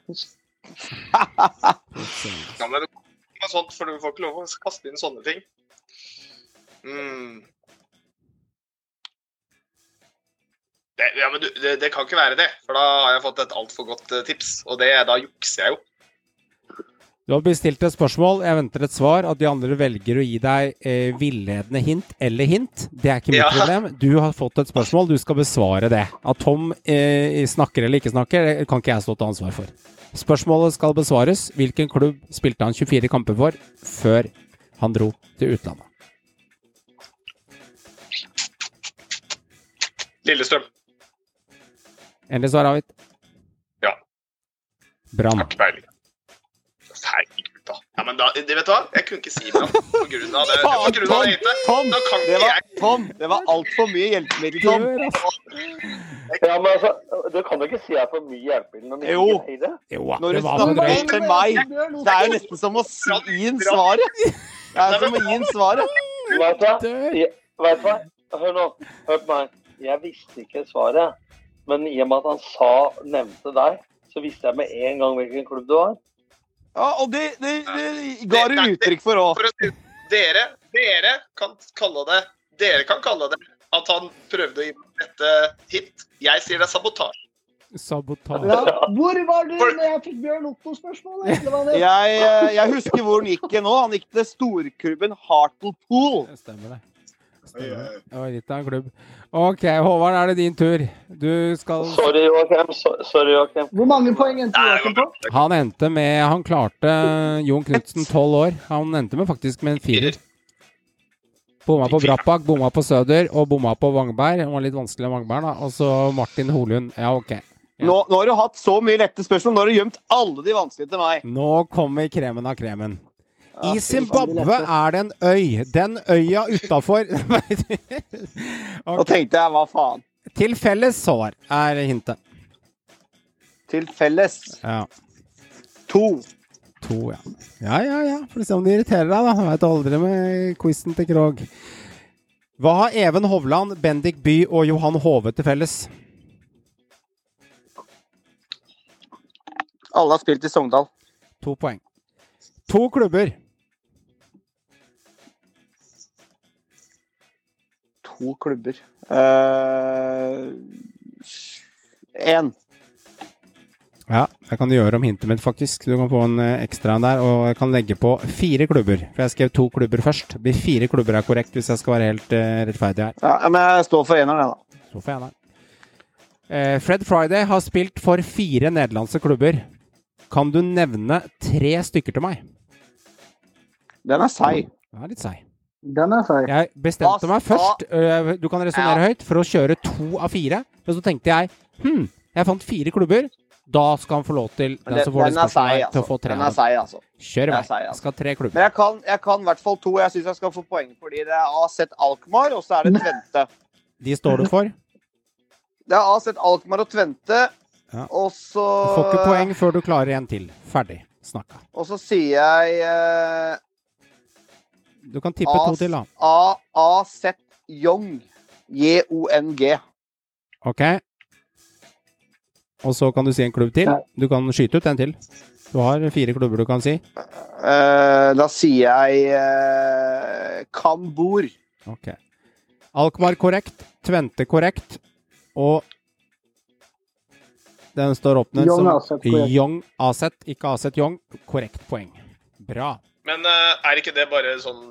Speaker 8: Ja, men det er sånt, for du får ikke lov å kaste inn sånne ting. Mm. Det, ja, men du, det, det kan ikke være det, for da har jeg fått et altfor godt eh, tips. Og det, da jukser jeg jo.
Speaker 1: Du har bestilt et spørsmål, jeg venter et svar. At de andre velger å gi deg eh, villedende hint eller hint, det er ikke mitt
Speaker 8: Ja.
Speaker 1: problem. Du har fått et spørsmål, du skal besvare det. At Tom eh, snakker eller ikke snakker, det kan ikke jeg stå til ansvar for. Spørsmålet skal besvares. Hvilken klubb spilte han 24 kamper for før han dro til utlandet?
Speaker 8: Lillestrøm.
Speaker 1: Endelig svar avgitt.
Speaker 8: Ja.
Speaker 1: Brann.
Speaker 8: Har ikke peiling. Da. Ja, men da, det vet du hva? Jeg kunne ikke si det [laughs] på grunn av det. På grunn av det heite.
Speaker 6: Tom,
Speaker 8: Da kan
Speaker 6: det var,
Speaker 8: jeg
Speaker 6: Tom, det var altfor mye hjelpemiddel, Tom.
Speaker 9: Ja, men altså, Du kan jo ikke si jeg er for mye hjelpemiddel når
Speaker 6: Jo.
Speaker 9: ikke sier det.
Speaker 1: Jo,
Speaker 6: Når du snakker til meg, det er jo nesten som å si inn svaret. Det er som å gi inn svaret.
Speaker 9: Du? Vet du hva? Hør nå. Hør på meg. Jeg visste ikke svaret. Men i og med at han sa, nevnte deg, så visste jeg med en gang hvilken klubb du var.
Speaker 6: Ja, og det, det, det ga du uttrykk for òg.
Speaker 8: Dere, dere kan kalle det Dere kan kalle det at han prøvde å gi meg dette hit. Jeg sier det er sabotasje.
Speaker 1: Sabotasje.
Speaker 7: Ja. Hvor var du når jeg fikk Bjørn Otto-spørsmål? Eller hva det-
Speaker 6: Jeg, eh, jeg husker hvor han gikk nå. Han gikk til storklubben Hartlepool.
Speaker 1: Det stemmer det. Stemmer Oi, Det litt av en klubb. OK, Håvard, er det din tur. Du skal
Speaker 9: Sorry, Joakim. Sorry, Joakim.
Speaker 7: Hvor mange poeng endte Joakim på?
Speaker 1: Han endte med Han klarte Jon Knutsen, tolv år. Han endte med faktisk med en firer. Bomma på Brappak, bomma på Søder og bomma på Vangberg. Det var litt vanskelig med Vangberg, da. Og så Martin Holund. Ja, OK.
Speaker 6: Nå, nå har du hatt så mye lette spørsmål. Nå har du gjemt alle de vanskelige til meg.
Speaker 1: Nå kommer kremen av kremen. I Zimbabwe er det en øy. Den øya utafor [laughs]
Speaker 6: Nå tenkte jeg hva faen.
Speaker 1: Til felles sår er hintet.
Speaker 6: Til felles.
Speaker 1: Ja.
Speaker 6: To.
Speaker 1: To, ja. Ja, ja, ja. Får se om det irriterer deg, da. Jeg veit aldri med quizen til Krog. Hva har Even Hovland, Bendik By og Johan Hove til felles?
Speaker 6: Alle har spilt i Sogndal.
Speaker 1: To poeng. To klubber.
Speaker 6: To klubber. Én.
Speaker 1: Ja, jeg kan gjøre om hintet mitt, faktisk. Du kan få en eh, ekstra en der. Og jeg kan legge på fire klubber. For jeg skrev to klubber først. Det blir fire klubber er korrekt, hvis jeg skal være helt uh, rettferdig her.
Speaker 6: Ja, men jeg står for eneren, jeg, da.
Speaker 1: Står for eneren. Uh, Eh, Fred Friday har spilt for fire nederlandske klubber. Kan du nevne tre stykker til meg?
Speaker 6: Den er seig.
Speaker 1: Den er litt seig.
Speaker 7: Den er feil.
Speaker 1: Jeg bestemte meg først Du kan resonnere høyt for å kjøre to av fire. Men så tenkte jeg hm, jeg fant fire klubber. Da skal han få lov til den,
Speaker 6: Den,
Speaker 1: som får det
Speaker 6: den er
Speaker 1: spørsmålet, altså. til å få
Speaker 6: altså.
Speaker 1: tre.
Speaker 6: Den er seig, altså.
Speaker 1: Kjør i vei.
Speaker 6: altså.
Speaker 1: skal tre klubber.
Speaker 6: Men jeg kan, jeg kan i hvert fall to. Jeg syns jeg skal få poeng fordi det er AZ Alkmaar, og så er det Tvente.
Speaker 1: De står du for.
Speaker 6: Det er AZ Alkmaar og Tvente,
Speaker 1: Ja.
Speaker 6: og så
Speaker 1: Du får ikke poeng før du klarer en til. Ferdig snakka.
Speaker 6: Og så sier jeg eh,
Speaker 1: Du kan tippe to til, da.
Speaker 6: A-Z Young. J-O-N-G.
Speaker 1: OK? Og så kan du si en klubb til. Du kan skyte ut en til. Du har fire klubber du kan si.
Speaker 6: Uh, da sier jeg uh, Kambor.
Speaker 1: Ok. Alkmaar korrekt. Tvente korrekt. Og den står oppnevnt som. Young Aset, ikke Aset Young. Korrekt poeng. Bra.
Speaker 8: Men eh, er ikke det bare sånn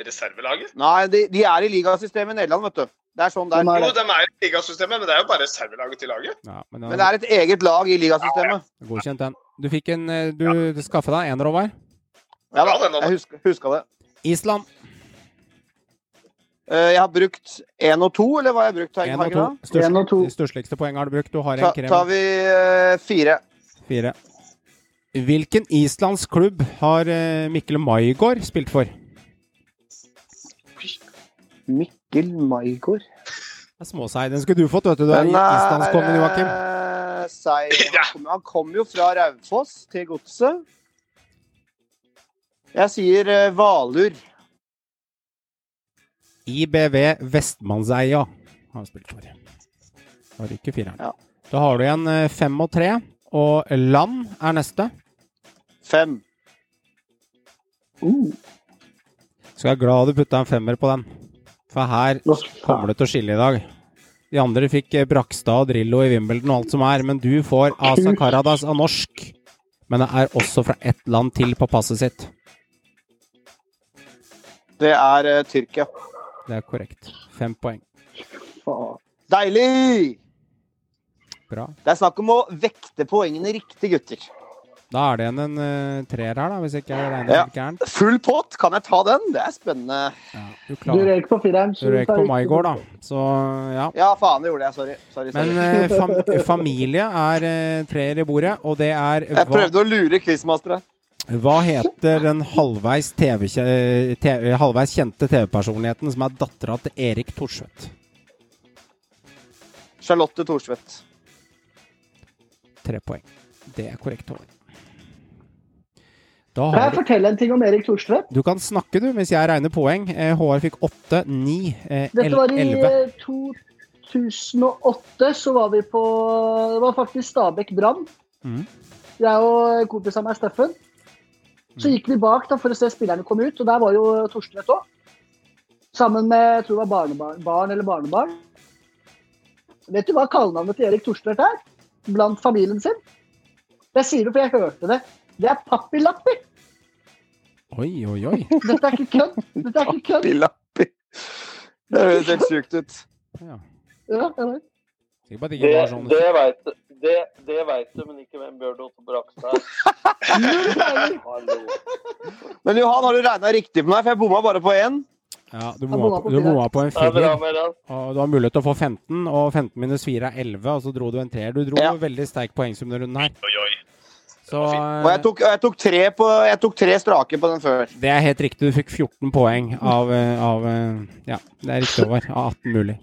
Speaker 8: reservelaget?
Speaker 6: Nei, de, de er i ligasystemet i Nederland, vet du. Det er sånn der.
Speaker 7: Er
Speaker 8: Jo, de er i ligasystemet, men det er jo bare reservelaget til laget.
Speaker 1: Ja, men
Speaker 6: Men det er et eget lag i ligasystemet.
Speaker 1: Godkjent den. Du fikk en Du ja. skaffa deg en, Rovar.
Speaker 6: Ja da, jeg husker, huska det.
Speaker 1: Island.
Speaker 6: Eh, jeg har brukt én og to, eller hva har jeg brukt?
Speaker 1: Én og to.
Speaker 6: det?
Speaker 1: Størst,
Speaker 7: og to.
Speaker 1: De største poengene har du brukt. Du har en krem.
Speaker 6: tar vi eh, fire.
Speaker 1: Fire. Hvilken islandsk klubb har eh, Mikkel Maigård spilt for?
Speaker 6: Mikkel Maigård.
Speaker 1: Det er småsei. Den skulle du fått, vet du. Du er islandskongen, Joakim.
Speaker 6: eh. [laughs] Han kom- Han kom jo fra Raufoss til Godset. Jeg sier eh, Valur.
Speaker 1: IBV Vestmannseia har han spilt for. Da ryker fireren.
Speaker 6: Ja.
Speaker 1: Da har du igjen fem og tre, og Land er neste.
Speaker 6: Fem.
Speaker 7: Uh,
Speaker 1: Skal er glad du putta en femmer på den. For her kommer det til å skille i dag. De andre fikk eh, Brakstad og Drillo i Wimbledon og alt som er, men du får Asa Karadas av norsk. Men det er også fra ett land til på passet sitt.
Speaker 6: Det er uh, Tyrkia.
Speaker 1: Det er korrekt. Fem poeng.
Speaker 6: Deilig!
Speaker 1: Bra.
Speaker 6: Det er snakk om å vekte poengene riktig, gutter.
Speaker 1: Da er det igjen en uh, treer her, da, hvis ikke jeg regner
Speaker 6: Ja.
Speaker 1: gærent.
Speaker 6: Full pott, kan jeg ta den? Det er spennende.
Speaker 1: Ja, du
Speaker 7: Du røyk på fireren.
Speaker 1: Du røyk på Maigård, da. Så ja.
Speaker 6: Ja, faen, det gjorde jeg. Sorry. sorry, sorry.
Speaker 1: Men uh, fam [laughs] familie er uh, treer i bordet, og det er
Speaker 6: jeg prøvde å lure quizmasteret.
Speaker 1: Hva heter den halvveis, TV, TV, halvveis kjente TV-personligheten som er dattera til Erik Thorsvedt?
Speaker 6: Charlotte Thorsvedt.
Speaker 1: Tre poeng. Det er korrekt, Håvard.
Speaker 7: Kan jeg fortelle en ting om Erik Thorstvedt?
Speaker 1: Du kan snakke, du, hvis jeg regner poeng. Eh, Håvard fikk åtte, ni, eh,
Speaker 7: Dette var i eh, 2008, så var vi på Det var faktisk Stabæk Brann.
Speaker 1: Mm.
Speaker 7: Jeg og kompisen av meg, Steffen. Så gikk vi bak da for å se spillerne komme ut, og der var jo Thorstvedt òg. Sammen med jeg tror det var barnebarn barn eller barnebarn. Vet du hva kallenavnet til Erik Thorstvedt er? Blant familien sin? Jeg sier det, for jeg hørte det. Det er Pappi Lappi.
Speaker 1: Oi, oi, oi. [laughs]
Speaker 7: Dette er ikke kødd. Dette er ikke kødd.
Speaker 6: Pilappi. Det høres helt sykt ut.
Speaker 1: Ja.
Speaker 7: Ja,
Speaker 1: på at det
Speaker 9: Det,
Speaker 1: sånn
Speaker 9: det veit. Det, det vet du, men ikke hvem Bjørn Otto Brakstad er. [laughs]
Speaker 6: Men Johan, har du regna riktig på meg? For jeg bomma bare på én.
Speaker 1: Ja, du bomma på,
Speaker 7: på
Speaker 1: en
Speaker 9: er
Speaker 1: firer. Og du har mulighet til å få 15, og 15 minus 4 er 11, og så dro du en treer. Du dro
Speaker 6: Ja.
Speaker 1: veldig sterk poengsum denne runden her.
Speaker 8: Oi, oi.
Speaker 1: Så
Speaker 6: Og jeg tok, jeg tok, tre, på, jeg tok tre strake på den før.
Speaker 1: det er helt riktig. Du fikk 14 poeng av, eh, av eh, Ja, det er riktig, over. Av 18 mulig.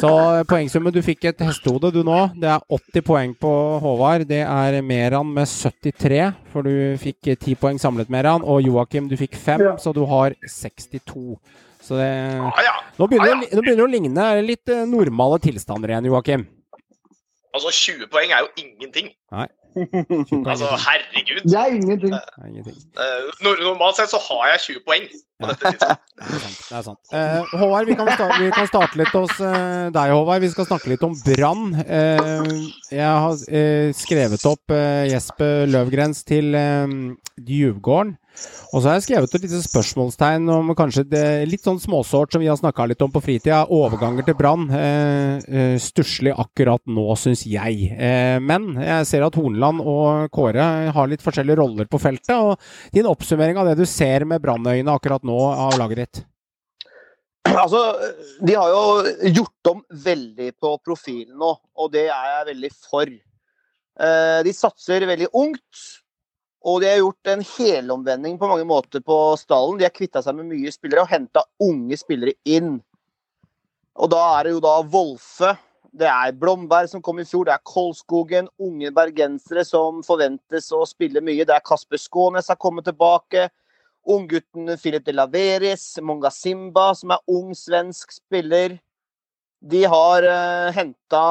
Speaker 1: Så eh, poengsummen Du fikk et hestehode, du nå. Det er 80 poeng på Håvard. Det er Meran med 73, for du fikk eh, 10 poeng samlet, Meran. Og Joakim, du fikk 5,
Speaker 7: Ja.
Speaker 1: så du har 62. Så det
Speaker 8: Ja, ja.
Speaker 1: Nå begynner, det, å ligne, er det litt normale tilstander igjen, Joakim.
Speaker 8: Altså, 20 poeng er jo ingenting.
Speaker 1: Nei.
Speaker 8: Altså, herregud.
Speaker 7: Det er ingenting.
Speaker 8: Eh, Normalt sett så har jeg 20 poeng på dette tidspunktet. [laughs]
Speaker 1: Det er sant. Det er sant. Eh, Håvard, vi kan, starte, vi kan starte litt hos eh, deg, Håvard. Vi skal snakke litt om Brann. Eh, jeg har eh, skrevet opp Jesper Løvgrens til Djuvgården. Og så har jeg skrevet et lite spørsmålstegn om kanskje det, litt sånn småsårt som vi har snakka litt om på fritida. Overganger til Brann. Eh, eh, stusslig akkurat nå, syns jeg. Eh, men jeg ser at Horneland og Kåre har litt forskjellige roller på feltet. og Din oppsummering av det du ser med Brannøyne akkurat nå av laget ditt?
Speaker 6: Altså, de har jo gjort om veldig på profilen nå, og det er jeg veldig for. Eh, De satser veldig ungt, og de har gjort en helomvending på mange måter på stallen. De har kvitta seg med mye spillere og henta unge spillere inn. Og da er det jo da Wolfe, det er Blomberg som kom i fjor, det er Kolskogen, unge bergensere som forventes å spille mye. Det er Kasper Skånes har kommet tilbake. Unggutten Philip de Laveris, Monga Simba, som er ung svensk spiller. De har uh, henta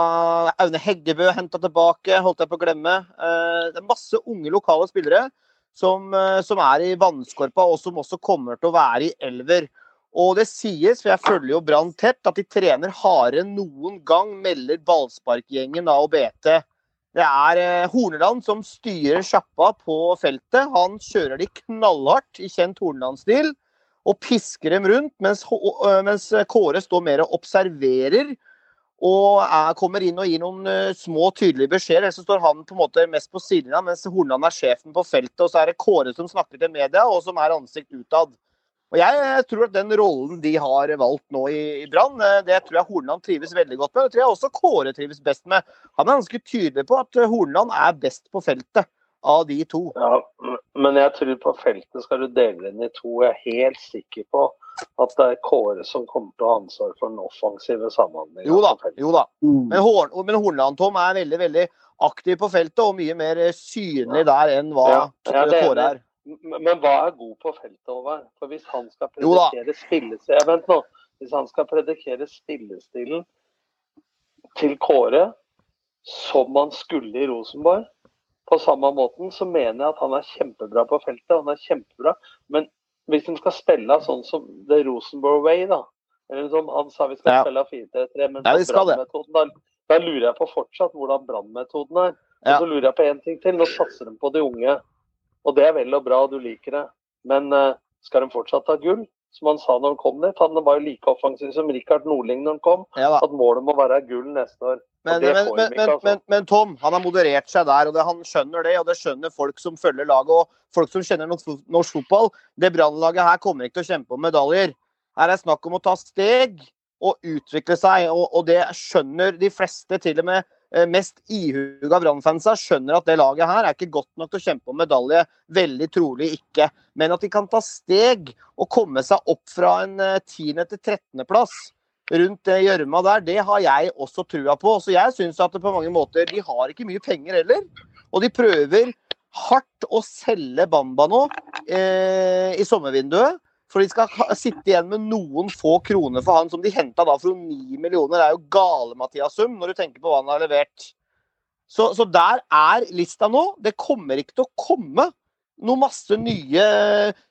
Speaker 6: Aune Heggebø henta tilbake, holdt jeg på å glemme. Uh, det er masse unge lokale spillere som, uh, som er i vannskorpa, og som også kommer til å være i elver. Og det sies, for jeg følger jo Brann tett, at de trener hardere enn noen gang, melder ballsparkgjengen av BT. Det er uh, Horneland som styrer sjappa på feltet. Han kjører de knallhardt i kjent Horneland-stil og pisker dem rundt, mens, øh, mens Kåre står mer og observerer. Og er, kommer inn og gir noen uh, små, tydelige beskjeder. Ellers står han på en måte mest på sidelinja, mens Horneland er sjefen på feltet. Og så er det Kåre som snakker til media, og som er ansikt utad. Og jeg tror at den rollen de har valgt nå i, i Brann, det tror jeg Horneland trives veldig godt med. Det tror jeg også Kåre trives best med. Han er ganske tydelig på at Hornland er best på feltet av de to.
Speaker 9: Ja, men jeg tror på feltet skal du dele inn i to. Jeg er helt sikker på at det er Kåre som kommer til å ha ansvar for den offensive samhandlingen.
Speaker 6: Jo da. jo da. Men, Horn, men Hornland Tom er veldig veldig aktiv på feltet og mye mer eh, synlig der enn hva
Speaker 9: Ja, ja, det
Speaker 6: Kåre er.
Speaker 9: Men hva er god på feltet, Håvard? For hvis han skal predikere spillestilen Vent nå. Hvis han skal predikere spillestilen til Kåre som han skulle i Rosenborg, på samme måten, så mener jeg at han er kjempebra på feltet. Han er kjempebra. Men hvis han skal spille sånn som The Rosenborg Way, da Eller som han sa vi skal
Speaker 6: Ja.
Speaker 9: spille 4-3-3, men
Speaker 6: Ja,
Speaker 9: brannmetoden, da, da lurer jeg på fortsatt hvordan brannmetoden er.
Speaker 6: Ja.
Speaker 9: Og så lurer jeg på én ting til. Nå satser de på de unge. Og det er vel og bra, du liker det. Men uh, skal de fortsatt ha gull? Som han sa når han kom dit. Han var jo like offensiv som Rikard Nordling når han kom.
Speaker 6: Ja.
Speaker 9: At målet må være gull neste år.
Speaker 6: Men, men, men,
Speaker 9: altså.
Speaker 6: men, men Tom, han har moderert seg der, og det, han skjønner det. Og det skjønner folk som følger laget, og folk som kjenner norsk, fotball. Det brannlaget her kommer ikke til å kjempe om medaljer. Her er det snakk om å ta steg og utvikle seg, og, og det skjønner de fleste. Til og med eh, mest ihuga Brann-fansa skjønner at det laget her er ikke godt nok til å kjempe om medalje. Veldig trolig ikke. Men at de kan ta steg og komme seg opp fra en eh, 10. til 13. plass rundt det gjørma der, det har jeg også trua på. Så jeg syns at det på mange måter De har ikke mye penger heller. Og de prøver hardt å selge Bamba nå eh, i sommervinduet. For de skal sitte igjen med noen få kroner for han som de henta da for 9 millioner. Det er jo gale-Mathias-sum når du tenker på hva han har levert. Så, så der er lista nå. Det kommer ikke til å komme noe masse nye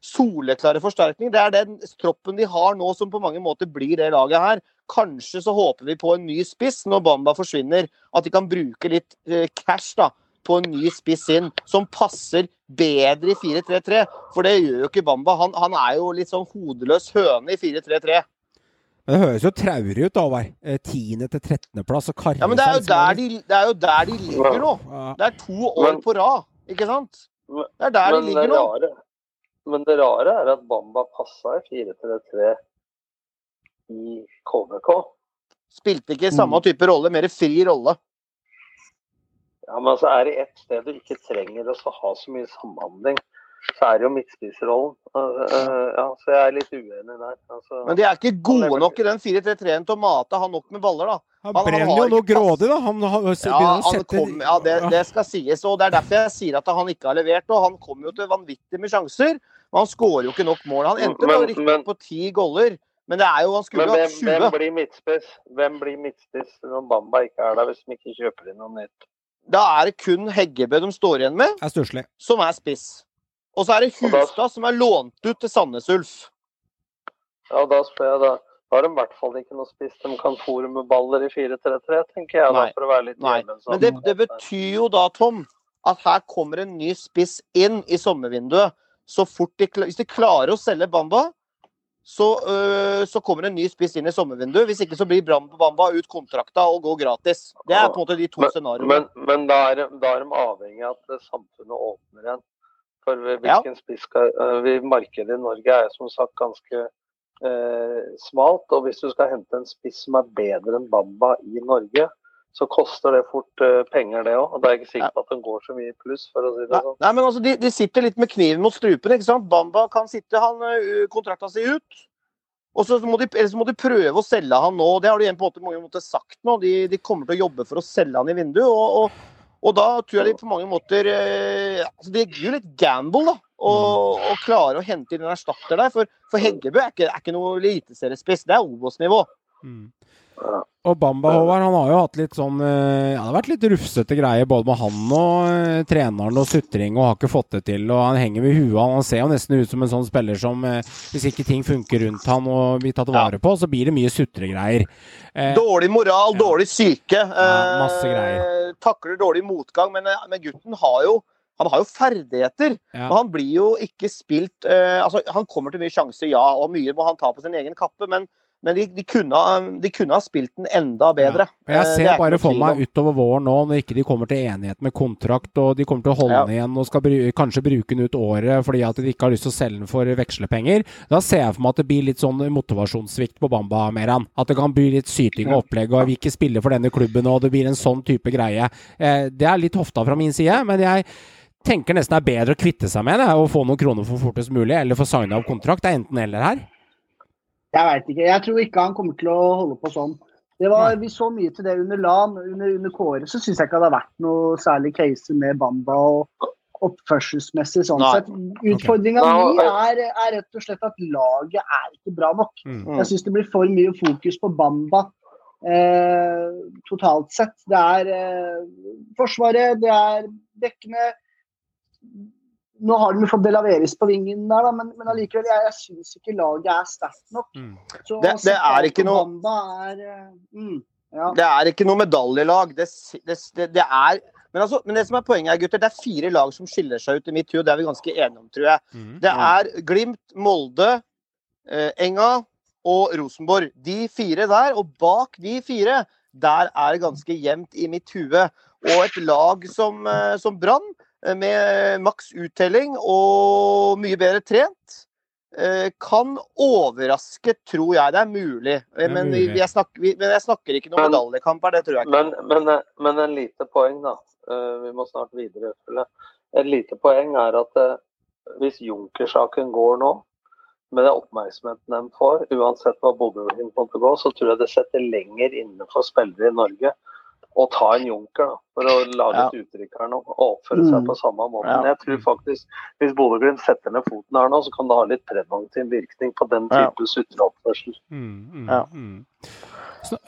Speaker 6: soleklare forsterkninger. Det er den troppen de har nå som på mange måter blir det laget her. Kanskje så håper vi på en ny spiss når Bamba forsvinner. At de kan bruke litt eh, cash da, på en ny spiss inn, som passer bedre i 4-3-3. For det gjør jo ikke Bamba. Han, han er jo litt sånn hodeløs høne i 4-3-3.
Speaker 1: Men det høres jo traurig ut, Håvard. Eh, 10. til 13. plass og karre
Speaker 6: Ja, men det er, jo der de, det er jo der de ligger nå. Det er to år på rad, ikke sant? Det er der
Speaker 9: Men det
Speaker 6: ligger nå.
Speaker 9: rare, men det rare er at Bamba passa i 4-3-3 i KBK.
Speaker 6: Spilte ikke samme type rolle, mer fri rolle.
Speaker 9: Ja, men altså Er det ett sted du ikke trenger å ha så mye samhandling, så er det jo midtspissrollen. Uh, ja, så jeg er litt uenig der. Altså,
Speaker 6: Men de er ikke gode nok i den 4-3-3-en til å mate han nok med baller, da.
Speaker 1: Han
Speaker 6: Han- han
Speaker 1: brenner jo noe grådig, da. Han har,
Speaker 6: Ja, han kom, ja det, det skal sies. og Det er derfor jeg sier at han ikke har levert. og Han kom jo til vanvittig med sjanser, men han skårer jo ikke nok mål. Han endte rykke
Speaker 9: men-
Speaker 6: på ti goller, men det er jo, han skulle
Speaker 9: men
Speaker 6: jo
Speaker 9: hvem,
Speaker 6: hatt
Speaker 9: hvem blir midtspiss Hvem blir midtspiss når Bamba ikke er der, hvis de ikke kjøper inn noe nytt?
Speaker 6: Da er det kun Heggebø de står igjen med,
Speaker 1: er
Speaker 6: som er spiss. Og så er det Hustad som er lånt ut til Sandnes Ulf.
Speaker 9: Ja, da spør jeg da. Har de i hvert fall ikke noe spiss. De kan fòre med baller i 4-3-3, tenker jeg, da, for å være litt
Speaker 6: Nei,
Speaker 9: djevelens
Speaker 6: men det, det betyr jo da, Tom, at her kommer en ny spiss inn i sommervinduet. Så fort de, Hvis de klarer å selge Bamba, så, øh, så kommer en ny spiss inn i sommervinduet. Hvis ikke så blir Bram- Bamba ut kontrakta og går gratis. Det er på en måte de to
Speaker 9: Men,
Speaker 6: scenarioene.
Speaker 9: men, men da, er, da er de avhengig av at samfunnet åpner igjen. For hvilken spiss skal eh, vi, Markedet i Norge er som sagt ganske uh, smalt. Og hvis du skal hente en spiss som er bedre enn Bamba i Norge, så koster det fort uh, penger, det òg. Og det er ikke sikkert at den går så mye i pluss, for å si det
Speaker 6: Nei,
Speaker 9: sånn.
Speaker 6: nei, men altså, de, de sitter litt med kniven mot strupen. ikke sant? Bamba kan sitte han uh, kontrakta si ut. Og så må, de, eller så må de prøve å selge han nå. Det har de på en måte, sagt nå. De, de kommer til å jobbe for å selge han i vinduet. Og, og, og da tror jeg de på mange måter eh, altså Det gir jo litt gamble, da. Å å klare å hente inn en erstatter der. For, for Heggebø er ikke, er ikke noe eliteseriespiss. Det er Obos-nivå.
Speaker 1: Og Bamba Håvard, han har jo hatt litt sånn eh, Ja, det har vært litt rufsete greier både med han og eh, treneren og sutring og har ikke fått det til. Og han henger med huet. Han ser jo nesten ut som en sånn spiller som eh, hvis ikke ting funker rundt han og blir tatt vare på, så blir det mye sutregreier. Eh,
Speaker 6: Dårlig moral, dårlig syke. eh. Takler dårlig motgang. Men, men gutten har jo han har jo ferdigheter,
Speaker 1: Ja.
Speaker 6: men han blir jo ikke spilt altså Han kommer til mye sjanser, ja, og mye må han ta på sin egen kappe, men, men de, de, kunne, de kunne ha spilt den enda bedre.
Speaker 1: Ja. jeg
Speaker 6: Eh,
Speaker 1: ser
Speaker 6: er
Speaker 1: bare for meg utover våren nå, når ikke de kommer til enighet med kontrakt, og de kommer til å holde
Speaker 6: Ja.
Speaker 1: den igjen og skal bru kanskje bruke den ut året fordi at de ikke har lyst til å selge den for vekslepenger, da ser jeg for meg at det blir litt sånn motivasjonssvikt på Bamba, Meran. At det kan bli litt syting og opplegg, og vi ikke spiller for denne klubben, og det blir en sånn type greie. Eh, det er litt hofta fra min side, men jeg tenker nesten det er bedre å kvitte seg med det og få noen kroner for fortest mulig, eller få signa opp kontrakt. Det er enten eller her.
Speaker 7: Jeg veit ikke. Jeg tror ikke han kommer til å holde på sånn. Det var, vi så mye til det under LAN. Under, under Kåre så syns jeg ikke det har vært noe særlig case med Bamba og oppførselsmessig sånn
Speaker 6: Nei.
Speaker 7: sett. Utfordringa
Speaker 9: okay.
Speaker 7: mi er, er rett og slett at laget er ikke bra nok.
Speaker 1: Mm.
Speaker 6: Mm.
Speaker 7: Jeg syns det blir for mye fokus på Bamba eh, totalt sett. Det er eh, Forsvaret, det er dekkene. Nå har de fått Delaveres på vingen der, da, men, men allikevel, jeg, jeg syns ikke laget er sterkt nok.
Speaker 1: Mm.
Speaker 7: Så
Speaker 6: Det- det er ikke noe-
Speaker 7: er eh, mm, ja.
Speaker 6: Det er ikke noe medaljelag. Det, det, det, det er men, altså, men det som er poenget her, gutter, det er fire lag som skiller seg ut i mitt hue. Det er vi ganske enige om, tror jeg.
Speaker 1: Mm.
Speaker 6: Det er Glimt, Molde, eh, Enga og Rosenborg. De fire der. Og bak de fire, der er det ganske jevnt i mitt hue. Og et lag som, eh, som Brann, med maks uttelling og mye bedre trent. eh, kan overraske, tror jeg det er mulig. Eh,
Speaker 1: er
Speaker 6: Men, vi,
Speaker 1: mulig.
Speaker 6: jeg snakker, vi, men jeg snakker ikke noe medaljekamp her, det tror jeg ikke.
Speaker 9: Men, men, men en lite poeng, da. Eh, Vi må snart videre. Et lite poeng er at eh, hvis Junker-saken går nå, med den oppmerksomheten de får, uansett hva Bodø-Glimt måtte gå, så tror jeg det setter lenger inne for spillere i Norge å ta en Junker, da, for å lage
Speaker 6: Ja.
Speaker 9: et uttrykk her nå og oppføre seg
Speaker 7: Mm.
Speaker 9: på samme måte.
Speaker 6: Ja.
Speaker 9: Men jeg tror faktisk hvis Bodø-Glimt setter ned foten her nå, så kan det ha litt preventiv virkning på den
Speaker 6: Ja.
Speaker 9: type sutreoppførsel.
Speaker 1: Mm, mm,
Speaker 6: Ja.
Speaker 1: mm.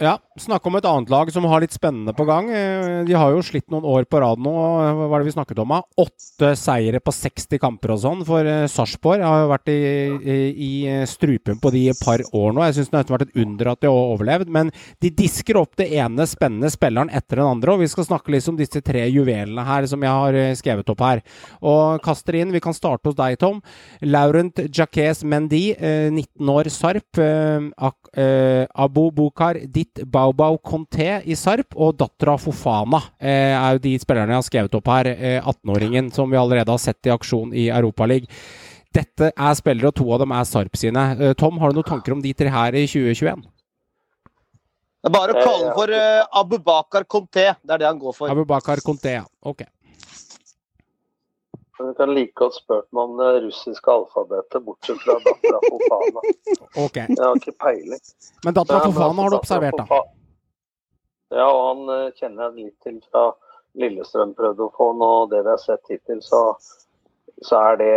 Speaker 1: Ja, Snakke om et annet lag som har litt spennende på gang. Eh, De har jo slitt noen år på rad nå. Hva var det vi snakket om? Åtte seire på 60 kamper og sånn for eh, Sarpsborg. Har jo vært i, i, eh, strupen på de i et par år nå. Jeg syns det har vært et under at de har overlevd. Men de disker opp det ene spennende spilleren etter den andre. Og vi skal snakke litt om disse tre juvelene her som jeg har eh, skrevet opp her. Og kaster inn. Vi kan starte hos deg, Tom. Laurent Jacques Mendy, eh, 19 år, Sarp. Eh, eh, Abu Bukar Ditt Baubau Conté i Sarp. Og dattera Fofana eh, er jo de spillerne jeg har skrevet opp her. Eh, 18-åringen som vi allerede har sett i aksjon i Europaligaen. Dette er spillere, og to av dem er Sarp sine. Eh, Tom, har du noen tanker om de tre her i 2021?
Speaker 6: Det er bare å kalle for uh, Abubakar Conté. Det er det han går for.
Speaker 1: Abu Bakar Conté, ja. Ok.
Speaker 9: Men Du kan like godt spurt meg om det russiske alfabetet, bortsett fra dattera Fofana.
Speaker 1: Okay.
Speaker 9: Jeg har ikke peiling.
Speaker 1: Men dattera Fofana
Speaker 9: altså,
Speaker 1: har du observert, da?
Speaker 9: Ja, og han eh, kjenner jeg litt til fra Lillestrøm prøvde å få nå. og Det vi har sett hittil, så, så er det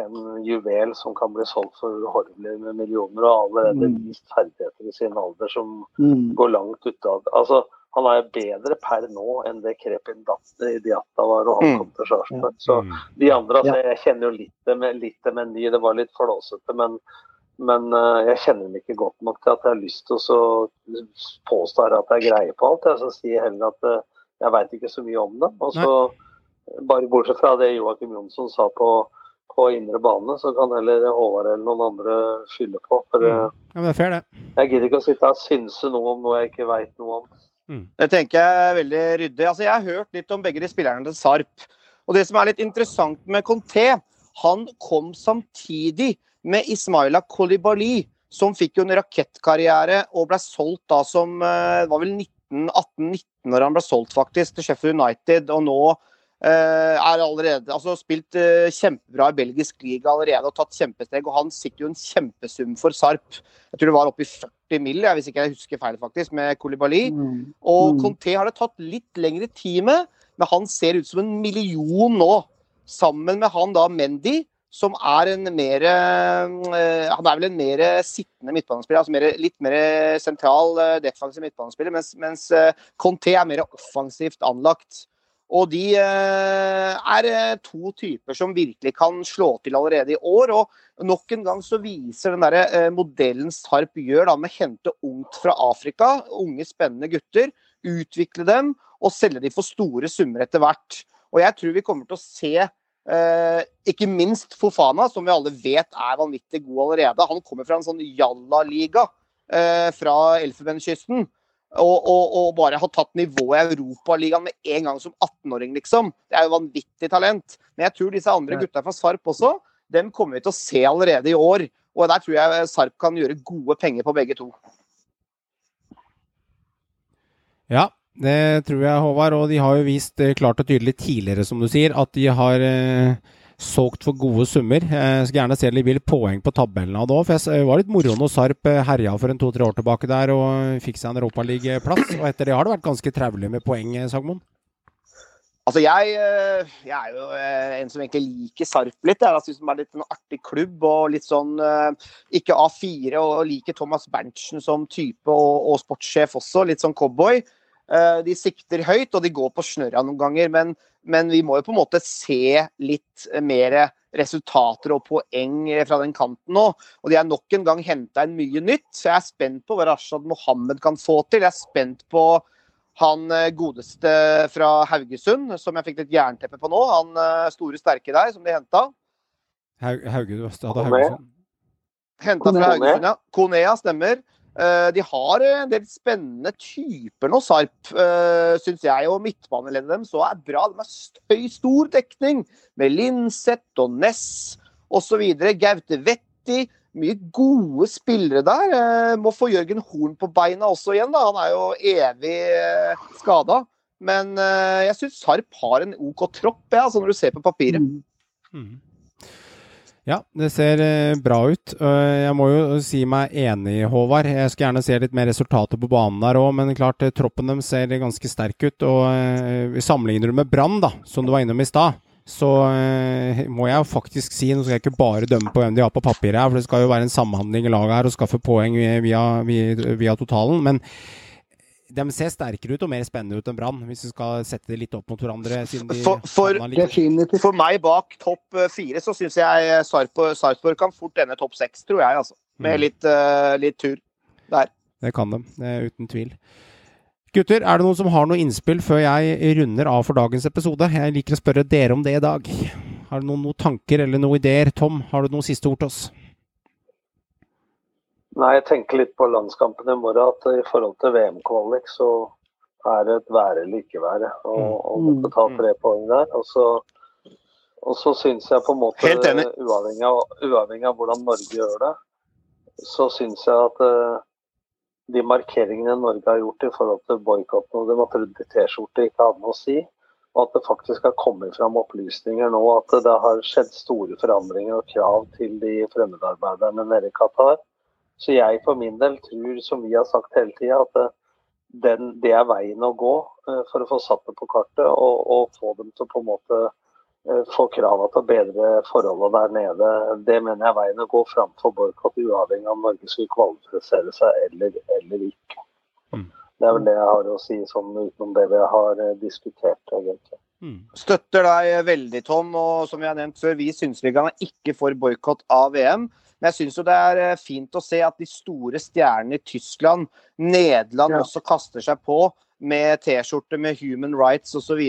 Speaker 9: en juvel som kan bli solgt for uhorvelig med millioner, og allerede
Speaker 7: Mm.
Speaker 9: vist ferdigheter i sin alder som
Speaker 7: Mm.
Speaker 9: går langt ut av Altså, han er bedre per nå enn det Krepin Diatta var og han
Speaker 6: Mm.
Speaker 9: kom til Sarpsborg. Så
Speaker 1: Mm.
Speaker 9: de andre, altså, jeg kjenner jo litt det med, litt det ny, det var litt flåsete, men, men eh, jeg kjenner dem ikke godt nok til at jeg har lyst til å påstå at jeg greier på alt. Jeg så sier heller at eh, jeg veit ikke så mye om det. Og så, bare bortsett fra det Joakim Jonsson sa på, på indre bane, så kan heller Håvard eller noen andre fylle på. For eh,
Speaker 1: Ja, men det er fair, det.
Speaker 9: jeg gidder ikke å sitte her og synse noe om noe jeg ikke veit noe om.
Speaker 6: Det tenker jeg er veldig ryddig. Altså, jeg har hørt litt om begge de spillerne til Sarp. Og det som er litt interessant med Conté, han kom samtidig med Ismaila Kolibali, som fikk jo en rakettkarriere og ble solgt da som eh, Det var vel 18-19 når han ble solgt, faktisk, til Sheffield United. Og nå eh, er allerede Altså spilt eh, kjempebra i belgisk liga allerede og tatt kjempesteg. Og han sitter jo en kjempesum for Sarp. Jeg tror det var oppi i 40 mill., hvis ikke jeg husker feil, faktisk, med Kolibali.
Speaker 7: Mm.
Speaker 6: Og
Speaker 7: Mm.
Speaker 6: Conté har det tatt litt lengre tid med, men han ser ut som en million nå. Sammen med han da Mendy, som er en mer eh, Han er vel en mer sittende midtbanespiller, altså mer, litt mer sentral eh, defensiv midtbanespiller, mens, mens eh, Conté er mer offensivt anlagt. Og de eh, er eh, to typer som virkelig kan slå til allerede i år. Og nok en gang så viser den der, eh, modellen Sarp gjør da med å hente ungt fra Afrika, unge spennende gutter, utvikle dem og selge dem for store summer etter hvert. Og jeg tror vi kommer til å se eh, ikke minst Fofana, som vi alle vet er vanvittig god allerede. Han kommer fra en sånn jalla-liga fra Elfenbenskysten. Og, og, og bare har tatt nivået i Europaligaen med en gang som 18-åring, liksom. Det er jo vanvittig talent. Men jeg tror disse andre gutta fra Sarp også, dem kommer vi til å se allerede i år. Og der tror jeg Sarp kan gjøre gode penger på begge to.
Speaker 1: Ja, det tror jeg, Håvard. Og de har jo vist eh, klart og tydelig tidligere, som du sier, at de har eh, solgt for gode summer. Jeg skal gjerne se litt poeng på tabellen av det òg. Det var litt moro når Sarp eh, herja for en to-tre år tilbake der og fikk seg en Europaligaplass. Og etter det har det vært ganske traulig med poeng, eh, Sagmoen.
Speaker 6: Altså, jeg, eh, jeg er jo eh, en som egentlig liker Sarp litt. Jeg syns det er litt en artig klubb og litt sånn eh, Ikke A4, og liker Thomas Berntsen som type og, og sportssjef også. Litt sånn cowboy. Eh, De sikter høyt, og de går på snørra noen ganger. Men, men vi må jo på en måte se litt mer resultater og poeng fra den kanten nå. Og de har nok en gang henta inn mye nytt. Så jeg er spent på hva Rashad Mohammed kan få til. Jeg er spent på han eh, godeste fra Haugesund, som jeg fikk litt jernteppe på nå. Han eh, store, sterke der, som de henta.
Speaker 1: Haug-. Haugesund.
Speaker 6: Henta fra Haugesund, ja. Konea, stemmer. Eh, De har eh, en del spennende typer nå, Sarp, uh, syns jeg. Og midtbaneleddet dem så er bra. De har høy, stor dekning med Linseth og Ness osv. Gaute Vetti. Mye gode spillere der. Eh, må få Jørgen Horn på beina også igjen, da. Han er jo evig eh, skada. Men eh, jeg syns Sarp har en OK tropp, jeg, altså når du ser på papiret.
Speaker 1: Mm. Ja, det ser eh, bra ut. Jeg må jo si meg enig, Håvard. Jeg skulle gjerne se litt mer resultater på banen der òg, men klart eh, troppen dem ser ganske sterk ut. Og eh, sammenligner du med Brann, da, som du var innom i stad, så må jeg jo faktisk si Nå skal jeg ikke bare dømme på hvem de har på papiret, her, for det skal jo være en samhandling i laget her og skaffe poeng via, via, via totalen. Men de ser sterkere ut og mer spennende ut enn Brann, hvis vi skal sette det litt opp mot hverandre. Siden de
Speaker 6: For, for, for meg bak topp eh, fire, så syns jeg eh, Sarp- Sarpsborg kan fort ende topp seks, tror jeg. altså. Med
Speaker 1: Mm.
Speaker 6: litt, uh, litt tur der.
Speaker 1: Det kan de, uten tvil. Gutter, er det noen som har noe innspill før jeg runder av for dagens episode? Jeg liker å spørre dere om det i dag. Har du noen, noen tanker eller noen ideer? Tom, har du noen siste ord til oss?
Speaker 9: Nei, jeg tenker litt på landskampen i morgen. At i forhold til VM-kvalik så er det et være eller ikke være. Og, og måtte ta tre poeng der. Og så, og så syns jeg på en måte, uavhengig av, uavhengig av hvordan Norge gjør det, så syns jeg at uh, de markeringene Norge har gjort i forhold til boikotten og det at T-skjorte ikke hadde noe å si, og at det faktisk har kommet fram opplysninger nå at det har skjedd store forandringer og krav til de fremmedarbeiderne nede i Qatar. Så jeg for min del tror, som vi har sagt hele tida, at eh, den, det er veien å gå eh, for å få satt det på kartet og, og få dem til å på en måte eh, få krava til å bedre forholdene der nede. Det mener jeg er veien å gå framfor boikott, uavhengig av om Norge skulle kvalifisere seg eller, eller ikke.
Speaker 1: Mm.
Speaker 9: Det er vel det jeg har å si sånn utenom det vi har diskutert, egentlig.
Speaker 6: Støtter deg veldig, Tom. Og som vi har nevnt før, vi Synsligaen er ikke for boikott av VM. Men jeg syns jo det er eh, fint å se at de store stjernene i Tyskland, Nederland
Speaker 7: Ja.
Speaker 6: også kaster seg på med T-skjorte med human rights osv.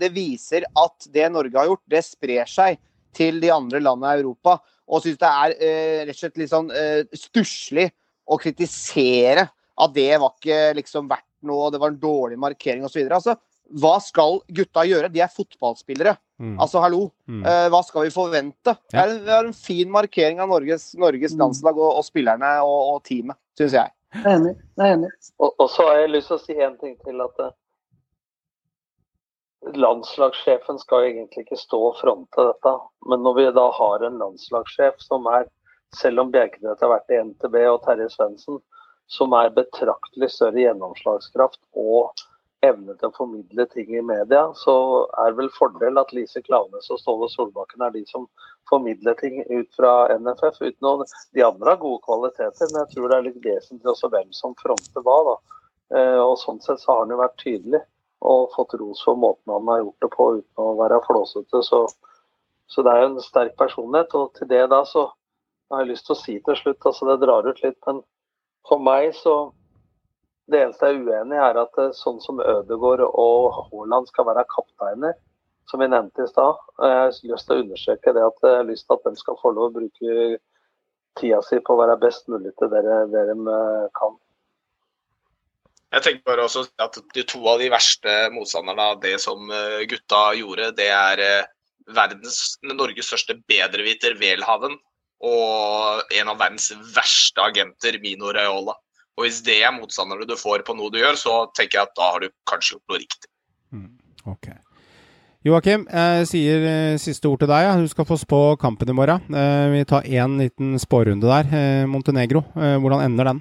Speaker 6: Det viser at det Norge har gjort, det sprer seg til de andre landene i Europa. Og syns det er eh, rett og slett litt sånn eh, stusslig å kritisere at det var ikke liksom verdt noe, det var en dårlig markering osv. Altså, hva skal gutta gjøre? De er fotballspillere.
Speaker 1: Mm.
Speaker 6: Altså, hallo.
Speaker 1: Mm.
Speaker 6: Uh, hva skal vi forvente? Det, er en, det er en fin markering av Norges, Norges landslag og, og spillerne og, og teamet, syns jeg.
Speaker 7: Jeg er enig. Jeg er enig.
Speaker 9: Og, og så har jeg lyst til å si en ting til. at eh, Landslagssjefen skal egentlig ikke stå og fronte dette. Men når vi da har en landslagssjef som er, selv om Bjerkreim har vært i NTB og Terje Svendsen, som er betraktelig større gjennomslagskraft og evne til å formidle ting i media, så er det vel fordel at Lise Klaveness og Ståle Solbakken er de som formidler ting ut fra NFF. Uten å, de andre har gode kvaliteter, men jeg tror det er litt vesentlig også hvem som fronter hva. da. Eh, og Sånn sett så har han jo vært tydelig og fått ros for måten han har gjort det på uten å være flåsete. Så, så det er jo en sterk personlighet. Og til det da så har jeg lyst til å si til slutt, altså det drar ut litt, men for meg så det eneste jeg er uenig i, er at eh, sånn som Ødegaard og Haaland skal være kapteiner, som vi nevnte i stad. Jeg har lyst til å understreke det at jeg har lyst til at de skal få lov å bruke tida si på å være best mulig til det de eh, kan.
Speaker 8: Jeg tenker bare også at de to av de verste motstanderne av det som eh, gutta gjorde, det er eh, verdens, Norges største bedreviter, Welhaven, og en av verdens verste agenter, Mino Raiola. Og Hvis det er motstandere du får på noe du gjør, så tenker jeg at da har du kanskje gjort noe riktig.
Speaker 1: Ok. Joakim, jeg sier eh, siste ord til deg. Du skal få spå kampen i morgen. Eh, vi tar én liten spårunde der. Eh, Montenegro, hvordan ender den?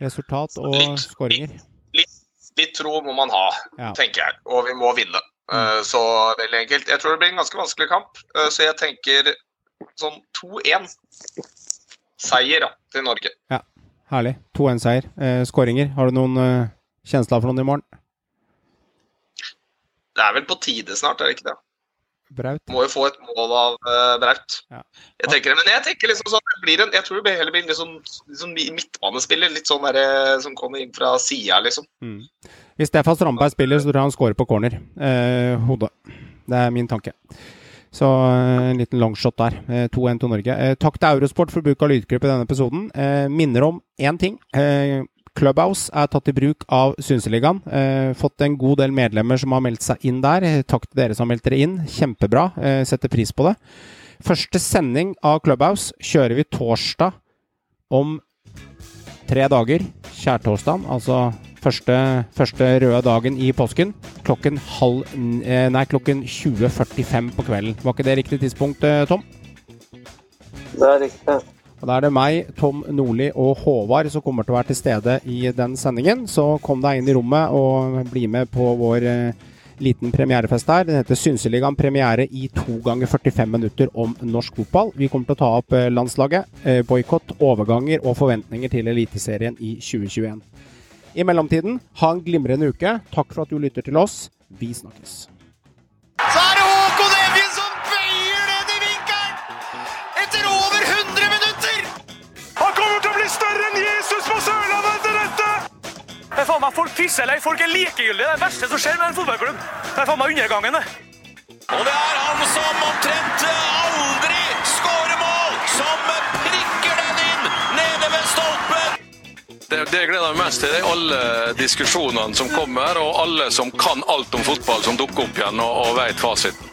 Speaker 1: Resultat og
Speaker 8: Litt-
Speaker 1: skåringer?
Speaker 8: Litt, litt tro må man ha,
Speaker 1: Ja.
Speaker 8: tenker jeg. Og vi må vinne. Mm. Så veldig enkelt. Jeg tror det blir en ganske vanskelig kamp, så jeg tenker sånn 2-1. Seier til Norge.
Speaker 1: Ja, herlig. 2-1-seier. Eh, skåringer, har du noen eh, kjensler for noen i morgen?
Speaker 8: Det er vel på tide snart, er det ikke det?
Speaker 1: Braut?
Speaker 8: Må jo få et mål av uh, Braut.
Speaker 1: Ja.
Speaker 8: Jeg tenker, men jeg tenker liksom sånn, det blir en, jeg tror det blir heller blir litt sånn, litt sånn midtbanespiller. Litt sånn der, som kommer inn fra sida, liksom.
Speaker 1: Mm. Hvis Stefan Strandberg spiller, så tror jeg han scorer på corner. Eh, hodet. Det er min tanke. Så eh, en liten longshot der. Eh, 2-1 til Norge. Eh, takk til Eurosport for bruk av lydklipp i denne episoden. Eh, minner om én ting. Eh, Clubhouse er tatt i bruk av Synseligaen. Eh, fått en god del medlemmer som har meldt seg inn der. Eh, takk til dere som har meldt dere inn. Kjempebra. Eh, setter pris på det. Første sending av Clubhouse kjører vi torsdag om tre dager. Kjærtorsdagen, altså første, første røde dagen i påsken. Klokken, halv, eh, nei, klokken 20.45 på kvelden. Var ikke det riktig tidspunkt, eh, Tom?
Speaker 9: Det er riktig.
Speaker 1: Og Da er det meg, Tom Nordli og Håvard som kommer til å være til stede i den sendingen. Så kom deg inn i rommet og bli med på vår eh, liten premierefest her. Den heter Synseligaen premiere i to ganger 45 minutter om norsk fotball. Vi kommer til å ta opp eh, landslaget, eh, boikott, overganger og forventninger til Eliteserien i 2021. I mellomtiden, ha en glimrende uke. Takk for at du lytter til oss. Vi snakkes.
Speaker 2: Så er det Håkon Evjen som bøyer ned i vinkelen! Etter over 100 minutter!
Speaker 3: Han kommer til å bli større enn Jesus på Sørlandet etter dette!
Speaker 4: Det er faen meg Folk pisser eller. Folk er likegyldige. Det er det verste som skjer med en fotballklubb. Det er faen meg undergangen, det.
Speaker 2: Og det er han som omtrent aldri
Speaker 5: Det, det jeg gleder meg mest til, det er alle diskusjonene som kommer, og alle som kan alt om fotball, som dukker opp igjen og, og vet fasit.